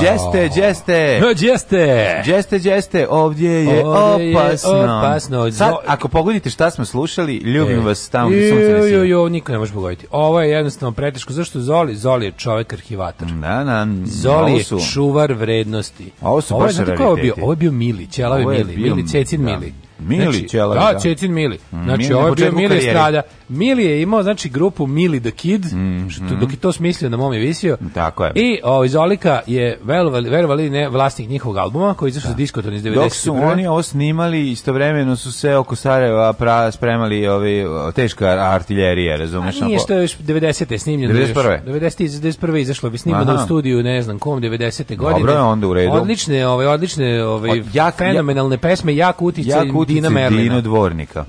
Jeste, jeste. Jeste. Jeste, jeste. Ovdje je ovdje opasno. Je opasno. Sad, ako pogodite šta smo slušali, ljubim e. vas tamo gdje sunce ne Jo, jo, niko ne može pogoditi. Ovo je jednostavno preteško. Zašto Zoli? Zoli je čovjek arhivator. Da, da. Zoli je čuvar vrednosti. Ovo su ovo je, baš ovo bio, ovo je bio Milić, Jelavi Mili, Mili, Cecin Mili. Da. Mili. Znači, Čelari, da, da, Čecin Mili. Mm, znači, Mili, ovo je ovaj Mili Estrada. Mili je imao, znači, grupu Mili the Kid, mm, što, dok je to smislio na mom je visio. Tako je. I o, iz Olika je, verovali, verovali ne, vlasnik njihovog albuma, koji izašao da. diskoton iz 90. Dok su broj. oni ovo snimali, istovremeno su se oko Sarajeva pra, spremali ovi, teška artiljerija, razumiješ? A nije što je još 90. snimljeno. 91. 90. 91. izašlo bi snimano u studiju, ne znam kom, 90. godine. Dobro je onda u redu. Odlične, ove, ovaj, odlične, ove, ovaj, o, jak, fenomenalne jak, pesme, jak utice, jak utice Dina Merlina. Dino Dvornika.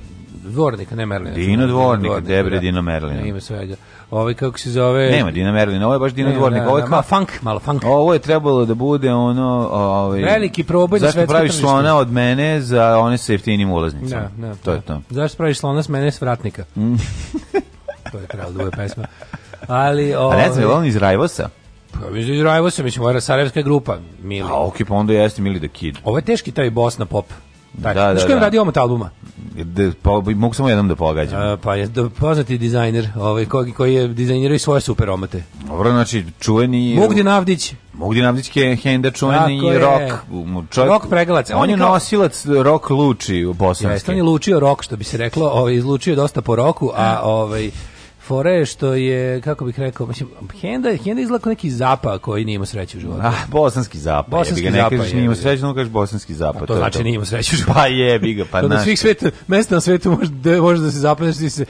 Dvornika, ne Merlina. Dino Dvornika, Debre da. Dino Merlina. Ima sve. Da. Ovaj kako se zove? Nema Dina Merlina, ovo je baš Dino Nema, Dvornik. Da, ovo je kao funk, malo funk. Ovo je trebalo da bude ono, ovaj Veliki proboj za svetsko praviš tržište. slona od mene za one sa jeftinim ulaznicama. Da, da. To je to. Zašto praviš slona s mene s vratnika? Mm. to je trebalo da bude pesma. Ali, ovaj... A ne znam, je ovaj- on iz Rajvosa? Pa iz Rajvosa, mislim, ovo je Sarajevska grupa, Mili. A okej, okay, pa onda jeste Mili the Kid. Ovo je teški taj Bosna pop. Da, da, da. Što omot albuma? De, pa, mogu samo jednom da pogađam. A, pa je da, poznati dizajner, ovaj, koji, koji je dizajnirao i svoje super omote. Dobro, znači, čuveni... Mugdin Avdić. Mugdin Avdić je Henda čuveni i rock. Čovjek, rock pregalac. On, on je kao... nosilac rock luči u Bosanske. Jeste, on je lučio rock, što bi se reklo, ovaj, izlučio dosta po roku, a e. ovaj, fora je što je, kako bih rekao, mislim, Henda, Henda je neki zapa koji nije imao sreće u životu. Ah, bosanski zapa. Bosanski jebi ga, ne kažeš nije imao sreće, no kažeš bosanski zapa. A to, to znači to. nije imao sreće Pa jebi ga, pa to da naš. Na svih sveta, mesta na svetu može, da, može da se zapneš i se, ti se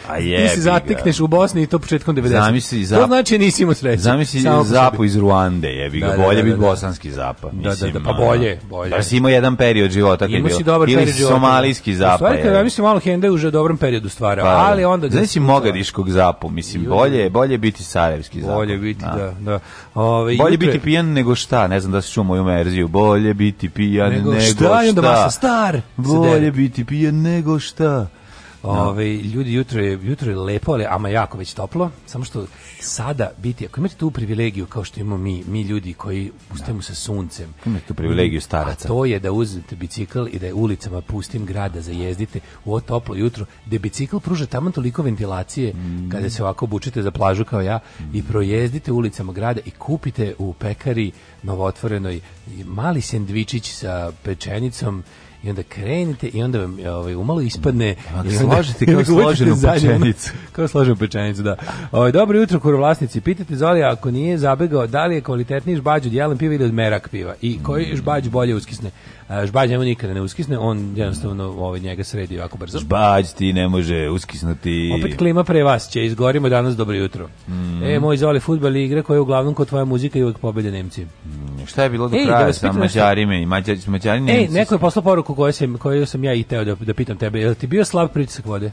pa zatekneš u Bosni i to početkom 90. Zamisli zap... To znači nisi imao sreće. Zamisli zapu iz Ruande, jebi ga, da, da bolje da, da, bi bosanski zapa. Mislim, da, da, da, pa bolje, bolje. Pa si imao jedan period života. Imao bio. dobar period života. Ili somalijski zapa. U stvari, mislim, malo Henda je u dobrom periodu stvara, pa, ali onda... Znaš si mogadiškog zapa kapu, mislim, bolje, bolje biti sarajevski zakon. Bolje biti, da. da, da. Ove, bolje biti pijan nego šta, ne znam da se čuo moju verziju, bolje biti pijan nego, nego šta. Nego šta, i baš star. Bolje biti pijan nego šta. Da. Ove, ovaj, ljudi, jutro je, jutro je lepo, ali ama jako već toplo, samo što sada biti, ako imate tu privilegiju kao što imamo mi, mi ljudi koji ustajemo da. sa suncem. Imate tu privilegiju staraca. A to je da uzmete bicikl i da je ulicama pustim grada zajezdite u ovo toplo jutro, da bicikl pruža tamo toliko ventilacije mm. kada se ovako obučite za plažu kao ja mm. i projezdite ulicama grada i kupite u pekari novootvorenoj mali sendvičić sa pečenicom i onda krenite i onda vam e, ovaj, umalo ispadne i da, složite da, da. kao složenu pečenicu. Kao složenu pečenicu, da. Ovaj, dobro jutro, kur vlasnici, Pitate Zoli, ako nije zabegao, da li je kvalitetniji žbađ od jelen piva ili od merak piva? I koji mm. žbađ bolje uskisne? E, žbađ njemu nikada ne uskisne, on jednostavno ovaj, njega sredi ovako brzo. Žbađ ti ne može uskisnuti. Opet klima pre vas će, izgorimo danas dobro jutro. Mm. E, moj Zoli, futbal igra koja je uglavnom kod tvoja muzika i uvek pobede Nemci. Mm. Šta je bilo do Ej, kraja da sa Mađarime i Mađari, Mađari Nemci? Ej, neko je poslao poruku repliku koju sam, koju sam ja i teo da, da pitam tebe. Je li ti bio slab pritisak vode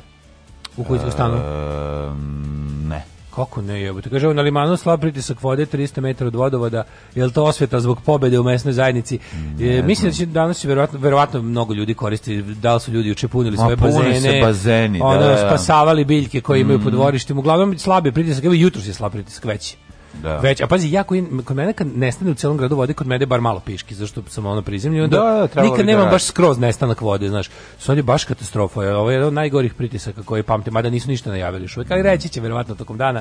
u kućnom stanu? E, ne. Kako ne je? Te kaže, na limanu slab pritisak vode, 300 metara od vodovoda, je li to osveta zbog pobede u mesnoj zajednici? E, mislim da će danas će verovatno, verovatno mnogo ljudi koristiti, da li su ljudi juče punili svoje bazene, se bazeni, da, ono, da, da. spasavali biljke koje imaju mm. po dvorištima, uglavnom slab je pritisak, evo jutro je slab pritisak veći. Da. Već, a pazi, ja koji, kod mene kad nestane u celom gradu vode, kod mene bar malo piški, zašto sam ono prizemljen, da, da, nikad nemam da baš skroz nestanak vode, znaš. Sad je baš katastrofa, ovo je jedan od najgorih pritisaka koje pamtim, mada nisu ništa najavili još uvijek, ali reći će verovatno tokom dana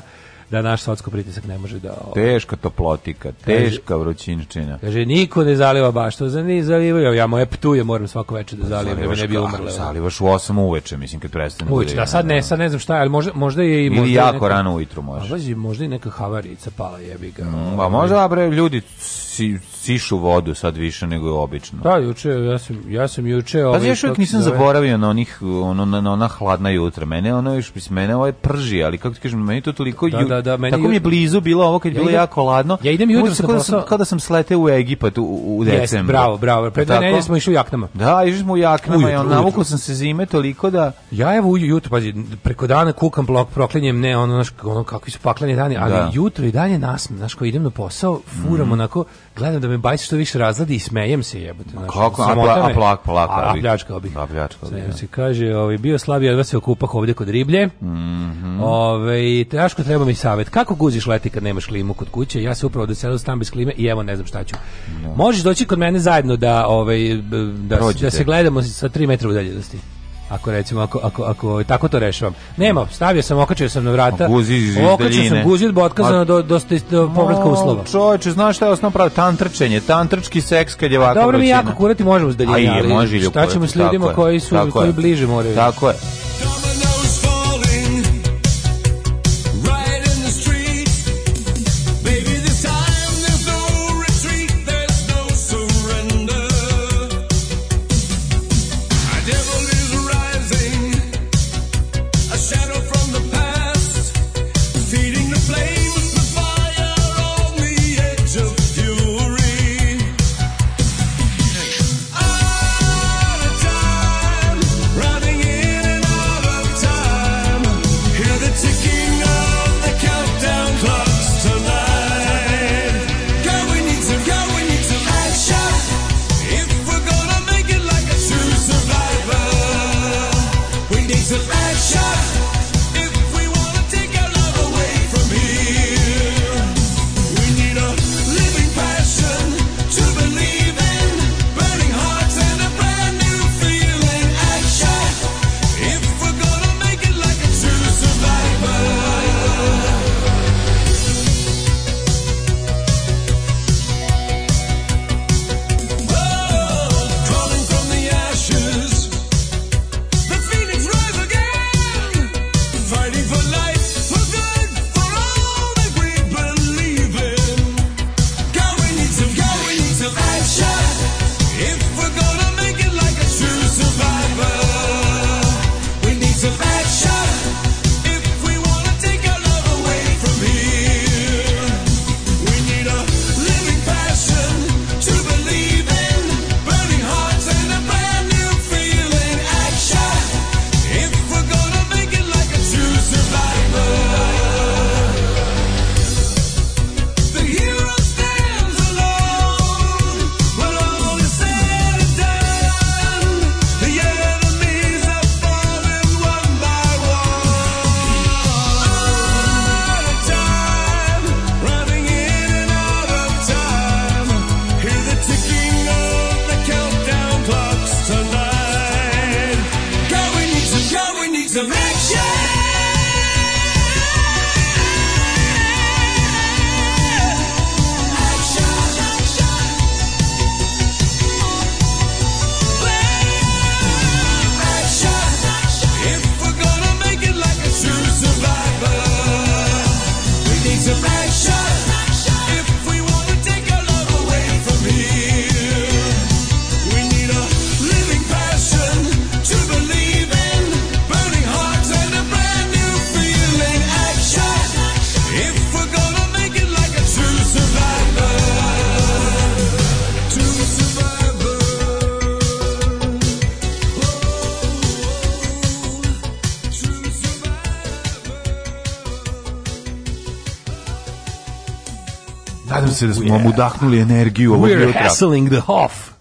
da naš sotsko pritisak ne može da... Ovaj, teška toplotika, teška vrućinčina. Kaže, niko ne zaliva baš, to za ne zalivaju, ja moje ptuje moram svako večer da zalivam, da ne bi umrla. Zalivaš u 8 uveče, mislim, kad prestane. Da uveče, da, sad ne, sad ne znam šta, ali možda, možda je i... Ili jako rano ujutru može. A možda je i neka havarica pala jebi ga. Mm, ovaj, možda, bre, ljudi si, sišu vodu sad više nego obično. Da, juče, ja sam, ja sam juče... Pa ovaj, još uvijek nisam zove... zaboravio na onih, ono, na, na ona hladna jutra. Mene ono još, mene ovo ovaj je prži, ali kako ti kažem, meni to toliko... Da, ju... da, da, meni tako mi je blizu bilo ovo kad ja bilo idem, jako hladno. Ja idem jutro sam, kao da sam, kao da sam slete u Egipat u, u decembru. Yes, bravo, bravo. Pre pa ne, smo išli u jaknama. Da, išli smo u jaknama i navukao sam se zime toliko da... Ja evo jutro, pazi, preko dana kukam blok, proklinjem, ne, ono, ono, ono kakvi su pakleni dani, ali da. jutro i dalje nas, znaš, ko idem na posao, furam mm. onako, gledam da me Bajs što više razladi i smejem se jebate. Znači, Kako? A, pla, a plak, plak, a, pljačkao bih. A da, pljačkao bih. Ja. Da. Se kaže, ovaj, bio slabi, jedva se okupah ovdje kod riblje. Mm ovaj Ove, traško treba mi savet Kako guziš leti kad nemaš klimu kod kuće? Ja se upravo doselio stan bez klime i evo ne znam šta ću. No. Da. Možeš doći kod mene zajedno da, ovaj, da, da se gledamo sa 3 metra udaljenosti. Ako recimo ako ako ako tako to rešavam. Nema, stavio sam, okačio sam na vrata. Guzi okačio sam guzi od otkazano do do, do povratka uslova. Čoveče, znaš šta je osnovno pravo tantrčenje, tantrčki seks kad je ovako. Dobro, mi jako kurati možemo s daljine. Aj, može Šta ćemo s ljudima koji su koji bliže moraju. Tako je. se da smo mu dahnuli energiju ovog jutra. We're the Hoff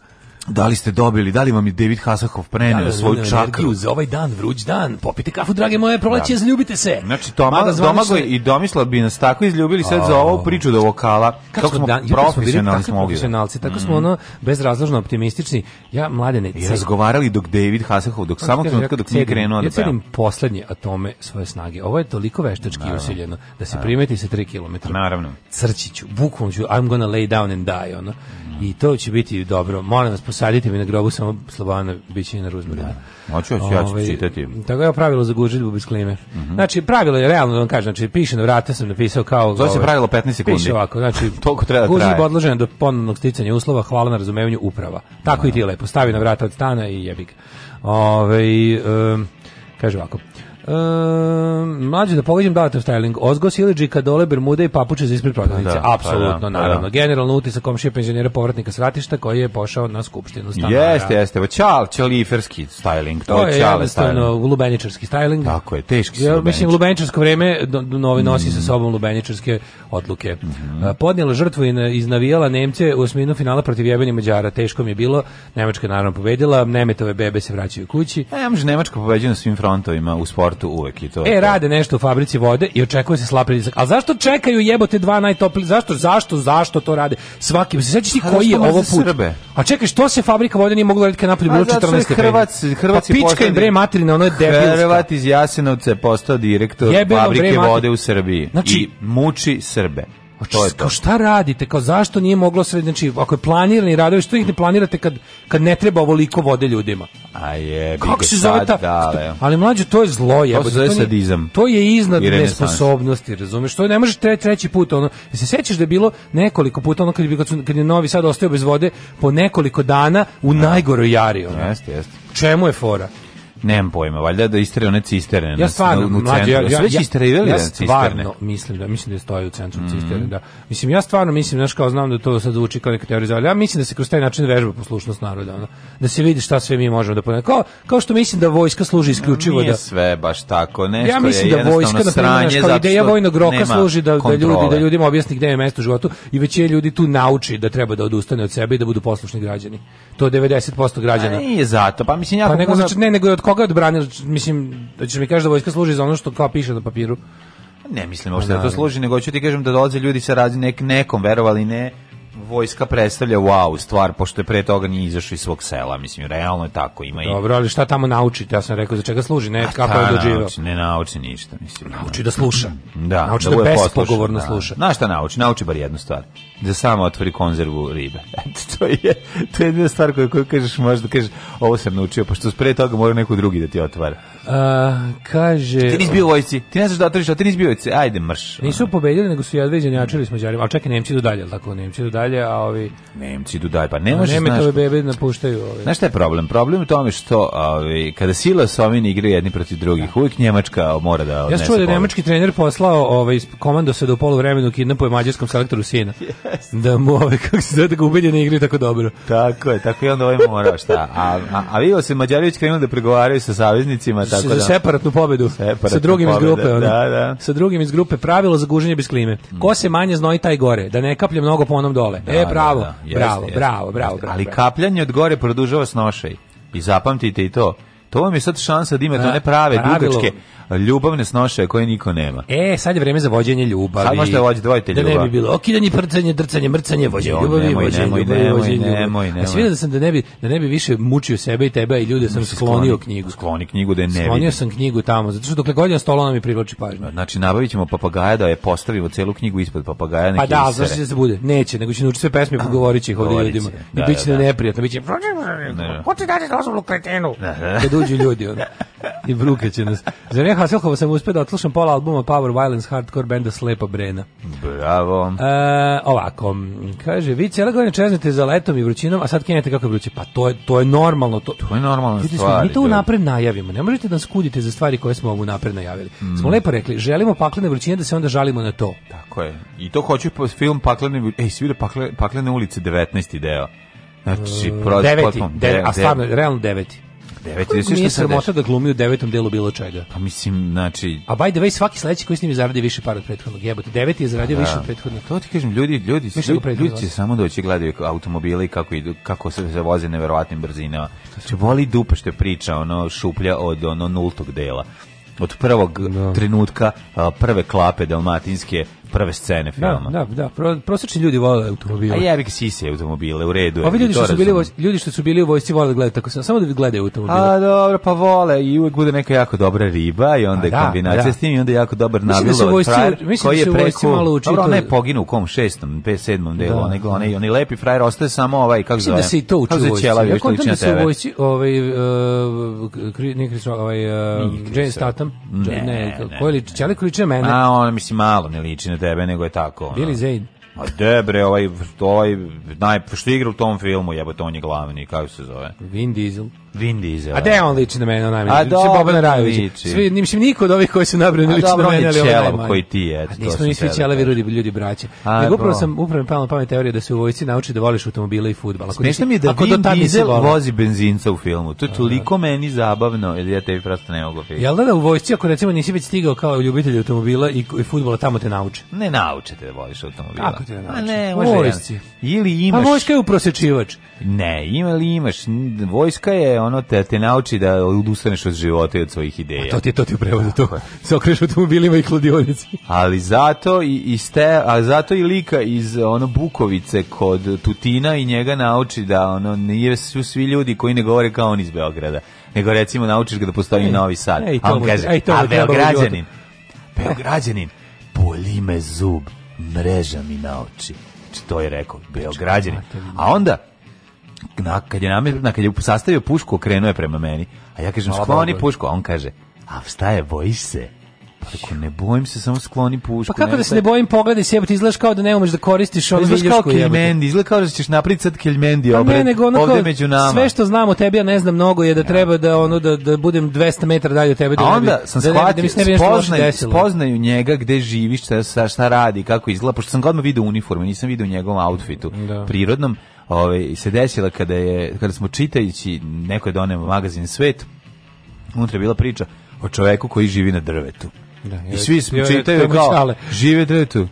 da li ste dobili, da li vam je David Hasahov preneo da, da svoju da, da, čakru. Za ovaj dan, vruć dan, popite kafu, drage moje, proleće, da. zaljubite se. Znači, Toma, Domagoj i Domislav bi nas tako izljubili sad za ovu priču do znači, vokala. Kako, kako smo dan, profesionalni smo profesionalci, tako smo mhm. ono bezrazložno optimistični. Ja, mladene, I razgovarali dok David Hasahov, dok samog trenutka dok nije krenuo da Ja cedim poslednje atome svoje snage. Ovo je toliko veštački usiljeno da se primeti sa 3 km. Naravno. Crčiću, bukvalno ću, I'm gonna lay down and die, ono. Mhm. I to će biti dobro. Molim vas, posadite mi na grobu samo Slobana na Ruzmana. Da. Hoću, hoću, ja ću ovaj, čitati. Tako je pravilo za gužitbu bez klime. Mm -hmm. Znači, pravilo je, realno da vam kažem, znači, piše na vrata sam napisao kao... To se ovaj, pravilo 15 sekundi. Piše ovako, znači, Toliko treba da gužitba odložena do ponovnog sticanja uslova, hvala na razumevanju uprava. Tako da. i ti lepo, stavi na vrata od stana i jebi ga. Ove, ovaj, um, kaže ovako, Um, mlađe da pogledam dalatom styling. Ozgo Silidži, Kadole, Bermuda i papuče za ispred prodavnice. Da, pa da, Apsolutno, pa da, naravno. Da. Generalno utisak komšije penzionera povratnika Sratišta koji je pošao na skupštinu stanara. Jeste, jeste. Ovo čal, čaliferski styling. To, to je jednostavno lubeničarski styling. Tako je, teški ja, Mislim, lubeničarsko vreme novi nosi mm. sa sobom lubeničarske odluke. Mm -hmm. Podnijela žrtvu i iznavijala Nemce u osminu finala protiv jebanja Mađara. Teško mi je bilo. Nemačka naravno pobedila. Nemetove bebe se vraćaju kući. E, ja može da Nemačka pobeđena svim frontovima u sportu sportu uvek i to. E, rade nešto u fabrici vode i očekuje se slab pritisak. A zašto čekaju jebote dva najtopli? Zašto zašto zašto to rade? Svaki se sećaš ti pa koji je ovo put? Srbe? A čekaj, što se fabrika vode nije mogla raditi kad napolje bilo 14 stepeni? Hrvac, Hrvac pa, pička im bre materina, ono je debilska. Hrvat iz Jasenovca je postao direktor Jebeno, fabrike vode u Srbiji. Znači, i muči Srbe. Pa to je to. Šta radite? Kao zašto nije moglo sve, znači ako je planirani radovi, što ih ne planirate kad kad ne treba ovoliko vode ljudima? A je, kako se zove ta? Dale. Ali mlađe to je zlo, je. To, to, je sadizam. To je iznad nesposobnosti, razumeš? To ne možeš tre, treći put ono. Se sećaš da je bilo nekoliko puta ono kad bi kad je Novi Sad ostao bez vode po nekoliko dana u najgoroj jari ono. Jeste, jeste. Čemu je fora? Nemam pojma, valjda da istere one cisterne. Ja stvarno, mlađe, ja, ja, sve ja, ja stvarno mislim da, mislim da je stoje u centru mm -hmm. cisterne, da. Mislim, ja stvarno mislim, znaš kao znam da to sad zvuči kao neka teorija, ali ja mislim da se kroz taj način vežba poslušnost naroda, ono, da se vidi šta sve mi možemo da ponemo. Kao, kao što mislim da vojska služi isključivo Nije da... sve baš tako, nešto ja mislim je da vojska, na primjer, kao ideja vojnog roka služi da, da, ljudi, da ljudima objasni gde je mesto u životu i već je ljudi tu nauči da treba da odustane od sebe i da budu poslušni građani. To 90% građana. A nije zato, pa mislim, ja... Pa nego, znači, ne, nego je od koga odbranio? Mislim, da ćeš mi kaži da vojska služi za ono što kao piše na papiru. Ne mislim uopšte da to da. služi, nego ću ti kažem da dolaze ljudi sa razine nek, nekom, verovali ne, vojska predstavlja wow stvar, pošto je pre toga nije izašao iz svog sela, mislim, realno je tako. Ima Dobro, ali šta tamo naučiti? Ja sam rekao za čega služi, ne pa kako je doživio. Ne nauči ništa, mislim. Da. Nauči da sluša. Da, nauči da, da bespogovorno da. sluša. Znaš šta nauči? Nauči bar jednu stvar. Da samo otvori konzervu ribe. Eto, to je to je jedna stvar koju, koju kažeš, možda kažeš, ovo sam naučio, pošto pre toga mora neko drugi da ti otvara. A, kaže... Ti nisi bio vojci, ti ne znaš da otvoriš, a ti nisi bio vojci, ajde mrš. Nisu pobedili, nego su jedva izjenjačili s Mađarima, ali čekaj, Nemci do dalje, tako, Nemci do dalje, a ovi... Nemci idu daj, pa ne možeš, znaš... bebe napuštaju ovi. Znaš šta je problem? Problem je u tome što ovi, kada sila sa ovim igra jedni protiv drugih, da. uvijek Njemačka mora da... Ja čuo da nemački trener poslao ovaj, komando se do da poluvremena vremenu kidnapuje mađarskom selektoru sina. Yes. Da mu ovaj, kako se zove, da ga ubedi da na igri tako dobro. Tako je, tako i onda ovaj mora šta. A, a, a vidio se Mađarović krenuo da pregovaraju sa saveznicima, tako da... Za separatnu pobedu. Separatnu sa drugim pobedu, iz grupe, ono. da, da. Sa drugim iz grupe, pravilo za guženje bez klime. Ko se mhm. manje znoji taj gore, da ne kaplje mnogo po onom dole e, da, da, bravo, da, da. Jeste, bravo, jeste. bravo, bravo, bravo, Ali kapljanje od gore produžava snošaj. I zapamtite i to. To vam je sad šansa da imate da, one prave dugačke, ljubavne snoše koje niko nema. E, sad je vreme za vođenje ljubavi. Sad možete vođe, dvojite ljubavi. Da ne bi bilo okidanje, prcanje, drcanje, mrcanje, vođenje ljubavi, nemoj, vođenje nemoj, ljubavi, nemoj, vođenje nemoj, nemoj, ljubavi. Ja sam vidio da sam da ne bi, da ne bi više mučio sebe i tebe i ljude, sam sklonio knjigu. Skloni knjigu da je ne Sklonio vidim. sam knjigu tamo, zato što dokle god je stolo nam je privlači pažnju. Znači, nabavit ćemo papagaja da je postavimo celu knjigu ispod papagaja. Pa da, znaš se bude? Neće, nego će naučiti sve pesme i da, govorit ih ovdje ljudima. Da, I da, bit će neprijatno, bit će... da ti dati dozvolu kretenu? Kad uđu ljudi, onda. I brukaće nas. Za Hasselhova sam uspio da otlušam pola albuma Power Violence Hardcore benda Slepa Brena. Bravo. E, ovako, kaže, vi cijela godina čeznete za letom i vrućinom, a sad kenjate kako je vruće. Pa to je, to je normalno. To, to je normalno stvar. Mi to da. unapred najavimo. Ne možete da skudite za stvari koje smo vam unapred najavili. Mm. Smo lepo rekli, želimo paklene vrućine da se onda žalimo na to. Tako je. I to hoću po film Paklene, ej, svi da paklene, paklene ulice 19. deo. Znači, e, prosto, deveti, potpuno, de, a stvarno, realno deveti. Devet, Kako mi je sramota da glumi u devetom delu bilo čega? Pa mislim, znači... A by the way, svaki sledeći koji s snimi zaradi više para od prethodnog jebote. Devet je zaradio da. više od prethodnog. To ti kažem, ljudi, ljudi, ljudi, ljudi će samo doći gledaju automobile i kako, idu, kako se, se voze neverovatnim brzinama. Znači, voli dupa što je priča, ono, šuplja od ono nultog dela od prvog no. Da. trenutka prve klape delmatinske, prve scene da, filma. Da, da, da. Pro, prosječni ljudi vole automobile. A jebi ga sise automobile, u redu je. Ovi ljudi što su bili ljudi što su bili u vojsci vole da gledaju tako samo da gledaju automobile. A dobro, pa vole i uvek bude neka jako dobra riba i onda pa je da, kombinacija da. s tim i onda jako dobar navilo. Mislim da vojsci, da koji je preko malo učio. Dobro, ne poginu u kom 6. 5. 7. delu, onaj da. onaj onaj lepi frajer ostaje samo ovaj kako zove. Mislim da se i to uči vojsci. Ja kontam da se vojsci ovaj, eh, ovaj eh, ne Kristo, ovaj Jane Statham, ne, koji liči, čelik liči na mene. A on mislim malo ne liči na debe nego je tako. Ono. Billy Zane. A debre, ovaj, ovaj, naj, što igra u tom filmu, jebote, on je glavni, kako se zove? Vin Diesel. Vin Diesel. A de on liči na mene najmanje? mi dobro, Boban Rajović. Svi, mislim, niko od ovih koji su nabrali liči na mene, ali on koji ti eto, A nismo mi svi ćelavi ljudi, ljudi braće. A, Nego upravo sam, upravo palo pamet teorije da se u vojsci nauči da voliš automobile i fudbal. Ako Smešno mi je da ako Vin Diesel vozi benzinca u filmu. To je da. toliko meni zabavno, jer ja tebi prosto ne mogu Jel da, da u vojsci, ako recimo nisi već stigao kao ljubitelj automobila i, i fudbala tamo te nauče? Ne nauče te da voliš automobila. Kako te nauče? A ne, može. Vojsci. Ili pa imaš... A vojska je uprosečivač. Ne, ima li imaš. Vojska je ono te, te nauči da odustaneš od života i od svojih ideja. A to ti je to ti prevodi prevodu, to se okreš automobilima i kladionici. Ali zato i, i ste, a zato i lika iz ono Bukovice kod Tutina i njega nauči da ono nije su svi ljudi koji ne govore kao on iz Beograda, nego recimo naučiš ga da postoji ej, Novi Sad. Ej, a on kaže, ej, to a Beograđanin, Beograđanin, boli me zub, mreža mi na oči. Znači, to je rekao, Beograđanin. A onda, na, kad je namer, na, kad je sastavio pušku, okrenuo je prema meni. A ja kažem, Hvala skloni Bogu. pušku. on kaže, a šta je, bojiš se? Pa tako, ne bojim se, samo skloni pušku. Pa kako da se pa- ne bojim, pogledaj se, ti izgledaš kao da ne umeš da koristiš pa ono Izgledaš kao Keljmendi, izgleda kao da ćeš napraviti sad Keljmendi obred, pa ne, nego ono ovde među nama. Sve što znam o tebi, ja ne znam mnogo, je da treba da, ono, da, da budem 200 metara dalje od tebe. Da A onda bi, sam da, da shvatio, da, da spoznaju, spoznaju njega gde živiš, šta, šta radi, kako izgleda, pošto sam godno vidio uniformu, nisam vidio u njegovom outfitu da. prirodnom, ovaj, se desila kada, je, kada smo čitajući neko je doneo magazin Svet, unutra je bila priča o čoveku koji živi na drvetu. Da, I svi smo čitaju kao, žive drvetu.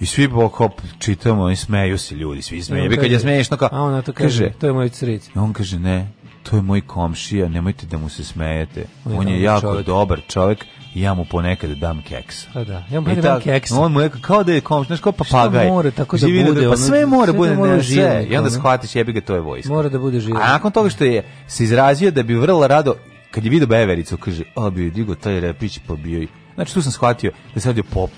I svi bokop čitamo i smeju se ljudi, svi smeju. Vi kad je smeješno kao, a ona to kaže, kaže to je moj cric. On kaže, ne, to je moj komšija, nemojte da mu se smejete. On je, on je jako čovjek. dobar čovjek i ja mu ponekad dam keks. Pa da, ja mu ponekad dam keks. On mu je kao da je kom, znaš, kao papagaj. Što mora tako da bude? Da, pa sve ono, mora bude, da mora ne, sve. I onda shvatiš, jebi ga, to je vojska. Mora da bude živo. A nakon toga što je se izrazio da bi vrlo rado, kad je vidio Bevericu, kaže, a bi je digo taj repić, pa bio i... Znači, tu sam shvatio da se radio pop.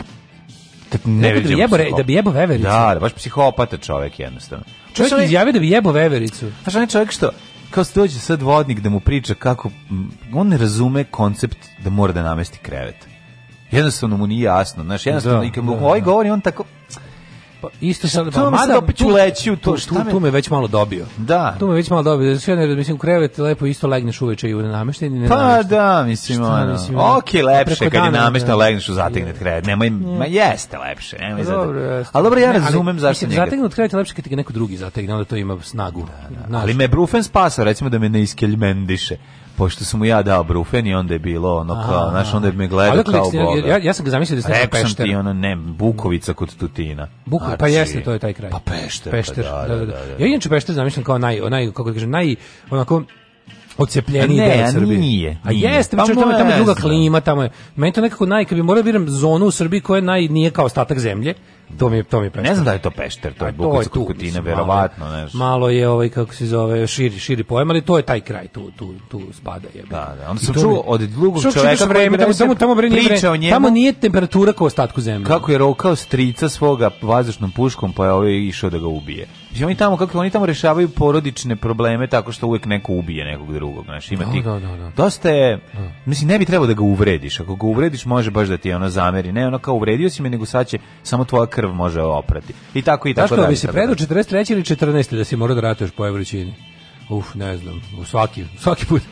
Kad da ne da, bi jebo, da bi jebo Vevericu. Da, da, baš psihopata čovek jednostavno. Čovjek izjavio da bi jebo Vevericu. Znaš, on je čovjek što kao se sad vodnik da mu priča kako, on ne razume koncept da mora da namesti krevet. Jednostavno mu nije jasno, znaš, jednostavno, da, i kad mu da, ovaj da. govori, on tako, Pa isto sad pa mada opet ću leći u to, pa tu, tu, tu, me već malo dobio. Da. Tu me već malo dobio. Sve ne mislim krevet lepo isto legneš uveče i u namešteni i ne. Pa da, mislim ono. Okej, lepše kad je namešten da. legneš u zategnut krevet. Nemoj ma jeste lepše, nemoj pa zato. Al dobro ja razumem zašto njega. Zategnut krevet je lepše kad ga neko drugi zategne, onda to ima snagu. Da, da. Ali me Brufen spasa, recimo da me ne iskeljmendiše pošto sam mu ja dao brufen i onda je bilo ono kao, Aha. znaš, onda je me gledao da, kao ste, boga. Ja, ja sam ga zamislio da ste Rekao sam ti ono, ne, Bukovica kod Tutina. Bukov, pa znači, jeste, to je taj kraj. Pa Pešter. Pešter, pa da da, da, da, da, Ja inače Pešter zamislim kao naj, onaj, kako da kažem, naj, onako, ocepljeniji deo Srbije. Ne, nije. A jeste, pa tamo je tamo druga klima, tamo je. Meni to nekako naj, kad bi morao da biram zonu u Srbiji koja naj nije kao ostatak zemlje, to mi je, to mi je Ne znam da je to Pešter, to je Bukovac Kutina, verovatno, znaš. Malo je ovaj kako se zove, širi, širi pojam, ali to je taj kraj, tu tu tu spada je. Da, da. Onda sam čuo od drugog čoveka vreme, tamo tamo tamo bre nije Tamo nije temperatura kao ostatku zemlje. Kako je rokao strica svoga vazdušnom puškom, pa je ovaj išao da ga ubije. Znači, oni tamo kako oni tamo rešavaju porodične probleme tako što uvek neko ubije nekog drugog, znači ima da, ti. Da, da, da. Dosta je, da. mislim ne bi trebalo da ga uvrediš. Ako ga uvrediš može baš da ti ono zameri. Ne, ono kao uvredio si me, nego sad će samo tvoja krv može oprati. I tako i tako Znaš, dalje. Znaš bi se predo 43 ili 14 da si morao da ratuješ po Evroćini? Uf, ne znam, u svaki, svaki put.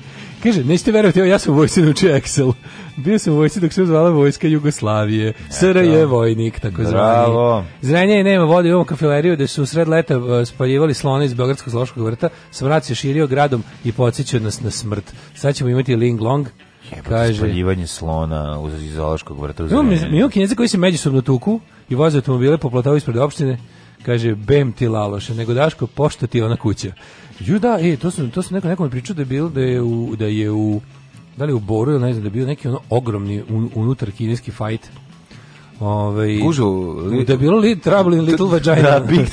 Kaže, nećete verovati, ja sam u vojsci naučio Excel. Bio sam u vojsci dok se zvala vojska Jugoslavije. SR je vojnik, tako zvani. Zrenje nema vode, ovom kafileriju gde su sred leta e, spaljivali slone iz Beogradskog zloškog vrta. Smrad se širio gradom i podsjećao nas na smrt. Sad ćemo imati Ling Long, Jebate, kaže spaljivanje slona uz izološkog vrta. Imamo imamo Kineze koji se međusobno tuku i voze automobile po platovu ispred opštine. Kaže bem ti laloše, nego Daško pošto ti ona kuća. Ju da, e, to se to se neko nekom pričao da je bilo da je u da je u da li u Boru ili ne znam da je bio neki ono ogromni un, unutar kineski fight. Ovaj Kužu, li, da je bilo li Traveling Little da, Vagina. Da, Big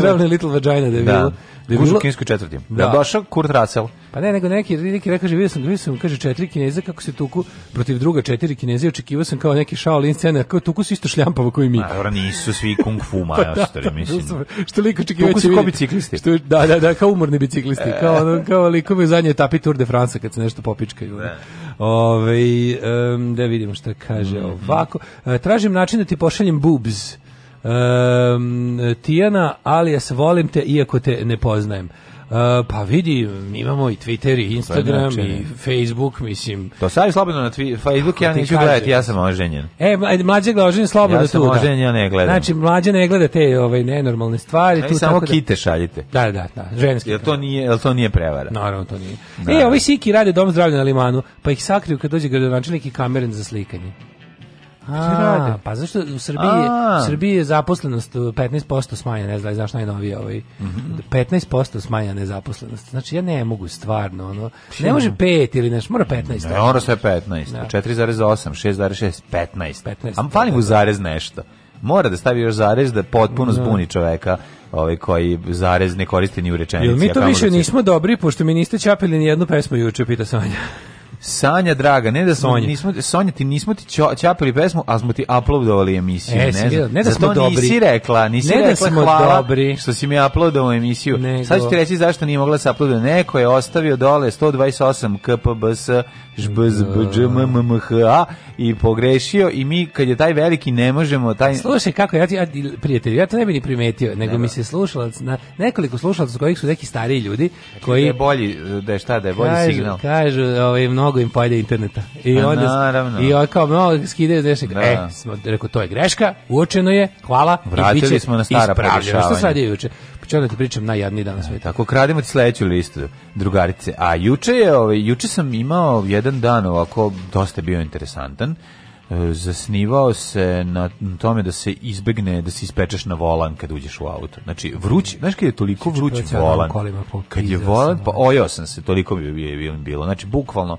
Traveling Little Vagina da je da. bilo. Da je bilo... u kineskoj četvrti. Da. da došao Kurt Russell. Pa ne, nego neki, neki rekao, vidio sam, vidio sam, kaže, četiri kineze kako se tuku protiv druga četiri kineze, očekivao sam kao neki Shaolin scena, kao tuku su isto šljampavo koji mi. A, nisu svi kung fu pa majstori, da, mislim. Da, da, što liko očekivao će vidjeti. biciklisti. Što, da, da, da, kao umorni biciklisti, e. kao, ono, kao likove u zadnjoj etapi Tour de France kad se nešto popičkaju. Ne. Ove, ovaj, um, da vidimo šta kaže mm -hmm. ovako. E, tražim način da ti pošaljem boobs. Um, Tijana, alias volim te iako te ne poznajem. Uh, pa vidi, imamo i Twitter i Instagram i Facebook, mislim. To sad slobodno na Twitter, Facebook ja neću gledati, ja sam oženjen. E, mlađe ga oženjen slobodno da tu. Ja da. sam oženjen, ja ne gledam. Znači, mlađe ne gleda te ovaj, nenormalne stvari. tu, samo tako da- kite šaljite. Da, da, da, ženske. Jel to nije, jel to nije prevara? Naravno, to nije. Da. E, ovi siki rade dom zdravlja na limanu, pa ih sakriju kad dođe gradonačelnik i kameran za slikanje. A, pa zašto u Srbiji, u Srbiji je zaposlenost 15% uh, smanja, ne znam zašto najnovije ovaj. 15% mhm. smanja nezaposlenost. Znači ja ne mogu stvarno ono. Ne može 5 ili nešto, mora 15. Ne, ono sve 15. 4,8, 6,6, 15. 15. Am fali mu zarez nešto. Mora da stavi još zarez da potpuno da. zbuni čoveka ovaj koji zarez ne koristi ni u rečenici. Jel mi to više da nismo dobri, pošto mi niste čapili ni jednu pesmu juče, pita Sanja. Sanja draga, ne da Sonja. nismo Sonja ti nismo ti ćapili pesmu, a smo ti uploadovali emisiju, e, ne, znam. ne, da smo dobri. Nisi rekla, nisi ne da rekla da smo hvala dobri. što si mi uploadovao emisiju. Nego. Sad ću ti reći zašto nije mogla da se uploadovati. Neko je ostavio dole 128 KPBS žbzbđmmha i pogrešio i mi kad je taj veliki ne možemo taj Slušaj kako ja ti ja, prijatelj, ja to ne bih ni primetio, nego mi da. se slušalac na nekoliko slušalaca kojih su neki stariji ljudi znači, koji je bolji da je šta da je bolji signal. Kažu, ovaj mnogo mnogo im pojede interneta. I A, pa onda naravno. i on kao mnogo skidaju nešto. Da. E, smo rekao to je greška, uočeno je. Hvala. Vratili smo na stara pokušavanja. Što sad je juče? Počeo pa da ti pričam najjadniji danas sve. E, tako kradimo ti sledeću listu drugarice. A juče je, ovaj juče sam imao jedan dan ovako dosta bio interesantan. E, zasnivao se na tome da se izbegne da se ispečeš na volan kad uđeš u auto. Znači vruć, znaš kad je toliko znači, vruć volan. Kad je volan, da. pa ojao sam se, toliko bi je bilo. Znači bukvalno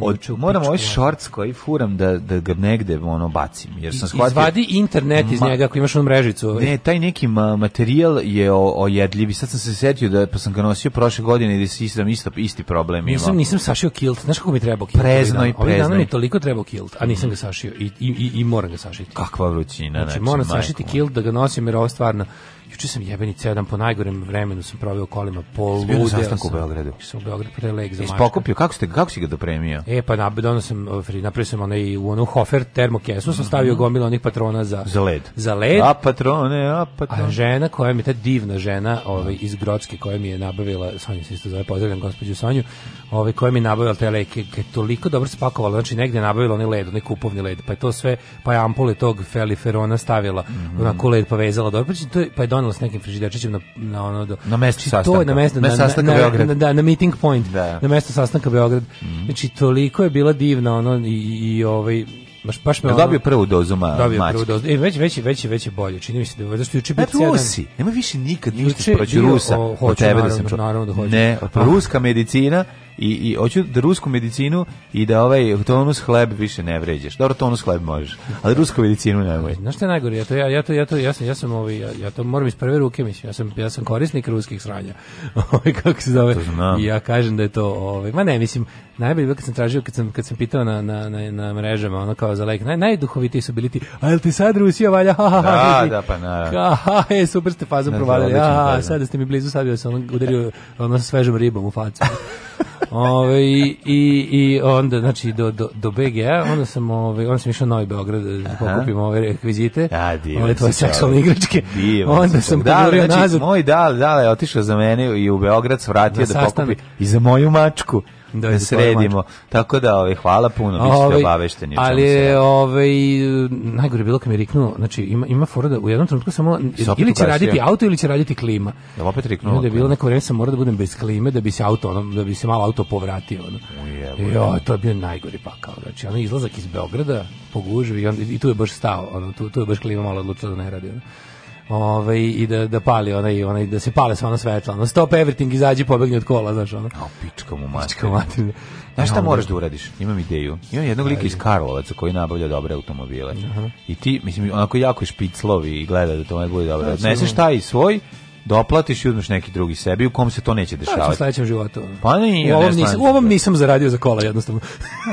od, moram ovaj šorts koji furam da da ga negde ono bacim jer sam shvatio izvadi internet iz njega ako imaš onu mrežicu. Ovaj. Ne, taj neki materijal je ojedljiv i sad sam se setio da pa sam ga nosio prošle godine i da se istam isto isti problem imao. Nisam nisam sašio kilt, znaš kako mi treba kilt. Prezno i prezno. Ovih dana mi toliko trebao kilt, a nisam ga sašio sašio i, i, i moram ga sašiti. Kakva vrućina. Znači, znači moram sašiti majko. kilt da ga nosim jer ovo stvarno Juče sam jebeni ceo dan po najgorem vremenu sam proveo kolima poludeo. Sam sastanku u Beogradu. Sam u Beogradu pre leg za Ispokupio, kako ste kako si ga dopremio? E pa nabedao sam napravio sam onaj u onu hofer termokesu sam stavio mhm. gomilu onih patrona za za led. Za led. A patrone, a patrone. A žena koja mi ta divna žena, ovaj iz Grodske koja mi je nabavila, Sonja se isto zove, pozdravljam gospođu Sonju, ovaj koja mi je nabavila te leke, je toliko dobro spakovala, znači negde je nabavila onaj led, onaj kupovni led, pa je to sve, pa je ampule tog feliferona stavila, mm -hmm. onako led pa vezala dobro, pa je, pa je donela nekim frižiderčićem na na ono do, na mesto sastanka. Znači, to je na mesto na, na, Beograd. na, da, na meeting point. Da. Na mesto sastanka Beograd. Mm -hmm. Znači toliko je bila divna ono i, i, ovaj baš baš me ono, dobio prvu dozu ma dobio mačke. prvu dozu e već veći veći veći bolje čini mi se da je zašto juče bio jedan Rusi nema više nikad ništa protiv Rusa o, hoću, tebe da naravno, da sam čuo naravno da hoću ne ruska medicina i, i hoću da rusku medicinu i da ovaj tonus hleb više ne vređaš. Dobro, tonus hleb možeš, ali rusku medicinu ne nemoj. Znaš šta je najgore? Ja to, ja, ja to, ja to, ja sam, ja sam ovaj, ja, ja to moram iz prve ruke, mislim. Ja sam, ja sam korisnik ruskih sranja. Ovaj, kako se zove? I ja kažem da je to, ovaj, ma ne, mislim, najbolje bilo kad sam tražio, kad sam, kad sam pitao na, na, na, na mrežama, ono kao za like, naj, najduhovitiji su bili ti, a jel ti sad Rusija valja? Ha, ha, ha, da, da, pa na. Ha, ha, e, super ste fazu provalili, ja, sad ste mi blizu, sad bi ja sam udario ono svežom ribom u facu. Ove, i, i, i onda znači do do do BGA, onda sam ove, onda sam išao u Novi Beograd da pokupim ove rekvizite. Ja, ove tvoje seksualne igračke. Onda sam da, znači, nazad. moj dal, dal je otišao za mene i u Beograd svratio da pokupi i za moju mačku da, da sredimo. Tako da, ovaj, hvala puno, vi ste ovaj, obavešteni. Ali je, ovaj, najgore bilo kad mi riknuo, znači ima, ima fora da u jednom trenutku samo, ili će raditi auto ili će raditi klima. Da opet riknuo. Da je bilo neko vreme sam morao da budem bez klime, da bi se auto, ono, da bi se malo auto povratio. Ono. jo, to je bio najgori pakao. Znači, ono izlazak iz Beograda, po i, on, i tu je baš stao, ono, tu, tu je baš klima malo odlučila da ne radi. Ono. Ove, ovaj, i da da pali onaj onaj da se pale sva ona svetla. No stop everything izađi pobegni od kola, znaš ono. Kao pička mu mačka mater. Znaš šta moraš da uradiš? Imam ideju. Imam jednog lika iz Karlovaca koji nabavlja dobre automobile. Uh -huh. I ti, mislim, onako jako špiclovi i gleda da to ne bude dobro. Da, Neseš taj svoj doplatiš da i uzmeš neki drugi sebi u kom se to neće da, dešavati. Pa, u sledećem životu. Pa nije, u ovom, nisam, u ovom nisam zaradio za kola jednostavno.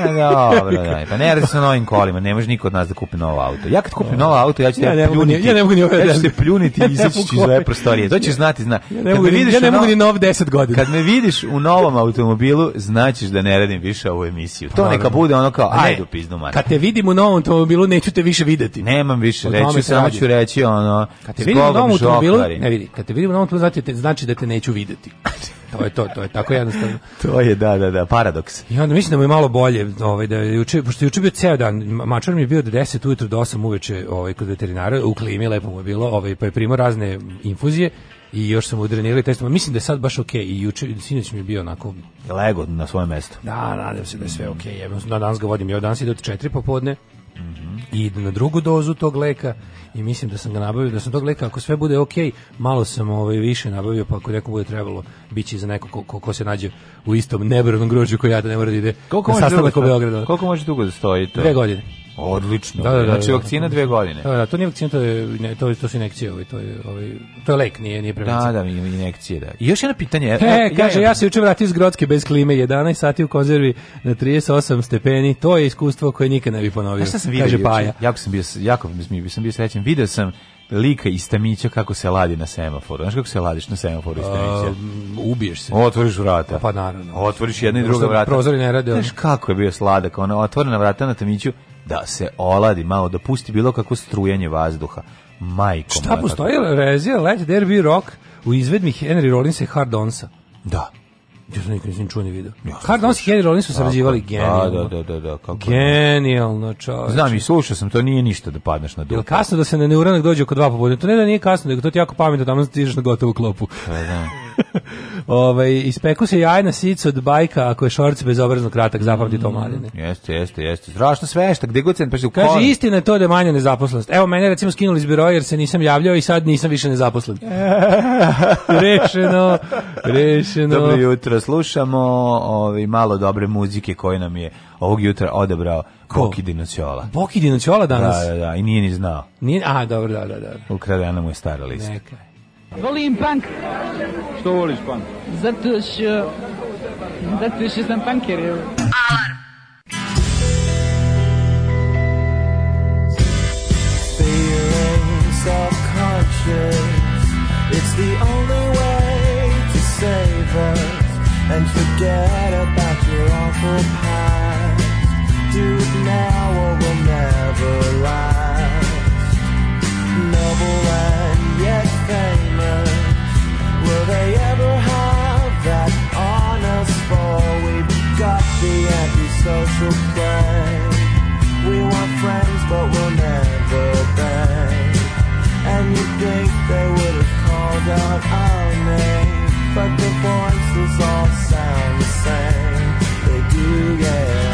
e, dobro, daj, da, pa ne radi se novim kolima, ne može niko od nas da kupi novo auto. Ja kad kupim novo auto, ja ću ja te ja pljuniti. ja ne mogu ni ove ja ću te pljuniti i izaći iz ove prostorije. To ćeš znati, zna. Ja ne mogu, ja ne, mogu ni nov 10 godina. Kad me vidiš u novom automobilu, znaćeš da ne radim više ovu emisiju. To pa neka bude ono kao, ajde u pizdu Kad te vidim u novom automobilu, neću te više videti. Nemam više, reći, samo ću reći ono, Kad te vidim u novom automobilu, ne vidi, kad te vidimo na ovom tu, znači, znači da te neću videti. To je to, to je tako jednostavno. to je da, da, da, paradoks. I onda mislim da mu je malo bolje, ovaj da juče, pošto juče bio ceo dan, mačar mi je bio od 10 ujutru do 8 uveče, ovaj kod veterinara, u klimi lepo mu je bilo, ovaj pa je primao razne infuzije i još sam udrenirali testom. Mislim da je sad baš okej i juče sinoć mi je bio onako lego na svoje mesto. Da, nadam se da je sve okej. Okay. Ja, danas ga vodim, ja danas ide od 4 popodne. Mm -hmm. I na drugu dozu tog leka i mislim da sam ga nabavio, da sam tog leka, ako sve bude ok, malo sam ovaj, više nabavio, pa ako nekom bude trebalo, bit će za neko ko, ko, ko se nađe u istom nebrojnom grožđu koji ja da ne mora da ide koliko na sastavak u Beogradu. Koliko može dugo da stoji to? Dve godine. Odlično. Da, da, da, znači da. vakcina dve godine. Da, da, to nije vakcina, to je ne, to, to su injekcije, ovaj, to je ovaj to je lek, nije nije prevencija. Da, da, injekcije, da. I još jedno pitanje. E, e kaže ja, ja se juče vratio iz Grodske bez klime, 11 sati u konzervi na 38 stepeni. To je iskustvo koje nikad ne bih ponovio. Ja sam video, kaže Paja. Jako sam bio jako mi sam bio srećan. Video sam lika iz Tamića kako se ladi na semaforu. Znaš kako se ladiš na semaforu iz Tamića? ubiješ se. Otvoriš vrata. Pa naravno. Otvoriš jedna i druga vrata. Prozori ne rade. Znaš kako je bio sladak, ona otvorena vrata na Tamiću da se oladi malo, da pusti bilo kako strujanje vazduha. Majko Šta moja, postoji tako. rezija Let There Be Rock u izvedbi Henry Rollinsa i Hard Onsa? Da. Ja to nikad nisam čuo ni video. Ja, Hard Ons i Henry Rollins su sarađivali da, genijalno. Da, da, da, da, kako. Da. Genijalno, čoveče. Znam i slušao sam, to nije ništa da padneš na dupe. Jel kasno da se na neuranak dođe oko dva popodne? To ne da nije kasno, nego to ti jako pametno, tamo stižeš na gotovu klopu. Da, da. ovaj, ispeku se jajna na od bajka ako je šorc bezobrazno kratak, zapamti to mladine. Mm. Jeste, jeste, jeste. Strašno svešta, gde god se... Pa u Kaže, istina je to da je manja nezaposlenost. Evo, mene recimo skinuli iz biroja jer se nisam javljao i sad nisam više nezaposlen. rešeno, rešeno. Dobro jutro, slušamo ovaj, malo dobre muzike koje nam je ovog jutra odebrao Boki Dinociola. Boki Dinociola danas? Da, da, da, i nije ni znao. Nije, a, dobro, da, da, da. Ukradena mu je stara lista. Neka Wolę punk. Što voliš punk? Zato što... Zato što sam punker, Alarm! It's the only way to save us And forget about your awful past Do it now or we'll never last Noble and yet famous. Will they ever have that We've got the antisocial We want friends, but we'll never And you think they would have called out our name, but the voices all sound the same. They do, yeah.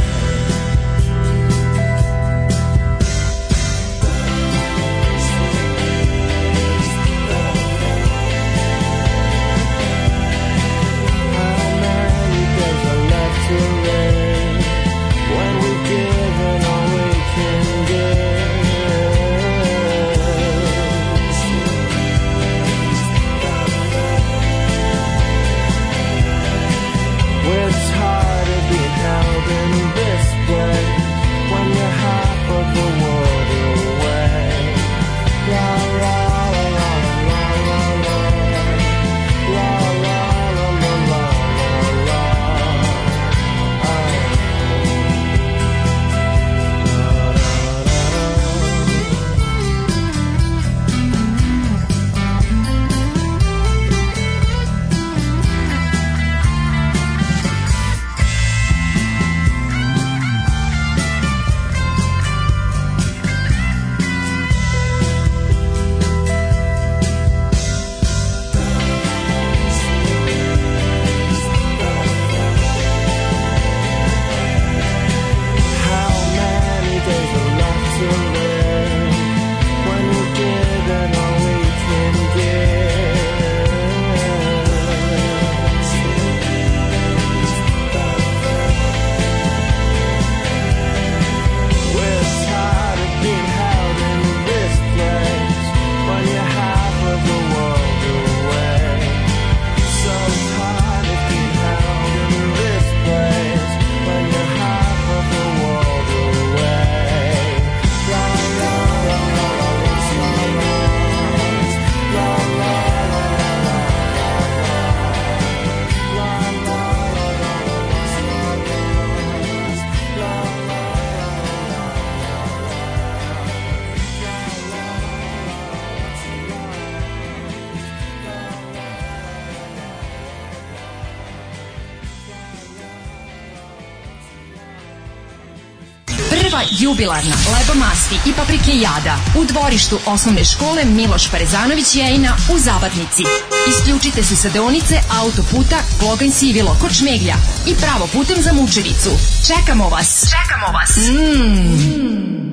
jubilarna, masti i paprike jada u dvorištu osnovne škole Miloš Parezanović Jejina u Zabatnici. Isključite se sa deonice autoputa Kloganj Sivilo kod Šmeglja i pravo putem za Mučevicu. Čekamo vas! Čekamo vas! Mm. Mm.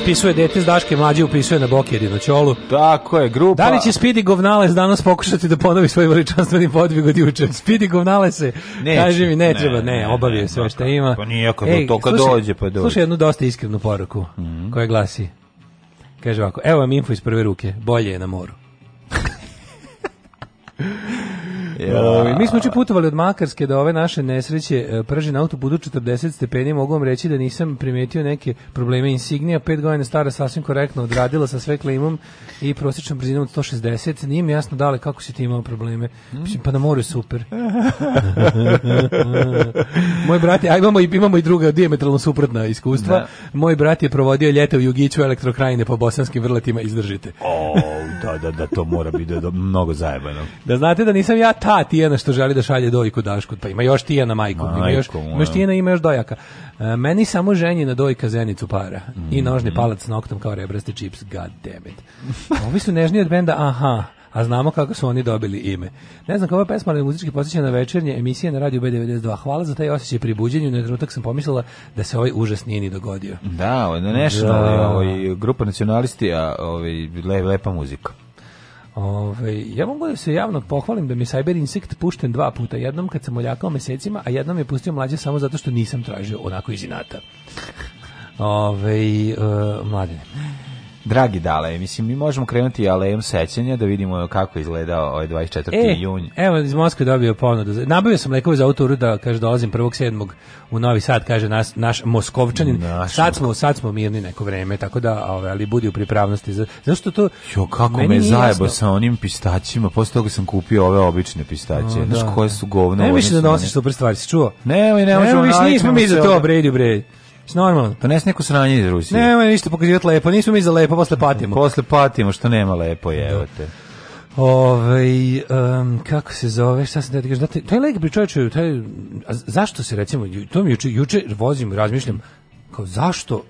ispisuje dete s Daške mlađe upisuje na bok jedino čolu. Tako je, grupa. Da li će Speedy Govnales danas pokušati da ponovi svoj veličanstveni podvig od juče? Speedy Govnalese, neće, kaže mi, ne, ne treba, ne, ne obavio sve što ima. Pa nije ako Ej, to kad slušaj, dođe, pa dođe. Slušaj jednu dosta iskrenu poruku, mm -hmm. koja glasi, kaže ovako, evo vam info iz prve ruke, bolje je na moru. Da. Ovi, mi smo če putovali od Makarske da ove naše nesreće e, prži na auto budu 40 stepeni. Mogu vam reći da nisam primetio neke probleme insignija. Pet godina stara sasvim korektno odradila sa sve klimom i prosječnom brzinom od 160. Nije mi jasno dale kako si ti imao probleme. Mislim, pa na moru super. Moj brat, a imamo, imamo i druga diametralno suprotna iskustva. Da. Moj brat je provodio ljeto u Jugiću elektrokrajine po bosanskim vrletima. Izdržite. O, da, da, da, to mora biti da, da, mnogo zajebano. Da znate da nisam ja ta Tijana što želi da šalje dojku Dašku, pa ima još Tijana majku, Majko, ima još, ima još Tijana, ima još dojaka. E, meni samo ženjina dojka zenicu para mm. i mhm. nožni palac s noktom kao rebrasti čips, god damn it. Ovi su nežniji od benda, aha, a znamo kako su oni dobili ime. Ne znam kako je pesma, ali muzički posjeća na večernje emisije na Radio B92. Hvala za taj osjećaj pri buđenju, na trenutak sam pomislila da se ovaj užas nije ni dogodio. Da, ovo je nešto, da. ovaj, grupa nacionalisti, a ovaj, le, lepa muzika. Ove, ja mogu da se javno pohvalim da mi Cyber Insect pušten dva puta. Jednom kad sam oljakao mesecima, a jednom je pustio mlađe samo zato što nisam tražio onako iz inata. Ove, uh, e, mladine. Dragi dale, mislim, mi možemo krenuti alejom sećanja da vidimo kako izgledao ovaj 24. E, jun. Evo, iz Moskve dobio ponudu. Nabavio sam lekove za autoru da, kaže, dolazim 1.7. u Novi Sad, kaže nas, naš Moskovčanin. Naš sad, smo, sad smo mirni neko vreme, tako da, ove, ali budi u pripravnosti. Zašto to... Jo, kako me zajebo sa onim pistaćima, posle toga sam kupio ove obične pistaće. Znaš da. koje su govno? Ne više da nosiš super stvari, si čuo? Ne, ovaj ne, ne, ne, ne, ne, ne, ne, ne, ne, ne, ne, normalno. Pa ne neko sranje iz Rusije. Nema ništa pokazivati lepo, nismo mi za lepo, posle patimo. Posle patimo, što nema lepo, da. evo te. Ove, um, kako se zove, šta se da ti kažem, taj leg pri čovječu, taj, a zašto se recimo, to mi juče, juče vozim, i razmišljam, kao zašto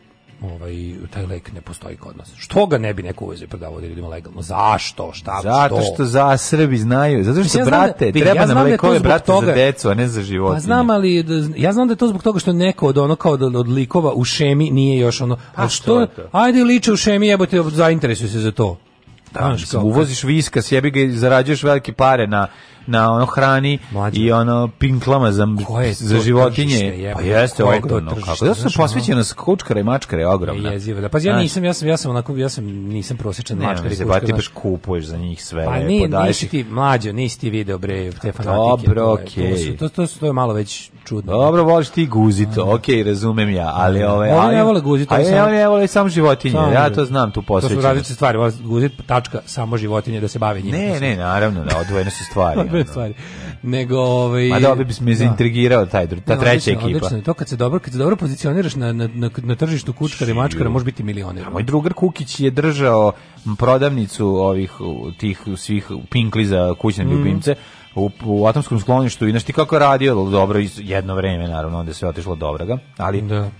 ovaj taj lek ne postoji kod nas. Što ga ne bi neko uvezao i prodavao da ljudima legalno? Zašto? Šta? Zato što, za Srbi znaju, zato što ja brate, da, treba ja nam da lekove brate toga, za decu, a ne za životinje. Pa znam ali da, ja znam da je to zbog toga što neko od ono kao od, da od likova u šemi nije još ono. A što? Ajde liče u šemi, jebote, zainteresuj se za to. Da, uvoziš viska, sjebi ga i zarađuješ velike pare na na ono hrani Mlađe. i ono pinklama za, je za životinje. Je, pa jeste ogromno. Kako ja sam posvećen posvećenost kučkara i mačkara je ogromna. Jezivo. Da, pa ja nisam, ja sam, ja sam onako, ja sam, nisam prosječan mačkar i kučkar. Pa ti baš kupuješ za njih sve. Pa nije, nisi ti mlađo, nisi ti video bre, te pa fanatike. Dobro, okej. To, to, to, je malo već čudno. Dobro, voliš ti guzito, da. okej, razumem ja, ali da. ove... Oni ne vole guzito. A ja ne vole samo životinje, ja to znam tu posvećenost. To su različite stvari, guzit, tačka, samo životinje da se bave njima. Ne, ne, naravno, da, odvojene su stvari. Da ove stvari. Nego ovaj Ma da bi me da. zaintrigirao taj ta da, treća odlično, ekipa. Odlično, to kad se dobro kad se dobro pozicioniraš na na na, na tržištu kučkara i mačkara može biti milioner. moj drugar Kukić je držao prodavnicu ovih tih svih pinkli za kućne mm. ljubimce u, u atomskom skloništu i znaš ti kako radio dobro jedno vreme naravno onda je sve otišlo dobro ga ali da.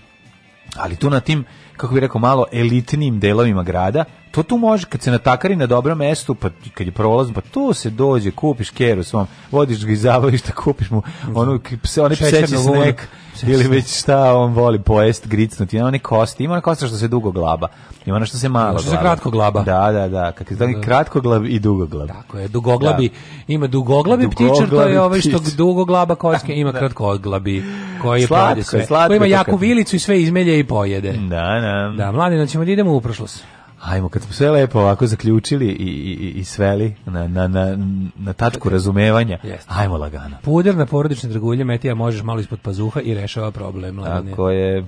ali tu na tim kako bih rekao malo elitnim delovima grada to tu može kad se natakari na dobrom mestu pa kad je prolazno pa tu se dođe kupiš keru svom vodiš ga iz zabavišta da kupiš mu onu pse one pseći snack ili već šta on voli pojest gricnuti ima one kosti ima ona kosta što se dugo glaba ima ono što se malo glaba što se kratko glaba da da da kad se da, da, kratko glab i dugo glab tako je dugoglabi da. ima dugoglabi, dugoglabi ptičar to je ovaj što dugo glaba kocka ima kratkoglabi koji je slatko, sve slatko, koji ima jaku vilicu i sve izmelje i pojede da da da mladi ćemo da idemo u prošlost Hajmo, kad smo sve lepo ovako zaključili i, i, i sveli na, na, na, na tačku razumevanja, Jeste. hajmo lagano. Puder na porodične dragulje metija možeš malo ispod pazuha i rešava problem. Ladine. Tako je.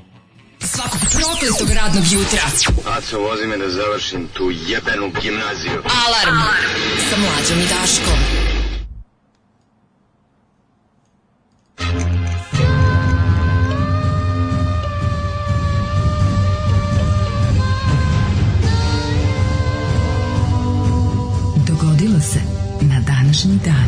Svakog prokletog radnog jutra. Aco, vozi me da završim tu jebenu gimnaziju. Alarm, Alarm. sa mlađom i Daškom. današnji dan.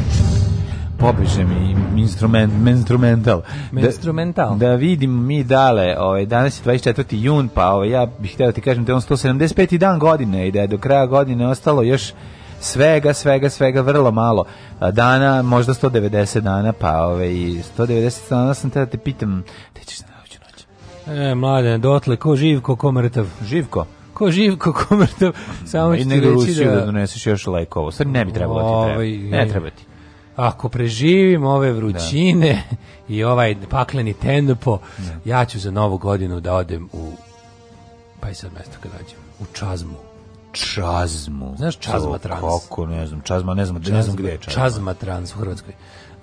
Popiše mi instrument, instrumental. Da- instrumental. Da, da vidim mi dale, ovaj, danas je 24. jun, pa ovaj, ja bih htio da ti kažem da je on 175. dan godine i da je do kraja godine ostalo još svega, svega, svega vrlo malo dana, možda 190 dana, pa ovaj, 190 dana sam te da te pitam, te ćeš na noću noć. E, mladene, dotle, ko živ, ko, ko mrtav? Živko ko živ, ko komrtav, samo ću ti reći da... da doneseš još lekovo. Sad ne bi trebalo ovaj, ti treba. Ovaj, ne treba ti. Ako preživim ove vrućine da. i ovaj pakleni tempo, da. ja ću za novu godinu da odem u pa i sad mesto kad dođem, u Čazmu. Čazmu. Znaš Čazma Trans? Kako, ne znam, Čazma, ne znam, čazma, ne znam gde je Čazma. Čazma Trans u Hrvatskoj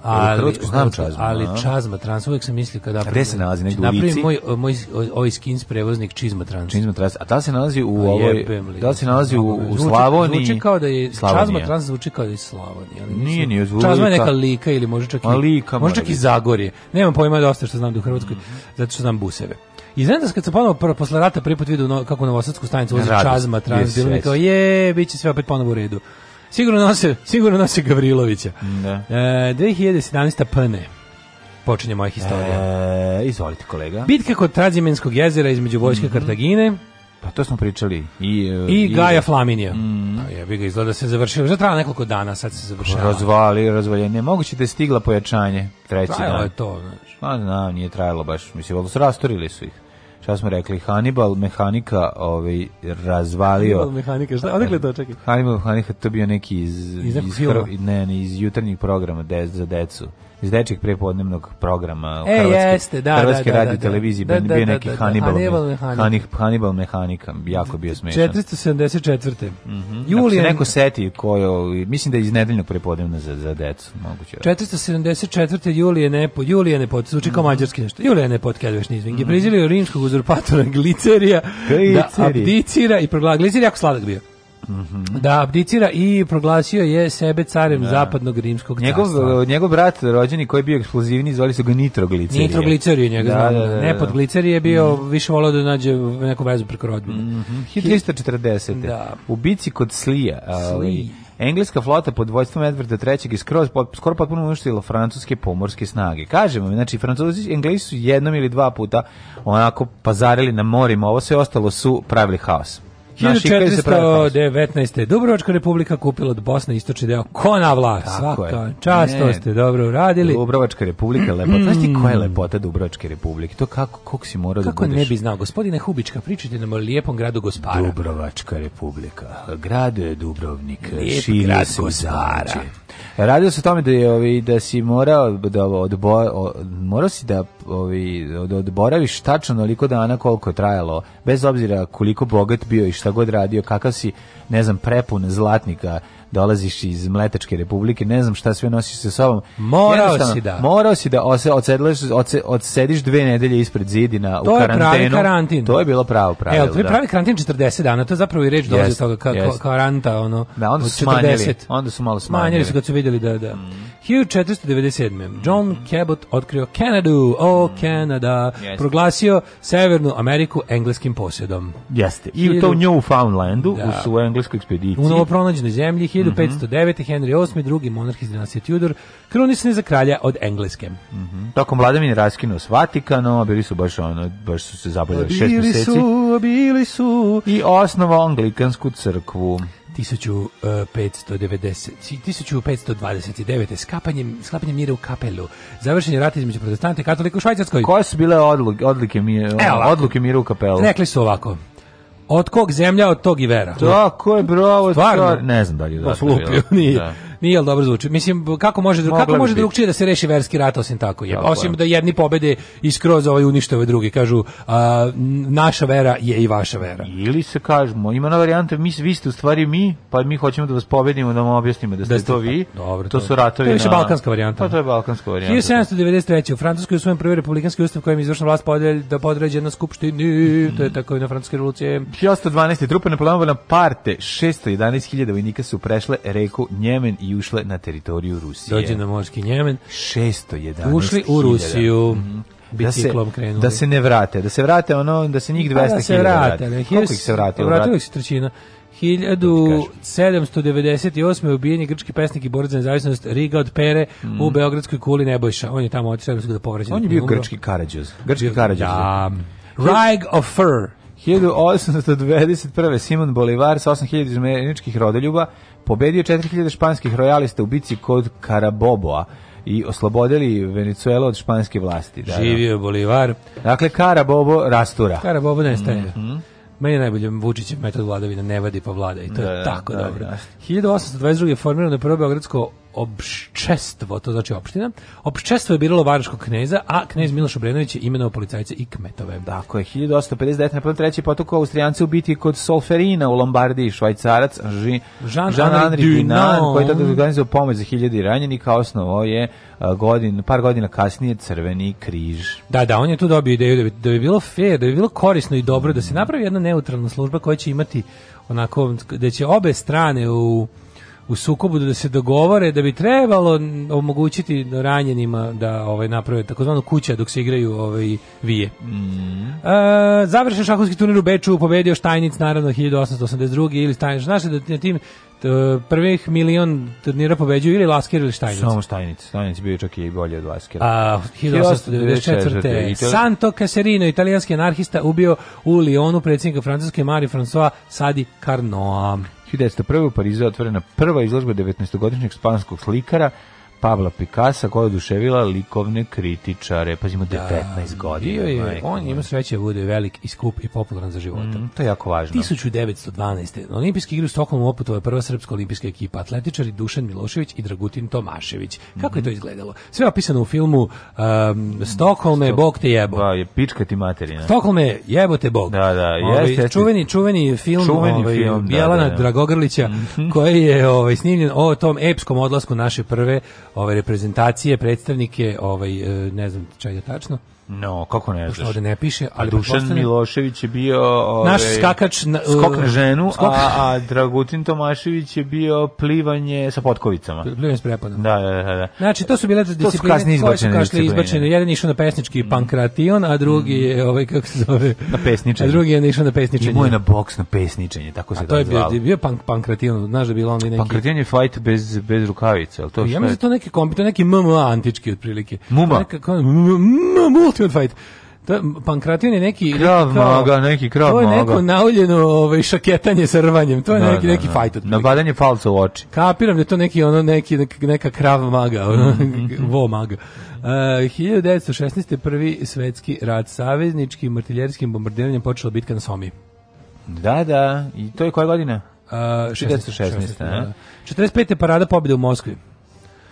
ali, znam čazma, ali čazma trans, uvijek sam mislio kada napravim, se nalazi negdje u ulici? moj, moj, ovaj skins prevoznik čizma trans. Čizma trans, a da se nalazi u pa ovoj, da se nalazi u, u Slavoniji? Zvuči kao da je, Slavonija. čazma trans zvuči kao da je Slavonija. Ali nije, nije zvuči. Čazma je neka lika ili može čak i, lika, možda čak i Zagorje. Nemam pojma da dosta što znam da u Hrvatskoj, mhm. zato što znam buseve. I znam da kad se ponovo prvo posle rata prvi put vidio no, kako novosadsku stanicu vozi čazma trans, bilo mi kao je, biće sve opet ponovo u redu. Sigurno nose, sigurno nose Gavrilovića. Da. E, 2017. Pne počinje moja historija. E, izvolite kolega. Bitka kod Trazimenskog jezera između vojske mm -hmm. Kartagine. Pa to smo pričali. I, e, I, i Gaja Flaminija. Mm. Ja pa bih ga izgleda da se završio. Že trajalo nekoliko dana, sad se završava. Razvali, razvaljenje. Moguće da je stigla pojačanje treći trajalo dan. Trajalo je to, znaš. Pa znam, da, nije trajalo baš. Mislim, valjda rastorili su ih šta smo rekli, Hannibal mehanika ovaj, razvalio. Hannibal mehanika, šta? Odakle to, čekaj? Hannibal mehanika, to bio neki iz, iz, iz, iz ne, ne, iz jutarnjeg programa de, za decu iz dečeg prepodnevnog programa e, Hrvatske, jeste, da, Hrvatske da, da, da radio da, televizije da, pa da bio neki Hannibal, Hannibal, mehanik. Hannibal mehanika, jako bio smešan. 474. Mm -hmm. Julijan... Ako se neko seti kojo, ovaj, mislim da je iz nedeljnog prepodnevna za, za decu, moguće. 474. Julije Nepot, Julije Nepot, zvuči kao mm -hmm. mađarski nešto, Julije Nepot, kada već nizvim, mm -hmm. je mhm. prezilio rimskog uzurpatora glicerija, Gliceri. da abdicira i proglasio, glicer jako sladak bio. Mm -hmm. Da abdicira i proglasio je sebe carem da. zapadnog rimskog njegov, carstva. Njegov brat rođeni koji je bio eksplozivni zvali su ga nitroglicerije. Nitroglicerije njega da, da, da, Ne da. pod glicerije je bio mm. više volao da nađe neku vezu preko rodbine. Mm -hmm. 1340. Da. U bici kod Slija. Ovaj, Slij. Engleska flota pod vojstvom Edvarda III. je skroz pot, skoro potpuno uništila francuske pomorske snage. Kažemo, znači Francuzi, Englesi su jednom ili dva puta onako pazarili na morima, ovo sve ostalo su pravili haos. 1419. Dubrovačka republika kupila od Bosne istočni deo Kona Tako Svaka čast, to ste dobro uradili. Dubrovačka republika lepota. Znaš ti koja je mm. lepota Dubrovačke republike? To kako, kako si morao da budeš? Kako ne bi znao? Gospodine Hubička, pričajte nam o lijepom gradu Gospara. Dubrovačka republika. Grad je Dubrovnik. Lijep grad Gospara. Radio se tome da je ovi da si morao da odbo, morao si da ovi od da odboraviš tačno koliko dana koliko je trajalo, bez obzira koliko bogat bio i šta god radio, kakav si, ne znam, prepun zlatnika dolaziš iz Mletačke republike, ne znam šta sve nosiš sa sobom. Morao si da. Morao si da ose, odsedleš, odsediš dve nedelje ispred zidina to u karantenu. To je pravi karantin. To je bilo pravo pravilo. E, to je da. pravi karantin 40 dana, to je zapravo i reč yes, dođe toga ka, yes. karanta, ono, da, onda su 40. Smanjili, onda su malo smanjili. Smanjili su kad su vidjeli da, da. Mm. 1497. John mm-hmm. Cabot otkrio Kanadu, o oh, Kanada, yes. proglasio Severnu Ameriku engleskim posjedom. Jeste, i to u Newfoundlandu, da. u englesku ekspediciji. U novopronađenoj zemlji, 1509. Henry VIII, drugi monarh iz dinastije Tudor, krunisan je za kralja od Engleske. Mm -hmm. Tokom vladavine raskinuo s Vatikanom, bili su baš ono, baš su se zabavljali šest bili meseci. Bili su, bili su. I osnovao anglikansku crkvu. 1590, 1529. E, skapanjem, sklapanjem mira u kapelu. Završen rata između protestante i katolika u Švajcarskoj. Koje su bile odluke, odlike, mi, e, odluke mira u kapelu? Rekli su ovako. Od kog zemlja, od tog i vera. Tako je, bravo. Stvarno? Ne znam da li je da. Slupio, nije. Da. Nije al dobro zvuči. Mislim kako može Mogla kako može drugčije da se reši verski rat osim tako je. Osim da jedni pobede i skroz ovaj unište ove druge, kažu a, naša vera je i vaša vera. Ili se kažemo, ima na varijante, mi vi ste u stvari mi, pa mi hoćemo da vas pobedimo da vam objasnimo da ste, da ste to pa, vi. Dobro, to, to su ratovi. To je više na... balkanska varijanta. Pa to je balkanska varijanta. 1793. Da. u Francuskoj usvojen prvi republikanski ustav kojim izvršna vlast podelj da podređe na skupštini, mm. to je tako i na francuske revolucije. 1812. trupe Napoleona Parte 611.000 vojnika su prešle reku Njemen i i ušle na teritoriju Rusije. Dođe na morski Njemen. 611 Ušli u Rusiju. Mm -hmm. da se, da se ne vrate, da se vrate ono, da se njih 200.000 pa da vrate. Da se vrate, vrate. Koliko ih se vrate? Vratilo ih se trećina. 1798. je ubijen je grčki pesnik i borac za nezavisnost Riga od Pere mm. u mhm. Beogradskoj kuli Nebojša. On je tamo od otišao da, da povraća. On je bio grčki Karadžoz. Grčki Karadžoz. Da. da. Rag of Fur. 1821. Simon Bolivar sa 8000 izmeničkih rodoljuba pobedio 4000 španskih rojalista u bici kod Karaboboa i oslobodili Venecuelu od španske vlasti. Da, da, Živio je Bolivar. Dakle, Karabobo rastura. Karabobo nestaje. Mm -hmm. Meni je najbolje Vučićev metod vladavina ne vadi pa vlada i to da, je tako da, dobro. Da, da. 1822. je formirano prvo Beogradsko opščestvo, to znači opština. Opščestvo je biralo varaškog kneza, a knez Miloš Obrenović je imenovao policajce i kmetove. Da, Tako je, 1859. na prvom treći potoku Austrijanci u biti kod Solferina u Lombardiji, švajcarac Jean, Jean, Jean Henri Dunant, koji je tada organizao pomoć za ranjenih, ranjenika, osnovo je godin, par godina kasnije Crveni križ. Da, da, on je tu dobio ideju da bi, da bi bilo fair, da bi bilo korisno i dobro, da se napravi jedna neutralna služba koja će imati onako, da će obe strane u u sukobu da se dogovore da bi trebalo omogućiti ranjenima da ovaj naprave takozvanu kuća dok se igraju ovaj vije. Mm. E, završen šahovski turnir u Beču, pobedio Štajnic naravno 1882 ili Štajnic. Znaš da na tim prvih milion turnira pobeđuju ili Lasker ili Štajnic? Samo Štajnic. Štajnic bio čak i bolje od Laskera. A, 1894. Santo Caserino, italijanski anarhista, ubio u Lionu predsjednika Francuske Mari François Sadi Carnoa. 1901. u Parizu je otvorena prva izložba 19-godišnjeg spanskog slikara Pabla Picasso koja je oduševila likovne kritičare. Pazimo, da, de 15 godina. Je, on ima sreće da bude velik i skup i popularan za života. Mm, to je jako važno. 1912. Na olimpijski igri u Stokholmu oputova je prva srpska olimpijska ekipa atletičari Dušan Milošević i Dragutin Tomašević. Kako mm -hmm. je to mhm. izgledalo? Sve opisano u filmu um, Stokholme, Stok... Bog te jebo. Da, je pička ti materina. Stokholme, jebo te Bog. Da, da, ovaj, jeste, jeste. Čuveni, čuveni film, čuveni ovaj, film Bjelana da, da, da. Dragogrlića, mm -hmm. koji je ovaj, snimljen o tom epskom odlasku naše prve ove reprezentacije, predstavnike, ovaj e, ne znam čega tačno. No, kako ne znaš? Ovde ne piše, ali pa Dušan postane... Milošević je bio ove, naš ovaj, skakač na, uh, skok na ženu, skok... a, a Dragutin Tomašević je bio plivanje sa potkovicama. Plivanje s prepadom. Da, da, da, da. Znači, to su bile to discipline su koje su kašle izbačene. Jedan je išao na pesnički mm. pankration, a drugi mm. je, ovaj, kako se zove... Na pesničenje. A drugi je išao na pesničenje. Imao je na boks na pesničanje, tako se da zvalo. A to je bio, bio pank, pankration, znaš da je bilo onaj neki... Pankration je fight bez, bez rukavica, ali to pa ja što je... Ja da mislim to neki kompi, to neki MMA antički, otprilike. Muma. Neka, multi Pankration fight. Da, Pankration je neki krav neki kao, maga, neki krav maga. To je neko nauljeno ovaj šaketanje sa rvanjem. To je da, neki da, neki da. fight. Nabadanje falca u oči. Kapiram da je to neki ono neki neka krav maga, ono, mhm, mhm. vo maga. E, uh, 1916. prvi svetski rat saveznički martiljerskim bombardiranjem počela bitka na Somi. Da, da. I to je koja godina? Uh, 1916. 1916 da. 45. parada pobjede u Moskvi.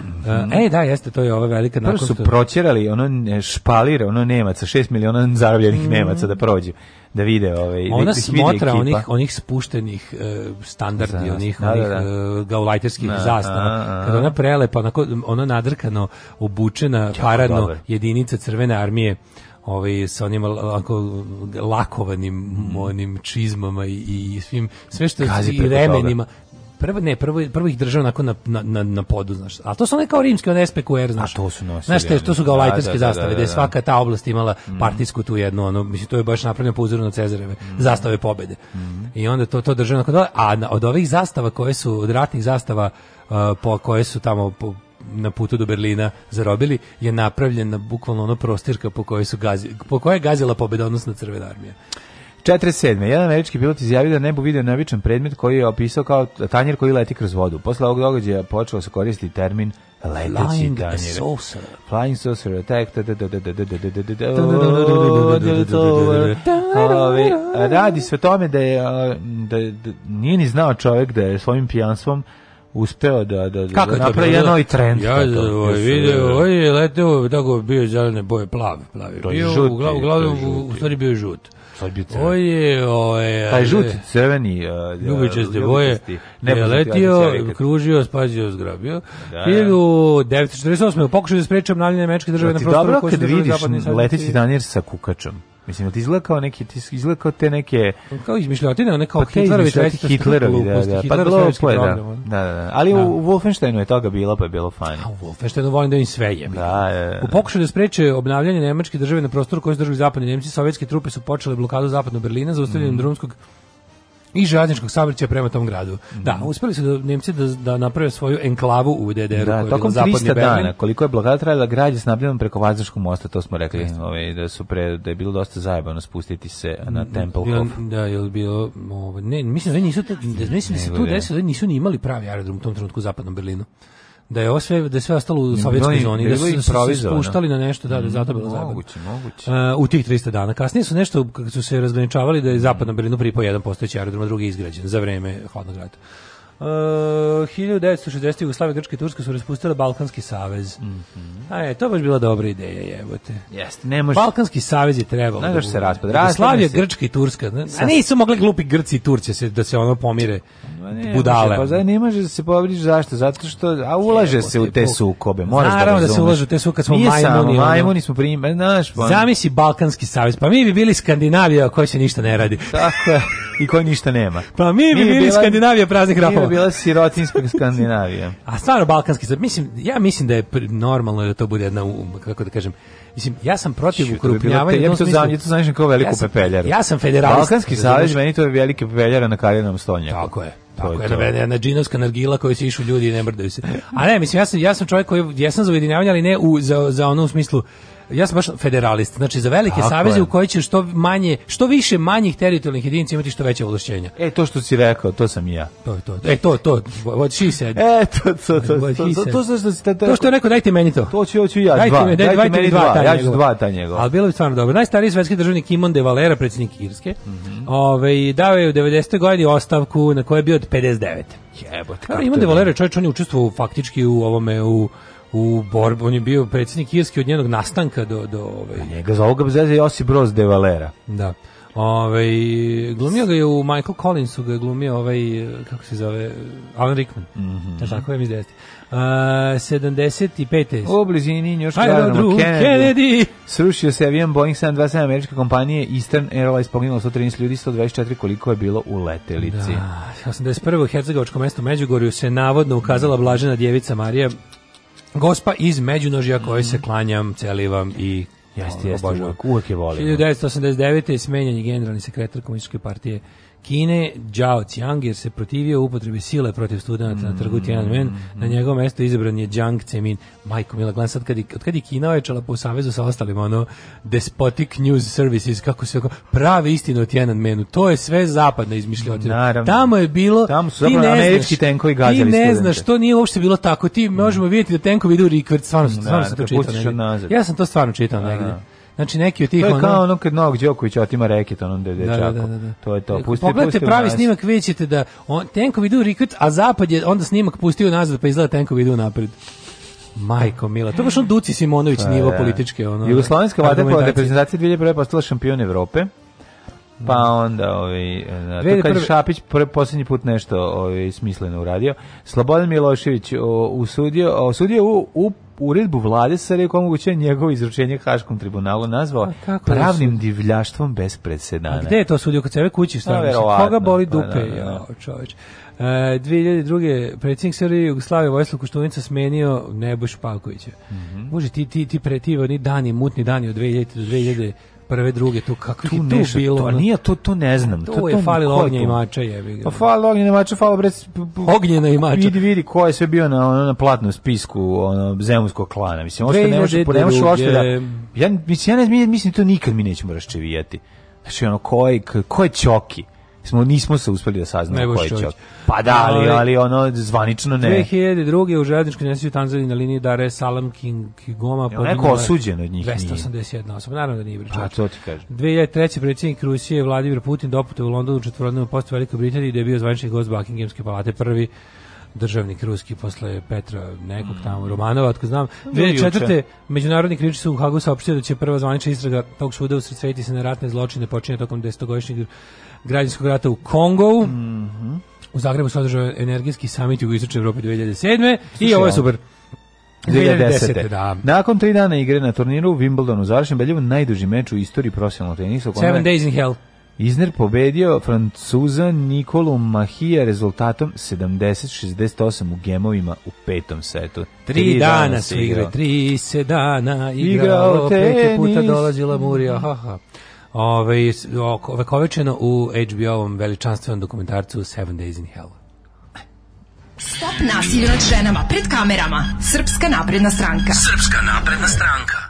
Mm -hmm. E, da, jeste, to je ova velika nakon. Prvo su proćerali, ono špalira, ono Nemaca, 6 miliona zarobljenih mm -hmm. Nemaca da prođe, da vide ovaj, da Ona da smotra vide onih, onih spuštenih uh, standardi, Zas, onih, da, da, onih da, e, da. Uh, gaulajterskih zastava. Kada ona prelepa, onako, ona nadrkano obučena, ja, paradno, dobar. jedinica crvene armije, ovaj sa onim lako, lakovanim mm. onim čizmama i, i svim sve što Kazi i remenima Prvo ne, prvo, prvo ih držao onako na, na, na, podu, znaš. A to su one kao rimski, one SPQR, znaš. A to su nosili. Znaš, te, to su kao da, da, da, zastave, da, da, je svaka ta oblast imala mhm. partijsku tu jednu, ono, mislim, to je baš napravljeno po uzoru na Cezareve, mm. zastave pobede. Mm. I onda to, to držao nakon dole. A od ovih zastava koje su, od ratnih zastava, uh, po, koje su tamo po, na putu do Berlina zarobili je napravljena bukvalno ono prostirka po kojoj su gazi, po kojoj je gazila pobeda odnosno crvena armija. 47. Jedan američki pilot izjavio da nebu video neobičan predmet koji je opisao kao tanjer koji leti kroz vodu. Posle ovog događaja počeo se koristiti termin leteći tanjer. Saucer. Flying saucer attack. Radi se o tome da je da, da nije ni znao čovek da je svojim pijanstvom uspeo da da Kako da napravi jedan novi trend. Ja da ovaj video, ovaj je leteo tako bio zelene boje, plavi, plavi. Bio u glavu, u stvari bio žut. To Oj, bio taj žuti, crveni, uh, ljubičaste boje, ne je letio, kružio, spazio, zgrabio. Da, 1948. Da. u pokušao da spreče obnavljanje američke države na prostoru dobro, koji su države zapadne Dobro, kad vidiš letići tanjer sa kukačom, Mislim, ti izgleda kao neki, ti izgleda kao te neke... Kao izmišljotine, one kao pa Hitlerovi, Hitlerovi, da, da, pa glupo je, da, da, da, da, Ali da. u Wolfensteinu je toga bilo, pa je bilo fajno. A u Wolfensteinu volim da im sve je. Da da, da, da, U pokušaju da spreče obnavljanje nemačke države na prostoru koji su držali zapadni Nemci, sovjetske trupe su počele blokadu zapadnog Berlina za mm. drumskog i željezničkog saobraćaja prema tom gradu. Mm Da, mhm. uspeli su da Nemci da, da naprave svoju enklavu u DDR-u. Da, tokom 300 dana, koliko je blokada trajala, grad je snabljeno preko Vazarskog mosta, to smo rekli, ovaj, da su pre, da je bilo dosta zajebano spustiti se na Tempelhof. Da, da je bilo, ovaj, ne, mislim da nisu, da, mislim da se tu desilo, da nisu ni imali pravi aerodrom u tom trenutku u zapadnom Berlinu da je ovo sve da sve ostalo u sovjetskoj zoni da su se da spuštali na nešto da da zato bilo zajebano. Moguće, moguće. Uh, u tih 300 dana kasnije su nešto kako su se razgraničavali da je zapadnom Berlinu pripao jedan postojeći aerodrom, drugi izgrađen za vreme hladnog rata. Uh, 1960. Jugoslavia, Grčka i Turska su raspustile Balkanski savez. Mm -hmm. A je, to baš bila dobra ideja, jebote. Jeste, ne može. Balkanski savez je trebalo. Ne da se raspad. Jugoslavia, Grčka i Turska. Ne? A nisu mogli glupi Grci i Turci se, da se ono pomire. Ne, budale. pa ne može da se povriđi zašto? Zato što a ulaže Jebote, se u te sukobe. Moraš da Naravno da, da se ulaže u te sukobe, smo Nije majmuni. Samo, majmuni smo primjer, znaš, pa. Zamisli Balkanski savez. Pa mi bi bili Skandinavija koja se ništa ne radi. Tako je. I koji ništa nema. Pa mi bi mi bili Skandinavija praznih rafova je bila sirotinska Skandinavija. A stvarno balkanski, mislim, ja mislim da je normalno da to bude jedna, kako da kažem, Mislim, ja sam protiv Šu, ukrupnjavanja. Ja to znam, ja to znaš kao veliku ja sam, pepeljaru. Ja sam federalist. Balkanski savez meni to je velike pepeljara na kaljenom stolnjaku. Tako je. Tako je, to. jedna, jedna džinovska nargila koju se išu ljudi i ne mrdaju se. A ne, mislim, ja sam, ja sam čovjek koji, ja sam za ujedinjavanje, ali ne u, za, za ono u smislu, ja sam baš federalist, znači za velike saveze u koje će što manje, što više manjih teritorijalnih jedinica imati što veće ovlašćenja. E to što si rekao, to sam i ja. To to. E to to what she said. E to to to. What to, to, to, što si to što je rekao dajte meni to. To ću hoću ja dajte mi, dajte, mi dva, ja ću dva ta njegova. Al bilo bi stvarno dobro. Najstariji svetski državnik Imon de Valera predsednik Irske. Mm Ovaj dao je u 90. godini ostavku na kojoj je bio od 59. Jebote. Imon de Valera čovjek on je učestvovao faktički u ovome u u borbu, on je bio predsjednik Irske od njenog nastanka do... do ovaj... Njega za ovoga bezveze Josip Broz de Valera. Da. Ove, ovaj, glumio ga je u Michael Collinsu, ga je glumio ovaj, kako se zove, Alan Rickman. Mm -hmm. Znaš, tako je mi izdesti. Uh, 75. U blizini još gledamo Kennedy. Kennedy. Srušio se avion Boeing 727 američke kompanije Eastern Airlines poginulo 113 ljudi, 124 koliko je bilo u letelici. Da, 81. u Hercegovačkom Međugorju se navodno ukazala Blažena djevica Marija Gospa iz Međunožja mhm. kojoj se klanjam, celivam i Jeste, jeste, uvijek, uvijek je volim. 1989. Da. je smenjen generalni sekretar komunističke partije Kine Zhao Qiang jer se protivio upotrebi sile protiv studenta mm, na trgu Tiananmen. Mm, mm na mm. njegovo mesto izabran je Jiang Zemin. Majko Mila, gledam sad kad od kad je Kina ojačala po savezu sa ostalima, ono despotic news services, kako se prave istine o Tiananmenu. To je sve zapadna izmišljotina. Tamo je bilo... Tamo su ti ne američki znaš, tenkovi Ti ne znaš, to nije uopšte bilo tako. Ti možemo mm. vidjeti da tenkovi idu u rikvrt. Stvarno, stvarno, stvarno sam to čitao. Ja sam to stvarno čitao da, negdje. Da. Znači neki od tih To je kao ono, kad Novak Đoković otima reket onom da je da, dečako. Da, da, da, To je to. Pusti, Pogledajte pravi snimak, vidjet ćete da on, tenkovi idu u a zapad je onda snimak pustio nazad, pa izgleda tenkovi idu napred. Majko Mila, to baš on Duci Simonović pa, nivo da. političke. Ono, Jugoslovenska vaterpola reprezentacija 2001. postala šampion Evrope. Pa da. onda ovaj da, e, to kad prvi... Šapić pre poslednji put nešto ovaj smisleno uradio. Slobodan Milošević o, usudio, osudio u, u uredbu vlade Sarajevo koja omogućuje njegovo izručenje Haškom tribunalu nazvao da pravnim su... divljaštvom bez presedana. Gde je to sudio kod sebe kući? stvarno? no, Koga boli pa dupe? Pa, da, da. da. Ja, čoveč. E, uh, 2002. predsjednik Srbije Jugoslavije Vojislav Koštunica smenio Nebojš Pavkovića. Mm -hmm. Može ti ti ti pretivo ni dani mutni dani od 2000 do 2000 prve, druge, to kako tu je tu bilo. To, a nije, to, to ne znam. To, to je falilo ognja i mača, jebi Pa falilo ognja i mača, falilo bre... Ognjena i mača. Vidi, vidi ko je sve bio na, na platnom spisku ono, zemljskog klana. Mislim, ovo ne može, ne može da... Ja, mislim, ja ne, mislim, to nikad mi nećemo raščevijati. Znači, ono, ko je, ko je Ćoki? smo nismo se uspeli da saznamo ko je Ćopić. Pa da, ali, ali ono zvanično ne. 2002. u željezničkoj nesreći u Tanzaniji na liniji Dar es Salam King Kigoma ja, neko osuđen od njih 281 osoba, naravno da nije Bričović. Pa to ti kažem. 2003. predsjednik Rusije Vladimir Putin doputovao u Londonu u četvorodnevnu postu Velike Britanije gdje je bio zvanični gost Buckinghamske palate prvi državnik ruski posle Petra nekog tamo mm. Romanova, otko znam. 2004. Međunarodni krivični sud u Hagu saopštio da će prva zvanična istraga tog suda usredsvetiti se na ratne zločine počinje tokom desetogodišnjeg građanskog rata u Kongovu. Mm -hmm. U Zagrebu se održao energijski samit u Istočnoj Evropi 2007. Slušaj, I ovo je super. 2010. 2010. Da. Nakon tri dana igre na turniru u Wimbledonu završen Beljevu najduži meč u istoriji profesionalnog tenisa. Seven days in hell. Izner pobedio Francuza Nikolu Mahija rezultatom 70-68 u gemovima u petom setu. Tri, tri dana, dana se igre, tri se dana igrao, igrao pet puta dolazila Murija, ha ha. Ove, ovekovečeno u HBO-ovom veličanstvenom dokumentarcu Seven Days in Hell. Stop nasilju nad ženama pred kamerama. Srpska napredna stranka. Srpska napredna stranka.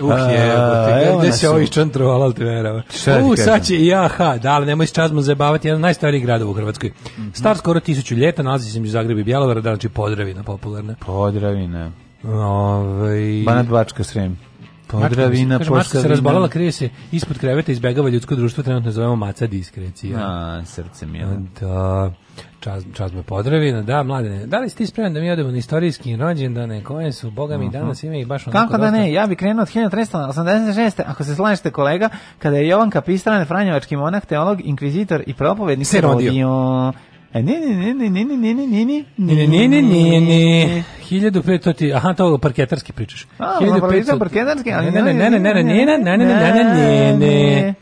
Uh, je, gde se ovih čantrovala alternera? U, sad će i aha, da, ali nemoj s čazmom zabavati, jedan najstariji grad u Hrvatskoj. Mm -hmm. Star skoro tisuću ljeta, nalazi se među Zagreb i Bjelovara, znači Podravina popularna. Podravina. Ove... Ovaj- Banat Bačka Srem. Podravina, pa Mačka, Mačka se razbolala, krije se ispod kreveta, izbegava ljudsko društvo, trenutno zovemo maca diskrecija. A, srce mi je. Da, čas, čas me podravina, da, mladene. Da li ste spreman da mi odemo na istorijski rođendane koje su, boga mi, mhm. danas ima ih baš onako Kako da ne, ja bih krenuo od 1386. Ako se slažete kolega, kada je Jovan Kapistran, Franjevački monah, teolog, inkvizitor i propovednik se rodio. rodio. E, ne, ne, ne, ne, ne, ne, ne, ne, ne, ne, ne, ne, ne, ne, 1500 ti, aha, to parketarski pričaš. 1500 parketarski, ne, ne, ne, ne, ne, ne, ne,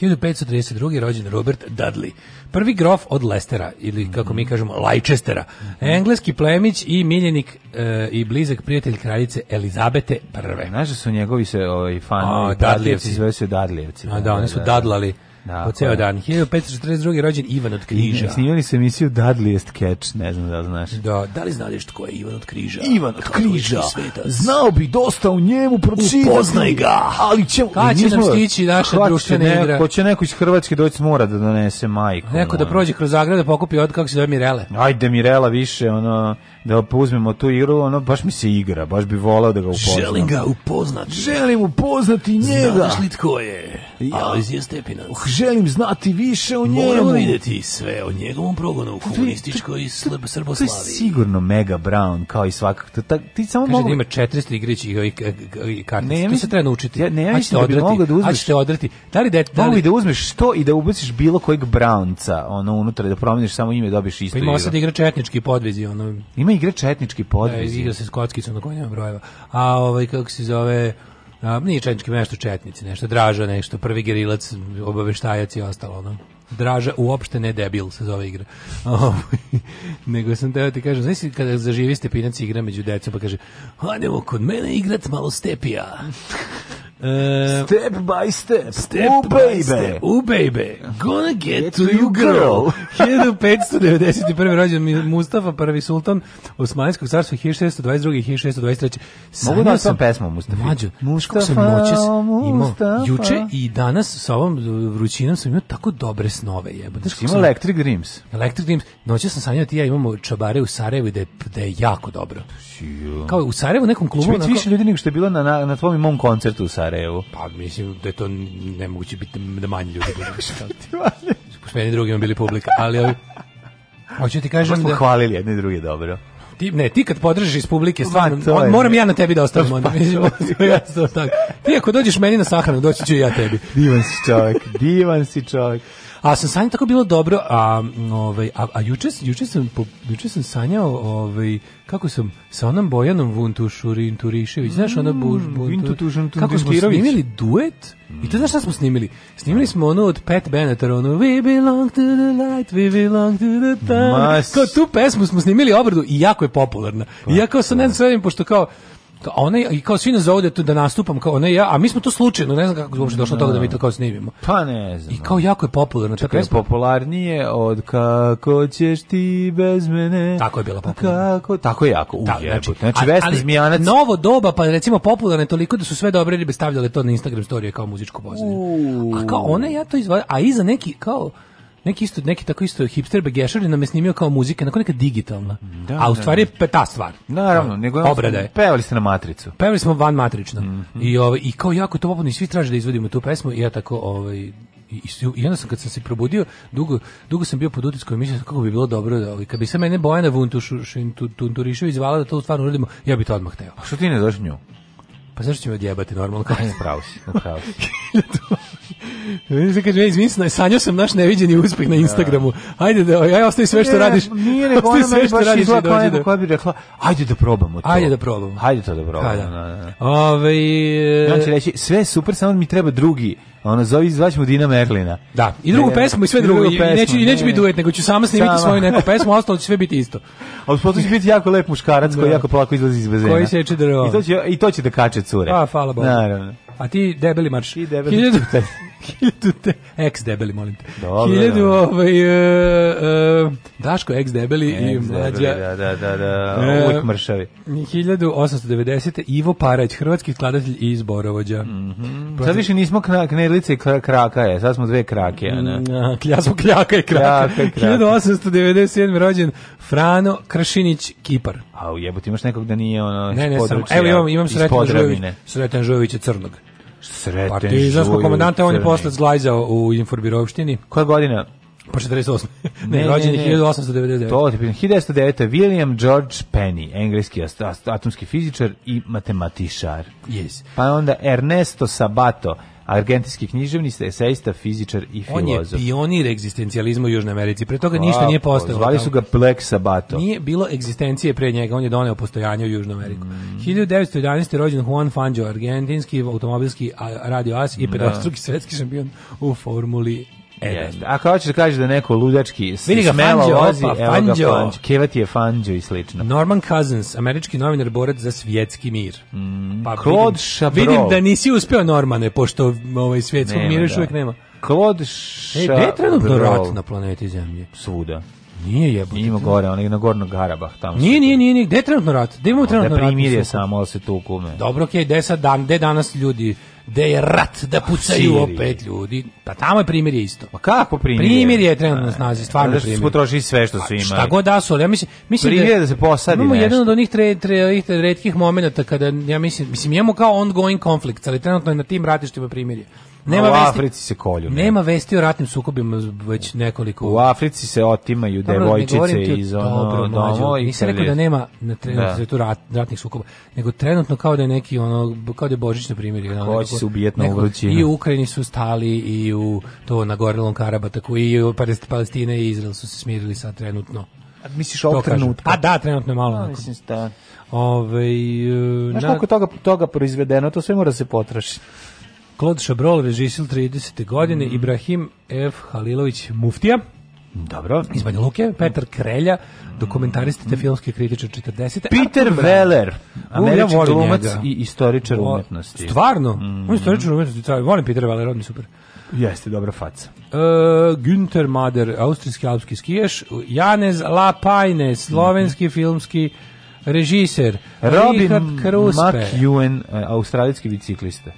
1532. rođen Robert Dudley, prvi grof od Lestera, ili kako mi kažemo, Leicestera. engleski plemić i miljenik i blizak prijatelj kraljice Elizabete I. Znaš da su njegovi se ovaj, fani, Dadlijevci, zove se Dadlijevci. A da, oni su dadlali Da, po ceo da. dan. 1542. rođen Ivan od Križa. Snimali su emisiju Dadliest Catch, ne znam da znaš. Da, da li znališ tko je Ivan od Križa? Ivan od Križa. Znao bi dosta u njemu pročitati. Upoznaj ga. Ali će... Kad će nam stići naša društvena igra? Ko će neko iz Hrvatske doći mora da donese majku. Neko da prođe kroz Zagrada pokupi od kako se zove Mirele. Ajde Mirela više, ono, da uzmemo tu igru, ono, baš mi se igra, baš bi volao da ga upoznam. Želim ga upoznati. Želim upoznati njega. Znaš li tko je? Ja, Alojzija Stepina. Oh, želim znati više o njemu. Moramo vidjeti sve o njegovom progonu u komunističkoj Srboslaviji. To je sigurno Mega Brown, kao i svakak. Ta, ti samo Kaže da mogu... da ima 400 igrići i i kartica. Ne, ja to se treba naučiti. Ja, ne, ja mislim da bi mogao da uzmeš... A ćete odrati. Da li da, da, li... da uzmeš što i da ubaciš bilo kojeg Brownca ono, unutra, da promeniš samo ime, dobiš isto. Pa ima sad igra četnički podvizi. Ono... Ima igra četnički podvizi. Da, igra se s kockicom na konjama brojeva. A ovaj, kako se zove A, nije četnički, nešto četnici, nešto draža, nešto prvi gerilac, obaveštajac i ostalo, ono. Draža uopšte ne debil se zove igra. Ovaj, nego sam teo da ti kažem, znaš kada zaživi stepinac igra među decom pa kaže, hajdemo kod mene igrat malo stepija. E, step by step. Step u baby. Step, u baby. Gonna get, get to you girl. 1591. rođen Mustafa, prvi sultan Osmanskog carstva 1622. i 1623. Mogu da sam pesmu Mustafa. Mlađo, Mustafa, sam noćas imao, juče i danas sa ovom vrućinom sam imao tako dobre snove jebote. Znaš, imao Electric Dreams. Electric Dreams. Noćas sam sanjao ti ja imamo čabare u Sarajevu da je, da je jako dobro. Kao u Sarajevu nekom klubu. Će biti više ljudi nego što je bilo na, na, na tvom i mom koncertu u Sarajevu. Sarajevu. Pa mislim da je to nemoguće biti da manje ljudi bude. Meni drugima bili publika, ali ovi... Hoću da ti kažem da... hvalili jedni i drugi dobro. Ti, ne, ti kad podržiš iz publike, stvarno, on, moram ja na tebi da ostavim onda. Pa, mislim, ja sam tako. Ti ako dođeš meni na sahranu, doći ću i ja tebi. Divan si čovjek, divan si čovjek. A sam sanjao tako bilo dobro, a, ovaj, a, a juče, juče, sam, juče sam sanjao ovaj, kako sam sa onom Bojanom Vuntušurin Turišević, znaš, ona mm, Buž, kako smo snimili duet, i to znaš šta smo snimili? Snimili smo ono od Pat Benatar, ono We belong to the light, we belong to the time. Kao tu pesmu smo snimili obradu i jako je popularna. Pa, I ja kao sam da. ne znam, pošto kao, a ona i kao svi nas zovu da, da nastupam kao ona ja, a mi smo to slučajno, ne znam kako uopšte došlo do toga da mi to kao snimimo. Pa ne znam. I kao jako je popularno. Čekaj, je popularnije od kako ćeš ti bez mene. Tako je bila popularna. Kako, tako je jako. Uj, da, znači, znači a, Vesna Zmijanac. Novo doba, pa recimo popularne toliko da su sve dobre ribe stavljale to na Instagram storije kao muzičku pozadinu. A kao ona ja to izvaja, a iza neki kao neki isto neki tako isto hipster begešar nam je snimio kao muzika, na neka digitalna. Da, a u da, stvari da. je ta stvar. Naravno, da. nego obrada je. Pevali ste na matricu. Pevali smo van matrično. Mm -hmm. I ovaj i kao jako to popodne svi traže da izvodimo tu pesmu i ja tako ovaj i, i onda sam kad sam se probudio, dugo, dugo sam bio pod utiskom i mislio kako bi bilo dobro da, ovaj, kad bi se mene Bojana Vuntušin Vunturišević zvala da to stvarno uradimo, ja bi to odmah hteo. A što ti ne daš nju? Pa zašto će me odjebati normalno? Kao... Ne, pravo si, pravo si. kaže, izvini, sanjao sam naš neviđeni uspeh na da. Instagramu. Ajde da, aj ostavi sve što radiš. Nije nego ona sve što radiš izgleda kao neko koja bi rekla, ajde da probamo to. Ajde da probamo. Ajde to da probamo. Ajde. Da, da, Ove, znači reći, sve super, samo mi treba drugi ona zove izvaćemo Dina Merlina. Da, i drugu ne, pesmu i sve drugo. I, pesmu, neću, neću biti duet, nego ću sama snimiti sama. svoju neku pesmu, a ostalo će sve biti isto. A uspotno će biti jako lep muškarac koji jako polako izlazi iz bezena. Koji seče drvo. I to će, i to će da kače cure. A, pa, hvala Bogu. Naravno. A ti debeli marš. Ti debeli. Hiljadu, hiljadu te, ex debeli, molim te. Dobre, hiljadu, ovaj, uh, uh, Daško, ex debeli ex i mlađa. Da, da, da, da, e, uvijek mršavi. 1890. Ivo Parać, hrvatski skladatelj i izborovođa. Mm -hmm. Sad više nismo kna, knedlice i kraka je, sad smo dve krake. Ne? Mm, ja smo kljaka i kraka. kraka, kraka. 1897. rođen Frano Kršinić, Kipar. A u jebote imaš nekog da nije ono ne, ne, sam, evo imam, imam Sretan Žujović, Sretan Žujovića Crnog. Sreten Partizanskog komandanta, on je posle zglajzao u Inforbirovštini. Koja godina? Pa 48. ne, ne, rođen je 1899. To ti 1909. William George Penny, engleski atomski fizičar i matematičar. Yes. Pa onda Ernesto Sabato, argentinski književnik, eseista, fizičar i filozof. On je pionir egzistencijalizma u Južnoj Americi. Pre toga ništa nije postao. Zvali su ga Black Sabato. Nije bilo egzistencije pre njega, on je doneo postojanje u Južnu Ameriku. Mm. 1911. je rođen Juan Fangio, argentinski automobilski radio as i da. pedastruki svetski šampion u formuli E, Jeste. Da, da. Ako hoćeš da kažeš da neko ludački Vidi smelo fanđo, evo fanđo. ga fanđo. Kevati je fanđo i slično. Norman Cousins, američki novinar borac za svjetski mir. Mm, pa Claude vidim, Chabrol. Vidim da nisi uspeo Normane, pošto ovaj svjetskog nema, mira još da. uvijek nema. Claude Chabrol. E, gde je rat na planeti Zemlje? Svuda. Nije jebote. Ima gore, onaj na Gornog Karabah tamo. Nije, nije, nije, nije, gde je trenutno rat? Gde imamo trenutno rat? Da primirje samo, ali se tu kume. Dobro, okej, okay, gde sad dan, gde danas ljudi da je rat, da pucaju pa, opet ljudi. Pa tamo je pa primjer je isto. Ma kako primjer? Primjer je trenutno na snazi, stvarno da primjer. Da sve što su pa, imali. Šta god da su, ja mislim, mislim primjer da, da se posadi imamo nešto. jedan od onih tre, tre, tre, retkih momenata kada, ja mislim, mislim, imamo kao ongoing conflict ali trenutno je na tim ratištima primjer je. Nema vesti, u Africi se kolju. Ne. Nema vesti o ratnim sukobima već nekoliko... U Africi se otimaju devojčice iz ono... Dobro, mlađo, nisam rekao da nema na trenutku da. rat, ratnih sukoba, nego trenutno kao da je neki ono, kao da je božićno primjer. Ono, Hoće se ubijet na I u Ukrajini su stali i u to na Gorilom Karabataku i u Palestina i Izrael su se smirili sad trenutno. A misliš ovog trenutka? Pa da, trenutno je malo. A, mislim da... Ove, ovaj, Znaš koliko toga, toga proizvedeno, to sve mora da se potrašiti. Claude Chabrol, režisil 30. godine, mm. Ibrahim F. Halilović Muftija, dobro. Iz Banja Luke, Petar Krelja, dokumentarista te mhm. filmske kritičar 40. Peter Artur Weller, američki glumac i istoričar umetnosti. Stvarno? Mm -hmm. On je istoričar umetnosti, volim Peter Weller, on mi super. Jeste, dobra faca. E, Günter Mader, austrijski alpski skijaš, Janez Lapajne, slovenski mm filmski režiser, Robin Richard Kruspe. McEwen, e, australijski biciklista.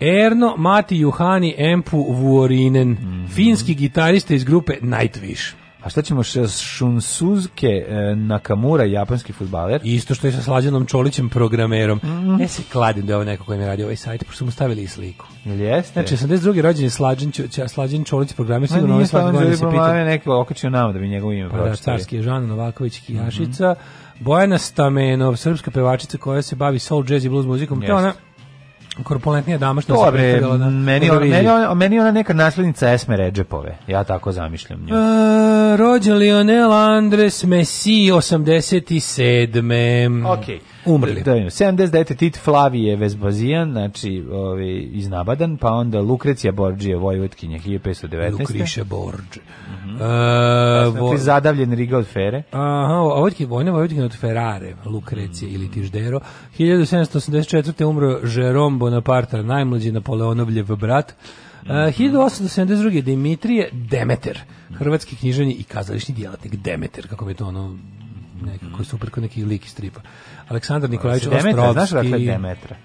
Erno Mati Juhani Empu Vuorinen, mm -hmm. finski gitarista iz grupe Nightwish. A šta ćemo sa Shunsuke e, Nakamura, japanski futbaler? Isto što je sa Slađanom Čolićem programerom. Mm Ne se kladim da je ovo neko koji mi radi ovaj sajt, pošto mu stavili i sliku. Ili jeste? Znači, 82. rođen je Slađan, Slađan Čolić programer, sigurno ovaj slađan godine se pita. Ne, neko okačio nama da bi njegovo ime pa, da, pročitali. carski je Žan Novaković Kijašica, mm -hmm. Bojana Stamenov, srpska pevačica koja se bavi soul, jazz i blues muzikom, to ona korpulentnija dama što Dobre, se predstavljala. Da, meni, ona, meni, ona, meni ona neka naslednica Esme Ređepove. Ja tako zamišljam nju. E, rođen Lionel Andres Messi 87. Okej. Okay. Umrli. Da, 79. Da, Tit Flavije Vezbazijan, znači ovaj, iz Nabadan, pa onda Lukrecija Borđija, Vojvodkinja, 1519. Lukriša Borđe. Mm -hmm. uh, vo... Zadavljen Riga od Fere. Aha, Vojvodkin, vojna Vojvodkinja od Ferare, Lukrecije mm -hmm. ili Tiždero. 1784. umro Jerome Bonaparte, najmlađi Napoleonovljev brat. E, mhm. Uh, 1872. Dimitrije Demeter, hrvatski književni i kazališni djelatnik Demeter, kako bi to ono nekako super kao neki lik iz stripa. Aleksandar Nikolajević Ostrovski. Demetra, znaš dakle Demetra?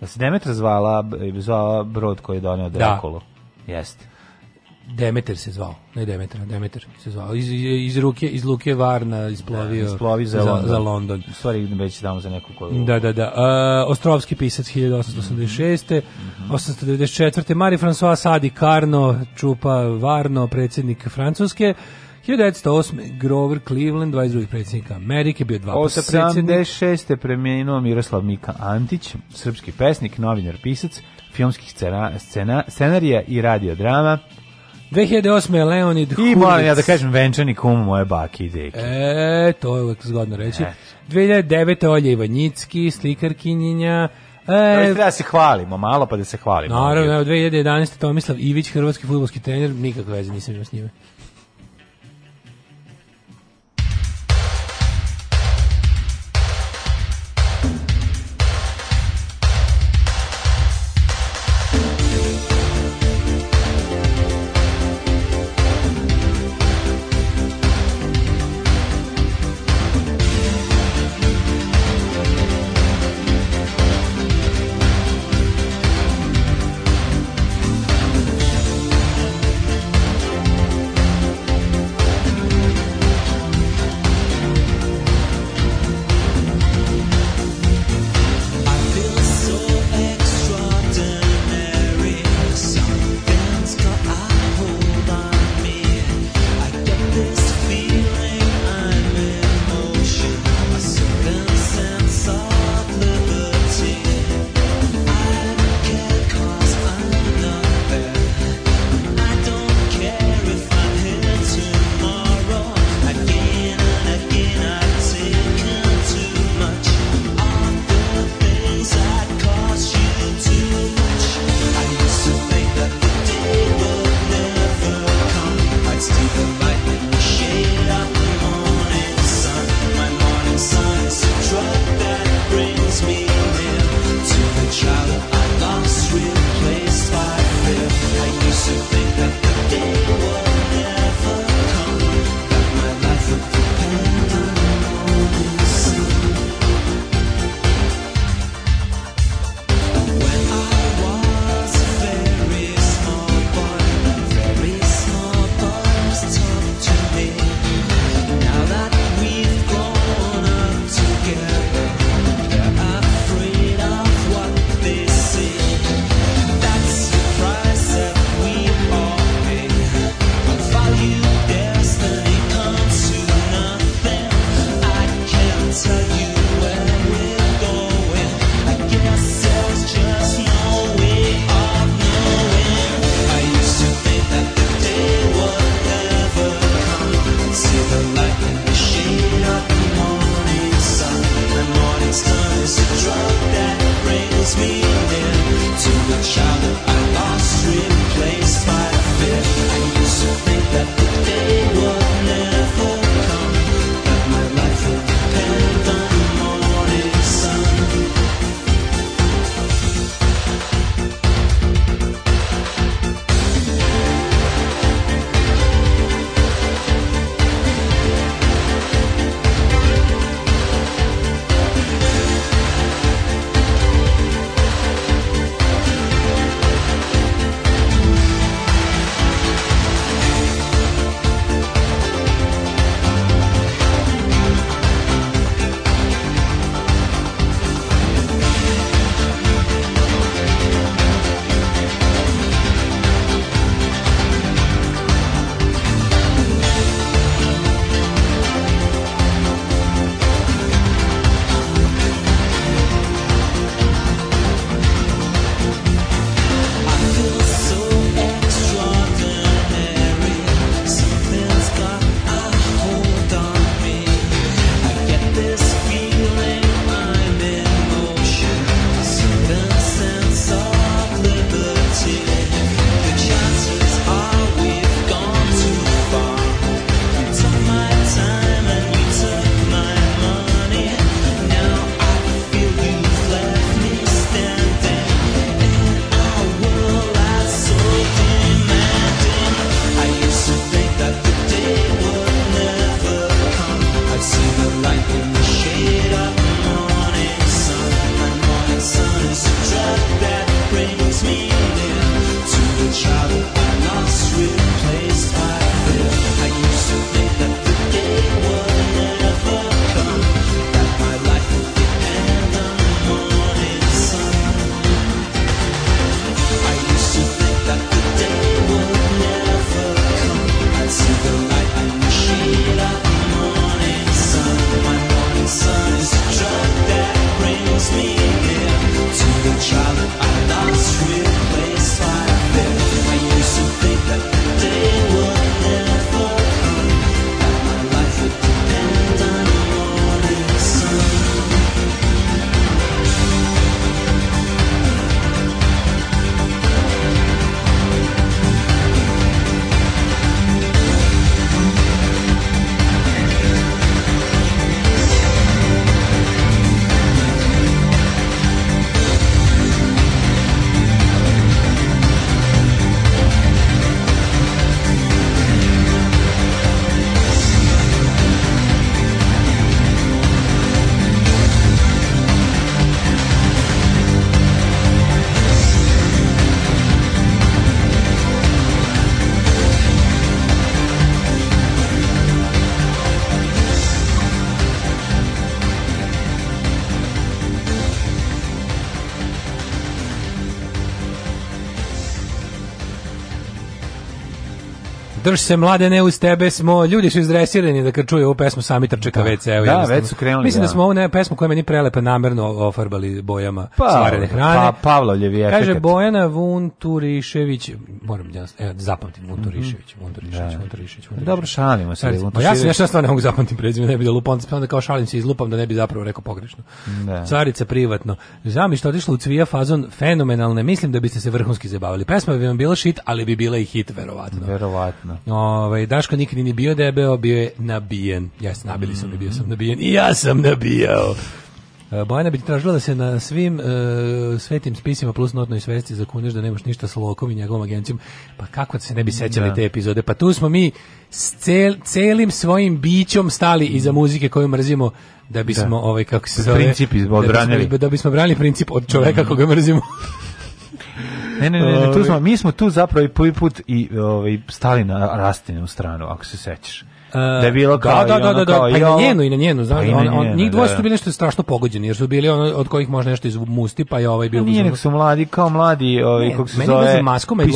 Da se Demetra zvala, zvala brod koji je donio da. Drakulu. Da. Jeste. Demeter se zvao, ne Demeter, Demeter se zvao. Iz, iz, ruke, iz Luke Varna isplovio da, isplovi za, za, London. za London. U stvari već tamo za neku koju... Da, da, da. Uh, Ostrovski pisac 1886. Mm -hmm. 894. Mari François Sadi Carno, čupa Varno, predsjednik Francuske. 1908. Grover Cleveland, 22. predsjednik Amerike, bio dva puta predsjednik. 86. premijenuo Miroslav Mika Antić, srpski pesnik, novinar, pisac, filmskih scena, scena, scenarija i radiodrama. 2008. Leonid Hurwitz. I moram ja da kažem venčani kum moje baki i deke. E, to je uvek zgodno reći. E. 2009. Olja Ivanjicki, slikar Kinjinja. E, da se hvalimo, malo pa da se hvalimo. Naravno, 2011. Tomislav Ivić, hrvatski futbolski trener, nikakve veze nisam imao s njime. Moraš se mlade ne uz tebe smo. Ljudi su izdresirani da kad čuju ovu pesmu sami trče ka WC. Da, da već su krenuli. Mislim da, da smo ovu ne, pesmu koja meni prelepa namerno ofarbali bojama pa, svarene pa, hrane. Pa, Pavlovljev je Kaže Bojana Vun Turišević, moram da e, Mundurišić, da. Mundurišić, Mundurišić. Da, dobro, šalimo se. Znači, pa ja se ja stvarno ne mogu zapamtiti prezime, ne bi da lupam, pa onda kao šalim se, izlupam da ne bi zapravo rekao pogrešno. Da. Carice privatno. Zami što otišla u cvija fazon fenomenalne, mislim da biste se vrhunski zabavili. Pesma bi vam bila shit, ali bi bila i hit verovatno. Verovatno. Ovaj Daško nikad nije bio debeo, bio je nabijen. Ja nabili sam, mm -hmm. bio sam nabijen. I ja sam nabijao. E, Bojana bi tražila da se na svim uh, svetim spisima plus notnoj svesti zakuneš da nemaš ništa sa Lokom i njegovom agencijom. Pa kako se ne bi sećali da. te epizode? Pa tu smo mi s cel, celim svojim bićom stali iza muzike koju mrzimo da bismo da. ovaj kako se da zove princip da odbranili. Da, da bismo branili princip od čoveka mm. koga mrzimo. Ne, ne, ne, ne, tu smo, ovaj. mi smo tu zapravo i prvi put i ovaj stali na rastinu stranu, ako se sećaš. Uh, da je bilo da, kao da, da, da, da, da, da, pa i na njenu i na njenu, znaš, pa on, on, njih dvoje da. su bili nešto strašno pogođeni, jer su bili ono od kojih može nešto izmusti, pa je ovaj bio. Pa nije, nek su mladi, kao mladi, ovaj kako se zove.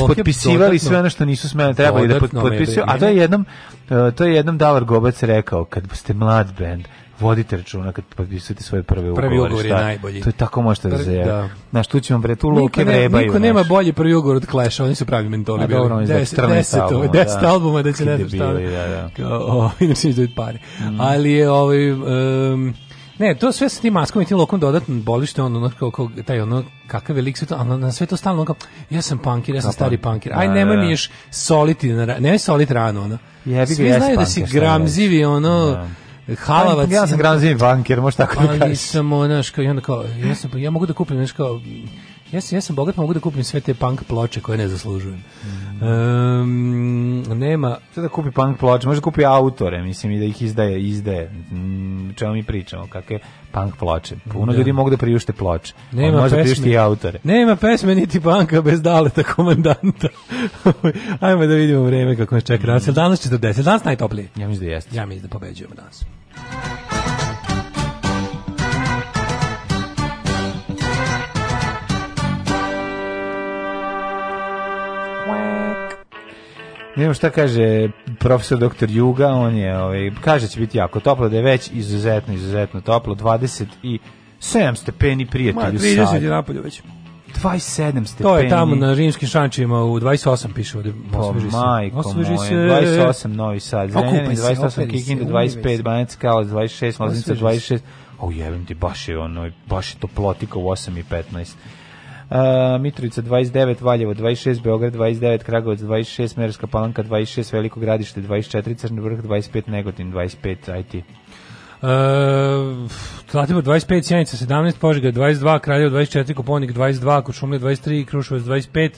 Potpisivali sve ono što nisu smeli, trebali da potpisio, a to je jednom e, to je jednom Davar Gobac rekao kad ste mlad bend vodite računa kad potpisujete svoje prve ugovore. Prvi ugovor je najbolji. To je tako možete da se. Da. Naš tu ćemo bre tu luke vrebaju. Niko nema bolji prvi ugovor od Clash, oni su pravi mentori bili. Dobro, 10 10 10 albuma da će ne znam šta. Da- da, da. Inače izdaju pare. Mhm. Ali je ovaj um, ne, to sve sa tim maskom i tim lokom dodatno boli što on ono kao, kao taj ono kakav je lik sve to, a na sve to stalno kao ja sam punkir, ja sam stari punkir. Aj nemoj mi još soliti, nemoj soliti rano ono. Jebi Svi znaju da si gramzivi ono. Da halavac. Ja sam gramzini banker, možeš tako da pa kažeš. Ali sam, znaš, kao, i onda kao, ja, sam, pa ja mogu da kupim, znaš, kao, Ja sam, ja sam bogat, pa mogu da kupim sve te punk ploče koje ne zaslužujem. Mm. Um, nema... Sve da kupi punk ploče, može da kupi autore, mislim, i da ih izdaje, izdaje. Mm, čemu mi pričamo, kakve punk ploče. Puno da. ljudi mogu da priušte ploče. Nema On može da pesme, priušti i autore. Nema pesme niti panka bez daleta komandanta. Ajmo da vidimo vreme kako nas čeka. Mm. Danas 40, danas najtoplije. Ja mislim da jeste. Ja mislim da pobeđujemo danas. Nemo šta kaže profesor doktor Juga, on je, ovaj, kaže će biti jako toplo, da je već izuzetno, izuzetno toplo, 20 i 7 stepeni prijatelju sad. Ma, 30 je napolju već. 27 stepeni. To je tamo na rimskim šančima u 28 piše ovde. Pa, osveži se. Majko Osveži se. 28 Novi Sad, pa, Zrenjanin 28, Kikinda 25, Banjac Kalac 26, Loznica 26. Au jebem ti, baš je ono, baš je toplotika u 8 i 15. Mitrovica 29, Valjevo 26, Beograd 29, Kragovac 26, Merska Palanka 26, Veliko gradište 24, Crni vrh 25, Negotin 25, IT. Uh, Zlatibor 25, Sjenica 17, Požega 22, Kraljevo 24, Koponik 22, Kočumlje 23, Kruševac 25,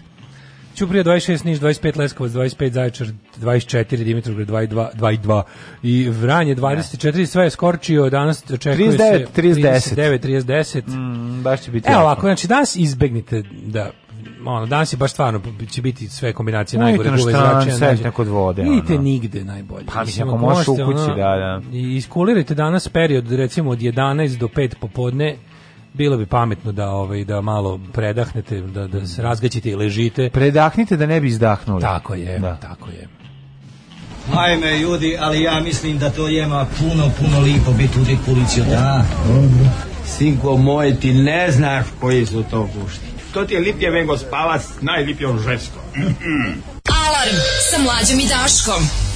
Ćuprija 26, Niš 25, Leskovac 25, Zaječar 24, Dimitrovgrad 22, 22 i Vranje 24, ne. sve je skorčio, danas očekuje 39, se 30, 39, 30, 10. Mm, baš će biti. Evo, ovako, znači danas izbegnite da ono, danas je baš stvarno će biti sve kombinacije Uvijek najgore guve zračenja. Sedite kod vode. Idite ono. nigde najbolje. Pa mislim, ako možete u kući, da, da. Iskulirajte danas period, recimo, od 11 do 5 popodne, bilo bi pametno da ovaj da malo predahnete, da da se razgaćite i ležite. Predahnite da ne bi izdahnuli. Tako je, da. tako je. Ajme ljudi, ali ja mislim da to jema puno, puno lipo biti u dekuliciju, da? da Sinko moj, ti ne znaš koji su to gušti. To ti je lipje vengo spavac, najlipje on žensko. Alarm sa mlađom i Daškom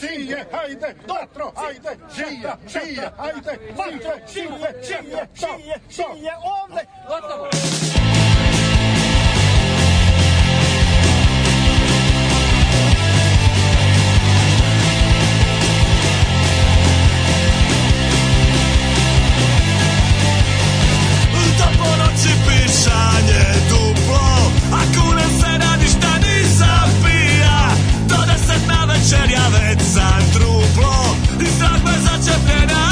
čije, hajde, patro, hajde, čije, čije, hajde, patro, čije, čije, čije, čije, ovde, gotovo. Da po noći pišanje duplo, ako ne večer javec za truplo I sad me začepljena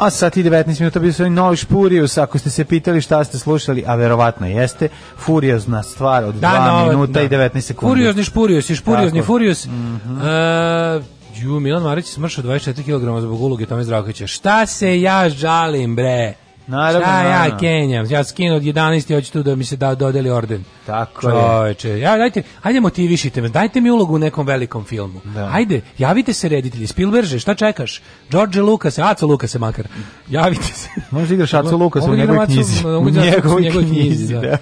A sad i 19 minuta bi su Novi Špurius, ako ste se pitali šta ste slušali, a verovatno jeste, furiozna stvar od da, 2 no, da, minuta da. i 19 sekundi. Furiozni Špurius i Špuriozni Furius. Mm -hmm. uh, Ju, Milan Marić smršao 24 kg zbog uloge Tome Zdravkovića. Šta se ja žalim, bre? Naravno. Šta ja Kenjam? Ja skinu od 11 i hoću tu da mi se da dodeli orden. Tako Čoveče. je. Ja, dajte, ajde motivišite me. Dajte mi ulogu u nekom velikom filmu. Da. Ajde, javite se reditelji. Spielberg, šta čekaš? George Lucas, Aco Lucas makar. Javite se. Možda igraš Aco Lucas u njegovoj knjizi. U njegovoj knjizi, da. da.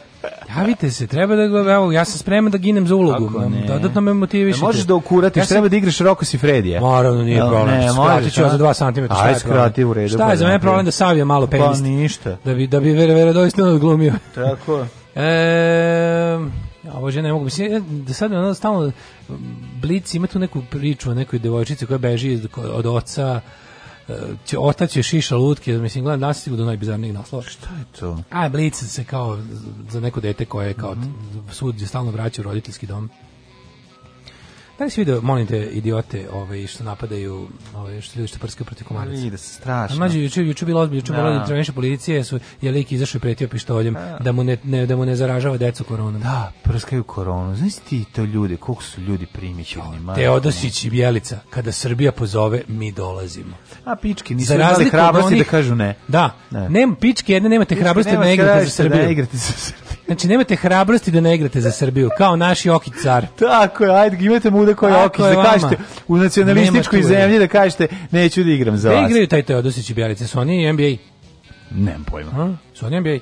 Javite se, treba da evo, ja sam spreman da ginem za ulogu. Dodatno me motivišete. E, možeš da okuratiš, ja treba da igraš Roko si Fredija. Naravno, nije no, problem. Ne, možeš ti za 2 cm. Aj, skrati u redu. Šta je za mene problem da savija malo pa penis? Pa ništa. Da bi, da bi vere, vere, doista odglumio. Tako. E, a bože, ne mogu mislim, e, da sad ono stalno Blic ima tu neku priču o nekoj devojčici koja beži od oca, će otaće šiša lutke, mislim gledam nas do najbizarnijih naslova. Šta je to? Aj blice se kao za neko dete koje je kao mm -hmm. sud je stalno vraća u roditeljski dom. Da li si vidio, molim te, idiote ovaj, što napadaju, ovaj, što ljudi što prskaju protiv komaraca? Vidi da se, strašno. A mlađe, juče, juče bilo ozbiljno, juče bilo da intervenša da policije, su, je lik izašao i pretio pištoljem, da. da mu ne, ne, da mu ne zaražava decu koronom. Da, prskaju koronu. Znaš ti to ljude, koliko su ljudi primićeni? Teodosić da i Bjelica, kada Srbija pozove, mi dolazimo. A pički, nisu imali hrabrosti da kažu ne. Da, ne. Nem, pički jedne nemate pički hrabrosti da ne igrate za Srbiju. Da igrate za Srbiju. Znači, nemate hrabrosti da ne igrate za Srbiju, kao naši Oki car. Tako je, ajde, imate muda koji Jokić, Okić, da kažete u nacionalističkoj zemlji, da kažete, neću da igram za vas. Da igraju taj Teodosić i Bjelica, su oni NBA? Nemam pojma. Ha? Su oni NBA?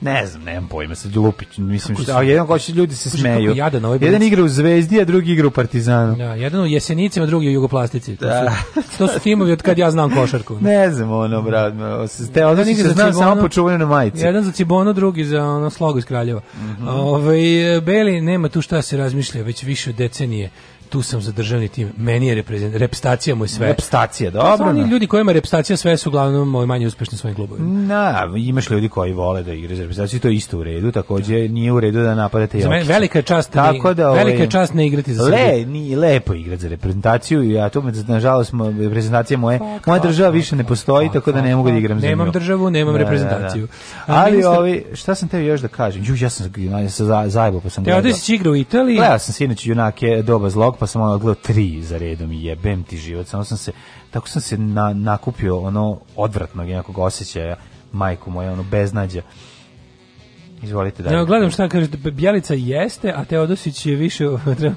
Ne znam, nemam pojma, sad lupić, mislim što, a jedan hoće ljudi se smeju. Jadan, ovaj jedan igra u Zvezdi, a drugi igra u Partizanu. Da, jedan u Jesenicima, drugi u Jugoplastici. To, da. su, to su timovi od kad ja znam košarku. ne znam, ono, brat, te odnosi se znam samo počuvane na majici. Jedan za Cibono, drugi za ono slogu iz Kraljeva. Mm -hmm. Ove, ovaj, Beli nema tu šta se razmišlja, već više decenije tu sam za državni tim. Meni je reprezentacija, moj mu je sve. Repstacija, dobro. Pa oni da. ljudi kojima repstacija sve su uglavnom moj manje uspešni u svojim klubovima. Na, imaš ljudi koji vole da igraju za repstaciju, to je isto u redu, takođe nije u redu da napadate Jokića. Za velika je čast, da Tako da, ovaj, velika čast ne igrati za Srbiju. ni lepo igrati za reprezentaciju, ja to nažalost reprezentacija moje, fuck, pa, moja država fuck, više ne postoji, pa, tako da ne mogu da igram za nju. Nemam državu, nemam da, reprezentaciju. Da, da. Ali, Ali ovi, šta sam tebi još da kažem? Ju, ja sam ja sam zajebao pa sam. Ja, Te odeš igrao u Italiji? Gledao sam sinoć junake doba zlog blok, pa sam ono odgledao tri za redom i jebem ti život. Samo sam se, tako sam se na, nakupio ono odvratnog jednakog osjećaja, majku moja, ono beznadja. Izvolite da. Ja gledam šta kaže Bjelica jeste, a Teodosić je više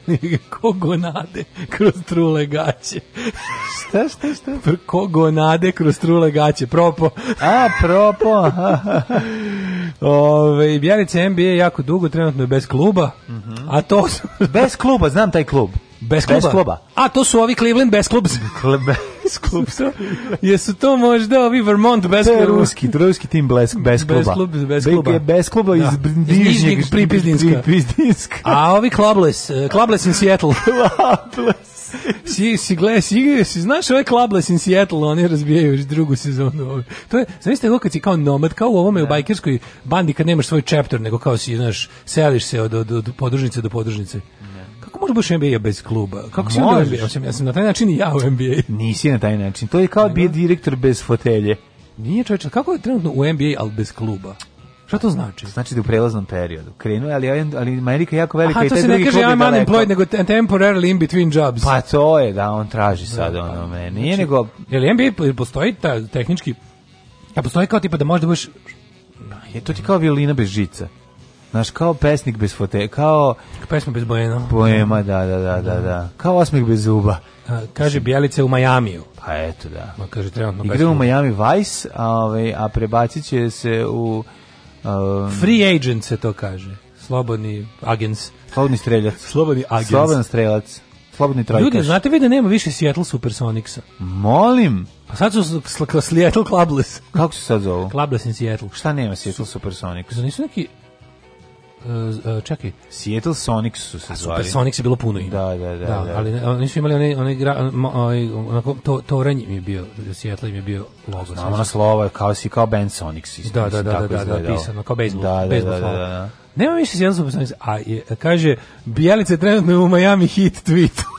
kogo nade kroz trule gaće. šta, šta, šta? kogo nade kroz trule gaće, propo. a, propo. Ove, Bjelica NBA jako dugo, trenutno je bez kluba, mm -hmm. a to... bez kluba, znam taj klub. Bez kluba. Bez kluba. A, to su ovi Cleveland bez klubs. bez klubs. Jesu to možda ovi Vermont bez kluba? To je ruski, ruski tim bez, bez kluba. Bez, klub, bez kluba. Bez kluba da. iz Nižnjeg Pripizninska. A ovi Clubless, uh, Clubless in Seattle. Clubless. si, si, gle, si, si, znaš ove Clubless in Seattle, oni razbijaju još drugu sezonu. To je, znaš te kad si kao nomad, kao u ovome u da. bajkerskoj bandi kad nemaš svoj chapter, nego kao si, znaš, seliš se od, od, od podružnice do podružnice igra baš NBA bez kluba? Kako si onda NBA? ja sam na taj način i ja u NBA. Nisi na taj način. To je kao bi direktor bez fotelje. Nije čovječe, kako je trenutno u NBA, al bez kluba? Šta to znači? Znači da u prelaznom periodu. Krenuo ali ali Amerika je jako velika Aha, i taj drugi klub. to se ne kaže I'm unemployed nego temporarily in between jobs. Pa to je da on traži da, sad da, ono meni. Znači, Nije nego jel NBA postoji ta tehnički? A postoji kao tipa da možda budeš je to ti kao violina bez žica. Znaš, kao pesnik bez fote, kao... Pesma bez bojena. Poema, da, da, da, da, da. Kao osmih bez zuba. A, kaže Bjelica u Majamiju. Pa eto, da. Ma kaže, trenutno Igre u Miami Vice, a, ovaj, a prebacit će se u... Um, Free agent se to kaže. Slobodni agens. Slobodni streljac. Slobodni agens. Slobodan strelac. Slobodni trojkaš. Ljudi, znate vi da nema više Seattle Supersonicsa? Molim. Pa sad su Seattle Clubless. Kako se sad zovu? Clubless in Seattle. Šta nema Seattle Supersonics? Znači nisu neki uh, čekaj. Seattle Sonics su se zvali. Super Sonics je bilo puno ima. Da, da, da. da, da. ali oni su imali onaj onaj gra, onaj to to ranj mi je bio Seattle im je bio logo. Znamo na slova kao si kao Ben Sonics. Isti, da da da, da, da, da, da, da, da, pisano kao bejsbol, da, da, bejsbol da, da, da, da. Nema više Seattle Sonics, a je, kaže Bjelica trenutno u Miami Heat tweetu.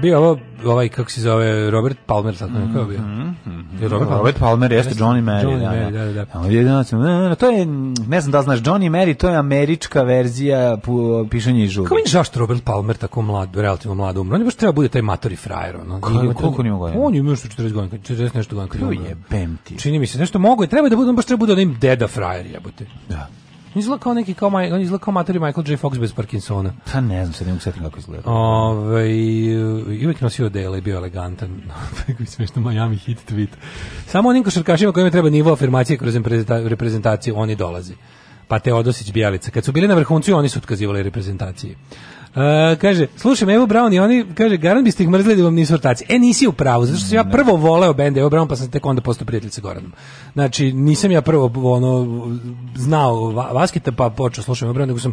bio ovo, ovaj, kako se zove, Robert Palmer, tako mm -hmm. bio. Mm -hmm. Robert, mhm. Palmer, Robert Palmer jeste Johnny Mary. Johnny da, Mary, da, da. da, da To je, ne znam da znaš, Johnny Mary, to je američka verzija pu, pišanja i žuga. Kako mi je zašto Robert Palmer tako mlad, relativno mlad umro? On je baš treba bude taj matori frajer, ono. Kako, koliko nije godina? On je imao što 40 godina, 40 nešto godina. Kako je, pem ti. Čini mi se, nešto mogu, treba da bude, on baš treba da bude onim deda frajer, jebote. Izgleda kao neki kao, on izgleda kao materi Michael J. Fox bez Parkinsona. Pa ne znam, sad ne kako izgleda. Ove, i uvijek nosio dele i bio elegantan. Tako smešno Miami hit tweet. Samo onim košarkašima kojima treba nivo afirmacije kroz reprezentaciju, oni dolazi. Pa Teodosić Bijalica. Kad su bili na vrhuncu, oni su otkazivali reprezentacije. Uh, kaže, slušaj Evo Brown i oni, kaže, garant biste ih mrzili da vam nisu ortaci. E, nisi u pravu, zato što sam ja da. prvo voleo bend Evo Brown, pa sam tek onda postao prijatelj sa Goranom. Znači, nisam ja prvo ono, znao Vaskita, pa počeo slušam Evo Brown, nego sam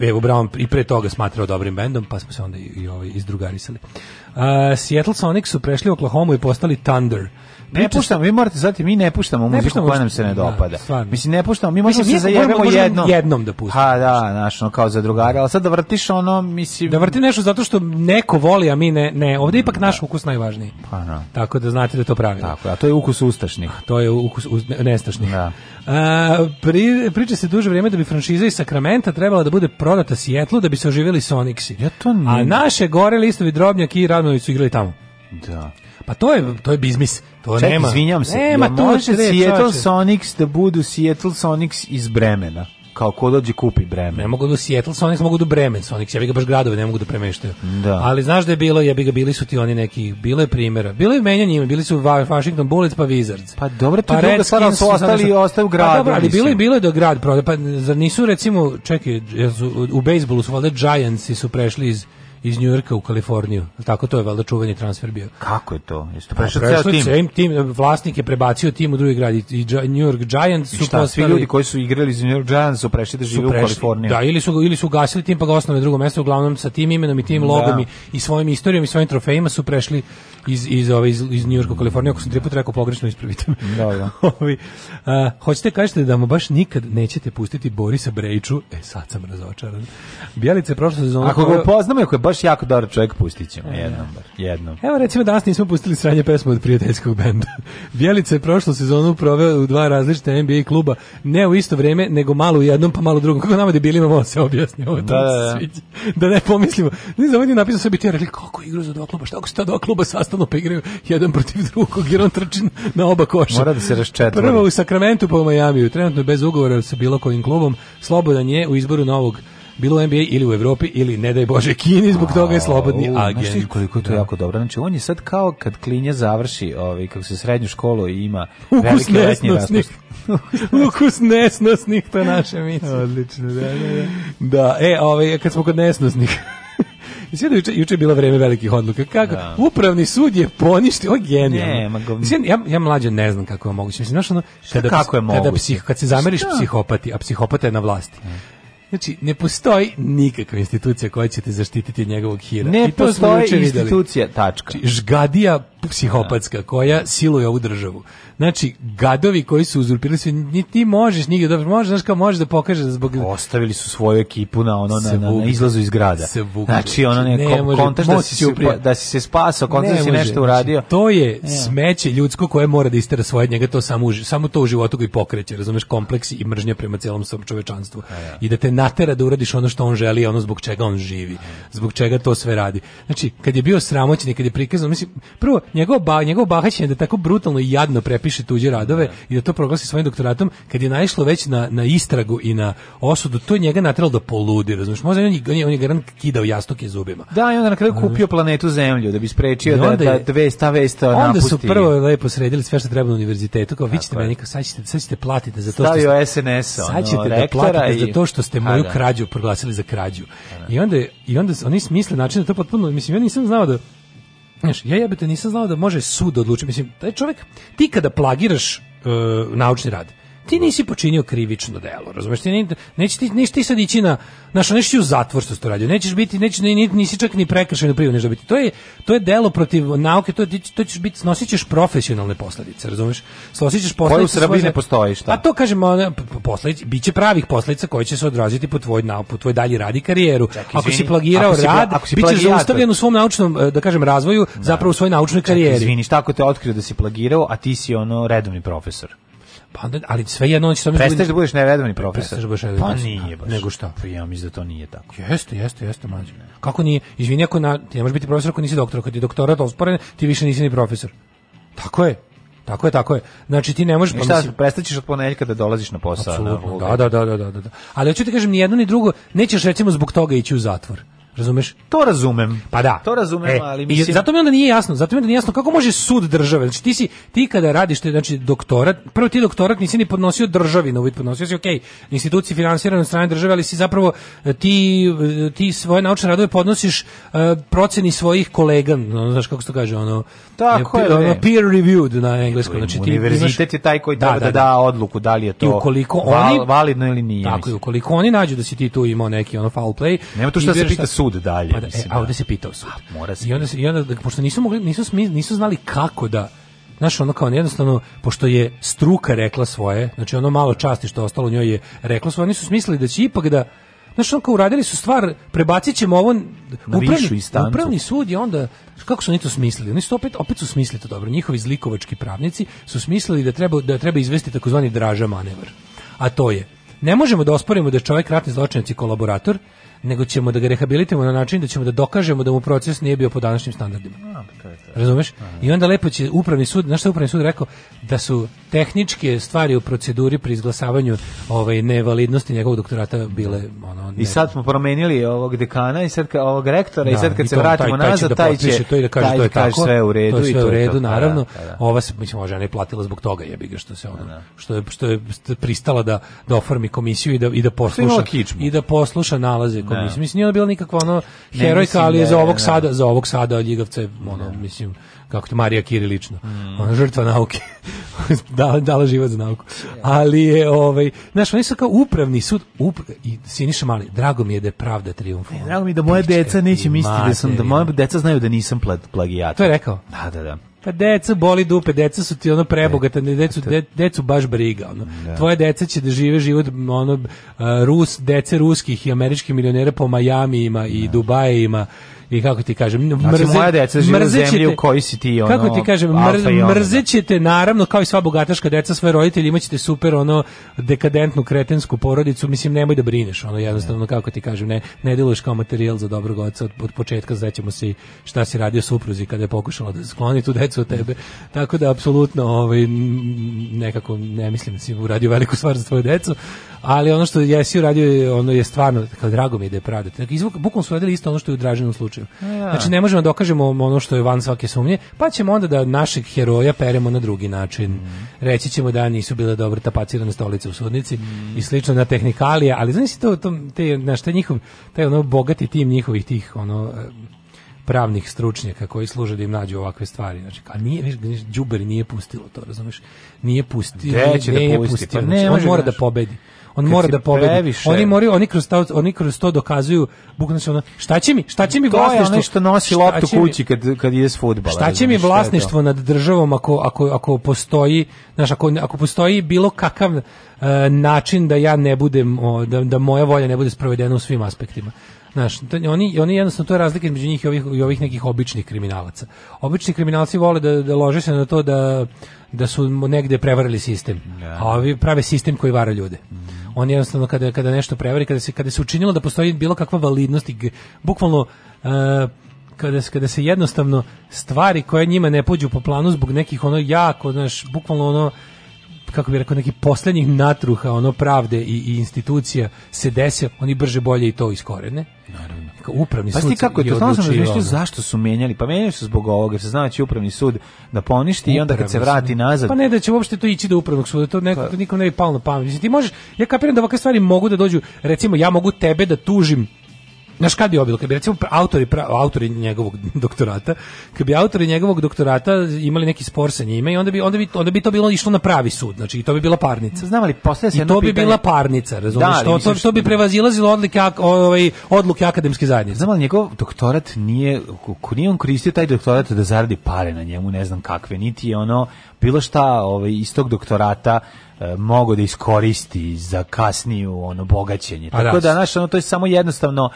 Evo Brown i pre toga smatrao dobrim bendom, pa smo se onda i, i ovaj izdrugarisali. Uh, Seattle Sonic su prešli u Oklahoma i postali Thunder ne puštamo, vi morate znati, mi ne puštamo ne muziku koja nam se ne da, dopada. Da, Mislim, ne puštamo, mi možemo da se zajebemo jednom. Jednom da pustimo. Ha, da, našo kao za drugara, ali sad da vrtiš ono, mislim... Da vrti nešto zato što neko voli, a mi ne, ne. ovde ipak da. naš ukus najvažniji. Pa, da. Tako da znate da to pravimo. Tako, a to je ukus ustašnih. To je ukus uz, nestašnih. Da. A, pri, priča se duže vrijeme da bi franšiza iz Sakramenta trebala da bude prodata Sjetlu da bi se oživjeli Sonixi. Ja to ne... A naše gore listovi drobnjak i Radnović su igrali tamo. Da. Pa to je to je biznis. To Ček, nema. Izvinjavam se. Nema ja, to da Seattle Sonics da budu Seattle Sonics iz Bremena. Kao ko dođe kupi Bremen. Ne mogu do da Seattle Sonics, mogu do da Bremen Sonics. Ja bih ga baš gradove ne mogu da premeštaju. Da. Ali znaš da je bilo, ja bih ga bili su ti oni neki, bilo je primjera. Bilo je menjanje ime, bili su Washington Bullets pa Wizards. Pa dobro, to pa druga stvar, su ostali ostaju grad. Pa dobro, ali bilo je bilo je do grad Pa zar nisu recimo, čekaj, u bejsbolu su valjda Giants su prešli iz iz Njujorka u Kaliforniju. Tako to je valjda čuveni transfer bio. Kako je to? Jeste prešao ceo tim? Cem, tim? Vlasnik je prebacio tim u drugi grad i New York Giants su I šta, postali... svi ljudi koji su igrali za New York Giants su prešli da žive u Kaliforniju? Da, ili su, ili su gasili tim pa ga osnove drugo mesto, uglavnom sa tim imenom i tim da. logom i, i svojim istorijom i svojim trofejima su prešli iz, iz, ove, iz, iz New Yorka u Kaliforniju. Ako sam tri puta rekao pogrešno, ispravite Da, da. Ovi, a, hoćete kažete da mu baš nikad nećete pustiti Borisa Brejiću? E, sad sam razočaran. Bjelica prošle prošla Ako ga upoznamo, ako je baš jako dobar čovjek, pustit ćemo e, jednom. Bar, da. jednom. Evo recimo danas nismo pustili sranje pesmu od prijateljskog benda. Bjelica je prošlu sezonu proveo u dva različita NBA kluba, ne u isto vrijeme, nego malo u jednom pa malo u drugom. Kako nama debilima ovo da se objasni, ovo da, da, da. da ne pomislimo. Ne znam, on napisao sebi ti rekli kako igru za dva kluba, šta ako se ta dva kluba sastanu pa igraju jedan protiv drugog, jer on trči na oba koša. Mora da se raščetvori. Prvo u Sakramentu pa u Majamiju, trenutno bez ugovora sa bilo kojim klubom, slobodan je u izboru novog bilo u NBA ili u Evropi ili ne daj Bože Kini, zbog toga je slobodni agent. Znaš ti koliko je to da. jako dobro? Znači, on je sad kao kad klinja završi ovaj, kako se srednju školu i ima ukus velike ukus nesnosnih, to je naše misli. Odlično, da, da, da. Da, e, ovaj, kad smo kod nesnosnih, Sve da juče, juče je bilo vreme velikih odluka. Kako? Da. Upravni sud je poništio, o genijalno. Ne, go... ja, ja mlađe ne znam kako je moguće. Mislim, znaš ono, kada, kako je moguće? Kada, psih, kad se zameriš Šta? psihopati, a psihopata je na vlasti. Ne Znači, ne postoji nikakva institucija koja će te zaštititi od njegovog hira. Ne I to postoji institucija, videli. tačka. Znači, žgadija psihopatska da. koja siluje ovu državu znači gadovi koji su uzurpirali sve ni ti možeš nigdje dobro da- možeš znači kao možeš da pokažeš da zbog ostavili su svoju ekipu na ono na, na, na izlazu iz grada znači ono neko znači, ne kontaš da si, uprije. da si se spasao kontaš da ne si nešto uradio znači, to je smeće ljudsko koje mora da istera svoje njega to samo samo to u životu koji pokreće razumeš kompleksi i mržnja prema celom svom čovečanstvu ja. i da te natera da uradiš ono što on želi ono zbog čega on živi zbog čega to sve radi znači kad je bio sramoćen kad je prikazano mislim prvo njegov ba, njegov bahaćenje da tako brutalno i jadno prepiše piše tuđe radove da. i da to proglasi svojim doktoratom, kad je naišlo već na, na istragu i na osudu, to je njega natralo da poludi, razumiješ? Možda on je, on je, on je garant kidao jastoke zubima. Da, i onda na kraju kupio planetu Zemlju da bi sprečio da, da dve sta vesta napusti. Onda su prvo lepo sredili sve što treba na univerzitetu, kao vićete meni, sad ćete, sad ćete platiti za to što Stavio SNS, ono, sad da platite i... za to što ste moju da. krađu proglasili za krađu. Da. I onda, i onda oni smisle način da to potpuno, mislim, ja nisam znao da Znaš, ja jebete nisam znao da može sud da odlučiti. Mislim, taj čovjek, ti kada plagiraš e, naučni rad, ti nisi počinio krivično delo, razumeš? Ti ne, neće ti, neće ti sad ići na, znaš, nećeš ti u zatvor što si to radio, nećeš biti, nećeš, ne, nisi čak ni prekršajno prijavno nešto biti. To je, to je delo protiv nauke, to, to ćeš biti, snosit ćeš profesionalne posledice, razumeš? Snosit ćeš posledice... Koje u Srbiji ne postoji, šta? A to, kažemo, posledice, bit će pravih posledica koje će se odraziti po tvoj, na, po tvoj dalji radi i karijeru. Čak, ako si plagirao ako rad, ako si bit ćeš zaustavljen u svom naučnom, e, da kažem, razvoju, da. zapravo u svojoj naučnoj karijeri. Čak, izvini, šta ako te otkrio da si plagirao, a ti si ono redovni profesor? Pa onda, ali sve jedno on će samo da Prestaješ da budeš neredovni profesor. Prestaješ da budeš neredovni. Pa nije baš. Nego šta? Pa ja mislim da to nije tako. Jeste, jeste, jeste mlađe. Kako nije? Izvini ako na, ti ne možeš biti profesor ako nisi doktor, kad je doktorat osporen, ti više nisi ni profesor. Tako je. Tako je, tako je. Znači ti ne možeš pa mislim prestaćeš od ponedeljka da dolaziš na posao. Apsolutno. Da, da, da, da, da, da. Ali hoću ti kažem ni jedno ni drugo, nećeš recimo zbog toga ići u zatvor. Razumeš? To razumem. Pa da. To razumem, e, ali mislim... I zato mi onda nije jasno, zato mi onda nije jasno kako može sud države. Znači ti si ti kada radiš te, znači doktorat, prvo ti doktorat nisi ni podnosio državi, na uvid podnosio si okej, okay, instituciji finansirane od strane države, ali si zapravo e, ti e, ti svoje naučne radove podnosiš uh, proceni svojih kolega, no, znaš kako se to kaže, ono. Tako je, ono, peer reviewed na engleskom. Znači ti univerzitet je taj koji da, treba da, da, da, da odluku da li je to I ukoliko val, oni validno ili nije. Tako i ukoliko oni nađu da si ti tu imao neki ono foul play. Nema tu šta da se pita sud dalje. Pa da, e, mislim, e, a da. ovde se pitao sud. A, mora se. I onda, i onda, pošto nisu, mogli, nisu, nisu znali kako da, znaš, ono kao jednostavno, pošto je struka rekla svoje, znači ono malo časti što ostalo u njoj je rekla svoje, oni su smislili da će ipak da, znaš, ono kao uradili su stvar, prebacit ćemo ovo, upravni, upravni sud je onda, kako su oni to smislili? Oni su opet, opet su smislili to dobro, njihovi zlikovački pravnici su smislili da treba, da treba izvesti takozvani draža manevar, a to je, ne možemo da osporimo da je čovjek ratni zločinac i kolaborator, nego ćemo da ga rehabilitujemo na način da ćemo da dokažemo da mu proces nije bio po današnjim standardima. Razumeš? I onda lepo će upravni sud, znaš šta upravni sud rekao? Da su tehničke stvari u proceduri pri izglasavanju ovaj, nevalidnosti njegovog doktorata bile... Ono, ne... I sad smo promenili ovog dekana i sad ka, ovog rektora da, i sad kad i se vratimo taj, taj nazad, da taj će, to i da kaže, taj to je kaže tako, sve u redu. To je sve i u redu, to, da, naravno. Da, da. Ova se, mislim, ova žena je platila zbog toga, jebiga što se ono, da. da. što, je, što je pristala da, da oformi komisiju i da, i da pa posluša, i da posluša nalaze komisije. Mislim, nije ona bila nikakva ono herojka, ali je za ovog sada, za ovog sada ljigavca, ono, mislim, mislim, kako to Marija Kirilično, mm. ona žrtva nauke, dala, dala život za nauku. Ali je, ovaj, znaš, oni su kao upravni sud, upra, i Siniša Mali, drago mi je da je pravda triumfovala. Drago mi je da moje deca neće misliti da sam, da moje deca znaju da nisam plagijat. To je rekao? Da, da, da. Pa deca boli dupe, deca su ti ono prebogata, ne, decu, de, decu baš briga. Ono. Da. Tvoje deca će da žive život ono, Rus, dece ruskih i američkih milionera po Majamijima i da. Dubajima i kako ti kažem, znači, mrze, znači, moja deca žive u zemlji u kojoj si ti ono, Kako ti kažem, mr, mrzećete naravno kao i sva bogataška deca svoje roditelje, imaćete super ono dekadentnu kretensku porodicu, mislim nemoj da brineš, ono jednostavno kako ti kažem, ne ne deluješ kao materijal za dobrog oca od, od početka, sećamo se šta si radio supruzi kada je pokušala da skloni tu decu od tebe. Tako da apsolutno ovaj nekako ne mislim da si uradio veliku stvar za tvoju decu, ali ono što jesi uradio ono je stvarno kao drago mi je da je pravda. Dakle, izvuk bukom su radili isto ono što je u Draženom slučaju. Ja. Da. Znači ne možemo da dokažemo ono što je van svake sumnje, pa ćemo onda da našeg heroja peremo na drugi način. Mm. Reći ćemo da nisu bile dobro tapacirane stolice u sudnici mm. i slično na tehnikalije, ali znači to, to te na šta njihov taj ono bogati tim njihovih tih ono eh, pravnih stručnjaka koji služe da im nađu ovakve stvari. Znači, a nije, viš, đuber nije pustilo to, razumeš? Nije pustilo, Gde će da pa ne, da pusti, znači, pustilo, pa, ne, on mora da pobedi on mora da pobedi. Previše. Oni moraju, oni kroz to, oni kroz to dokazuju bukvalno ono, šta će mi, šta će mi vlasništvo? To nosi loptu kući kad kad ide s fudbala. Šta će mi vlasništvo nad državom ako ako ako postoji, znaš, ako ako postoji bilo kakav uh, način da ja ne budem o, da, da moja volja ne bude sprovedena u svim aspektima. Znaš, oni, oni jednostavno, to je razlika između njih i ovih, i ovih nekih običnih kriminalaca. Obični kriminalci vole da, da lože se na to da, da su negde prevarili sistem. Da. A ovi prave sistem koji vara ljude. Mhm. Oni jednostavno, kada, kada nešto prevari, kada se, kada se učinilo da postoji bilo kakva validnost i bukvalno uh, kada se, kada se jednostavno stvari koje njima ne pođu po planu zbog nekih ono jako, znaš, bukvalno ono kako bi rekao, neki posljednjih natruha ono pravde i, i institucija se dese, oni brže bolje i to iskorene. Naravno. Upravni pa sud. Pa kako je to, stvarno sam da razmišljao da. zašto su menjali. Pa menjali su zbog ovoga, jer se zna da će upravni sud da poništi upravni i onda kad se vrati nazad. Pa ne da će uopšte to ići do upravnog suda, to, neko, pa- to nikom ne bi palo na pamet. Ti možeš, ja kapiram da ovakve stvari mogu da dođu, recimo ja mogu tebe da tužim Znaš kad bi obilo, kad bi recimo autori, pra, autori njegovog doktorata, kad bi autori njegovog doktorata imali neki spor sa njime i onda bi, onda bi, onda bi to bilo išlo na pravi sud, znači i to bi bila parnica. Znam li, poslije se I to bi pitanje... bila parnica, razumiješ, da, to, to, bi da- prevazilazilo odlike, ovaj, odluke akademske zajednice. Znam li, njegov doktorat nije, nije on koristio taj doktorat da zaradi pare na njemu, ne znam kakve, niti je ono, bilo šta ovaj, iz tog doktorata eh, mogo da iskoristi za kasniju ono bogaćenje. Pa da. Tako da, znaš, ono, to je samo jednostavno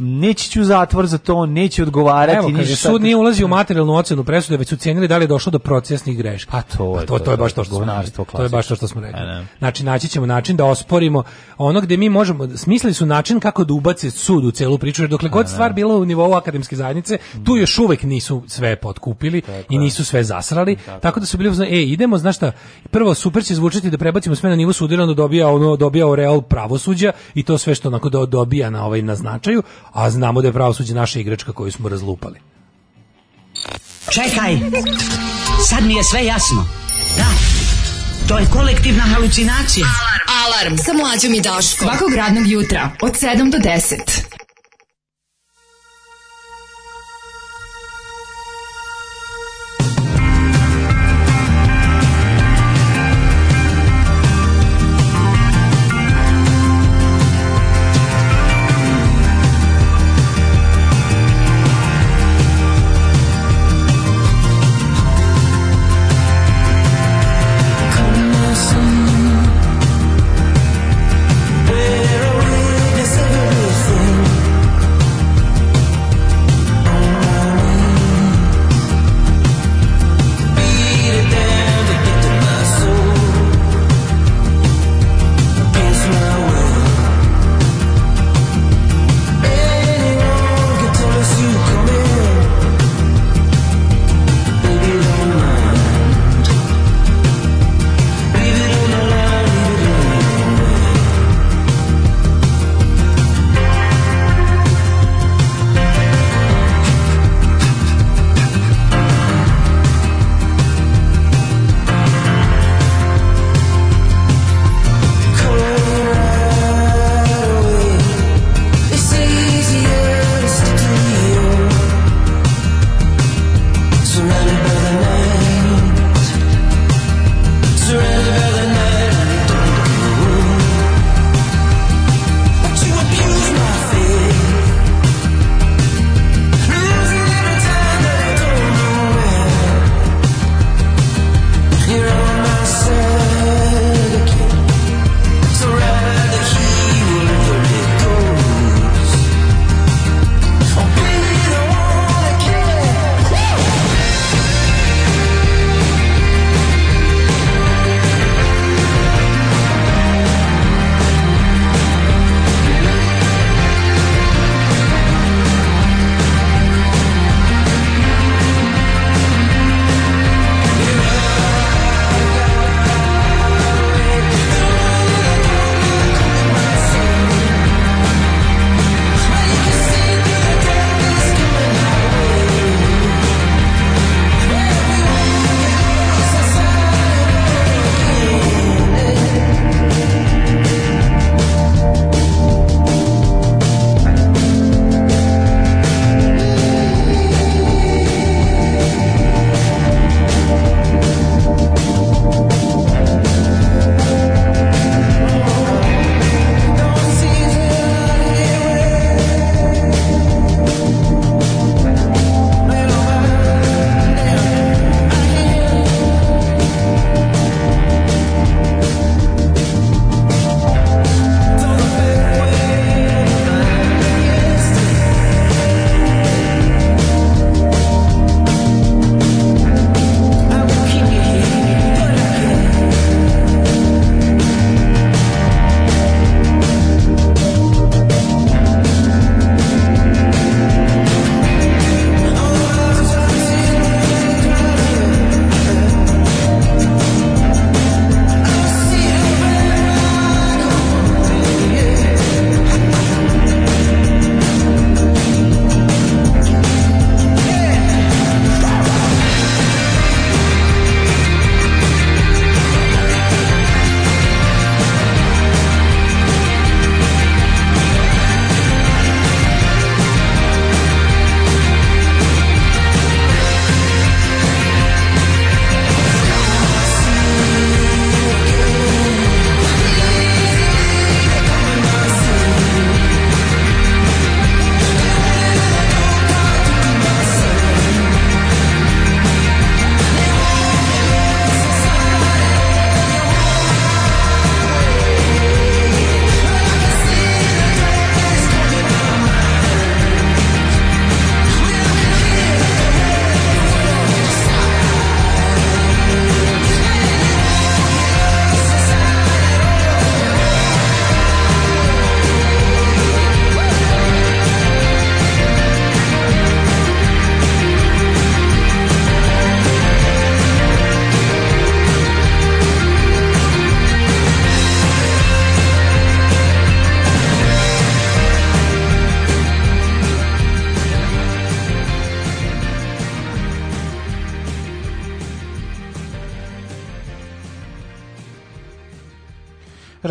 neće ću zatvor za to, neće odgovarati. Evo, kaže, sud nije ulazi u materijalnu ocenu presude, već su cijenili da li je došlo do procesnih greška. A pa pa to, je, to, to, je baš to što smo rekli. To je baš to što smo rekli. Znači, naći ćemo način da osporimo ono gde mi možemo, smislili su način kako da ubace sud u celu priču, jer dokle god stvar bila u nivou akademske zajednice, tu još uvek nisu sve potkupili tako, i nisu sve zasrali, tako, tako da su bili, e, idemo, znaš šta, prvo super će zvučiti da prebacimo sve na nivo sudira, onda dobija ono, dobija oreal pravosuđa i to sve što onako dobija na ovaj na značaju, a znamo da je pravosuđe naša igračka koju smo razlupali. Čekaj, sad mi je sve jasno. Da, to je kolektivna halucinacija. Alarm, alarm, sa mlađom i Daško. Svakog radnog jutra, od 7 do 10.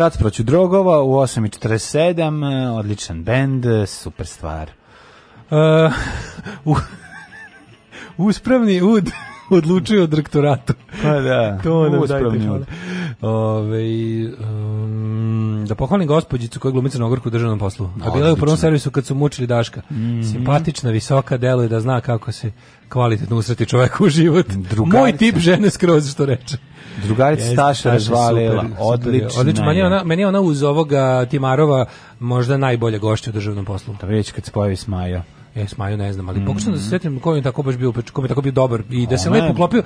Rat proću drogova u 8.47, e, odličan bend, e, super stvar. Uh, uspravni ud odlučio o direktoratu. Pa da, to nam dajte. Ove, Da pohvalim gospođicu koja glumi Crnogorku u državnom poslu. A bila je u prvom servisu kad su mučili Daška. Mm Simpatična, visoka, deluje da zna kako se kvalitetno usreti čovjek u život. Drugarica. Moj tip žene skroz što reče. Drugarica Jeste, Staša razvalila. Odlično. Odlično. Meni je ona, meni je ona uz ovoga Timarova možda najbolje gošće u državnom poslu. Da već kad se pojavi Smaja. Jes, Maju ne znam, ali mm -hmm. pokušam da se sjetim ko je tako baš bio, ko je tako bio dobar i da se lepo klopio.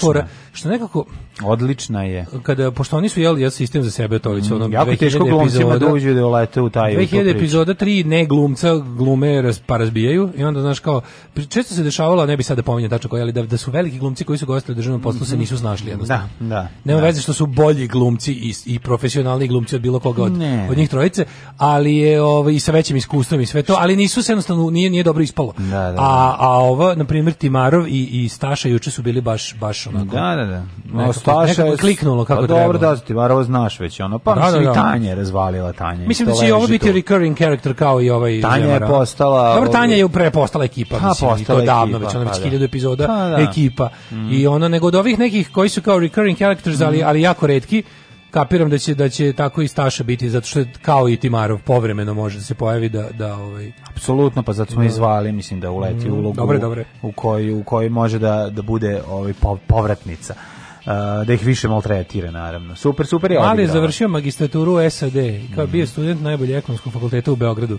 Fora, što nekako... Odlična je. Kada, pošto oni su jeli ja sistem za sebe, to već mm, ono... Jako teško glumcima dođu da ulete da u taj... 2000 epizoda, tri ne glumca glume raz, pa razbijaju i onda, znaš, kao... Često se dešavalo, ne bi sada pominjao tačno koji, ali da, da su veliki glumci koji su gostili u državnom poslu mm se mhm. nisu snašli jednostavno. Da, da. Nema da. veze što su bolji glumci i, i profesionalni glumci od bilo koga od, od njih trojice, ali je ovaj, i sa većim iskustvom i sve to, ali nisu se jednostavno, nije, nije dobro ispalo. Da, da, da. A, a ovo, na primjer, Timarov i, i Staša juče su bili baš, baš onako. Da, da, da. Nekako, Staša nekako je kliknulo kako pa, trebalo. Dobro, da, Timarov znaš već, ono, pa da, da, da. i da. Tanja je razvalila Tanja. Mislim da će i ovo biti tu. recurring character kao i ovaj Tanja je postala... Dobro, Tanja je pre postala ekipa, ha, mislim, postala i to davno, ekipa, već ono pa već da. hiljadu epizoda, pa da. ekipa. Mm. I ono, nego od ovih nekih koji su kao recurring characters, ali mm. jako redki, kapiram da će da će tako i Staša biti zato što je kao i Timarov povremeno može da se pojavi da da ovaj apsolutno pa zato smo da. izvali mislim da uleti mm, ulogu dobre, dobre. u koju u kojoj može da da bude ovaj povratnica uh, da ih više maltretira naravno. Super, super je. Ali je završio magistraturu u SAD, kao mm. bio student najbolje ekonomskog fakulteta u Beogradu.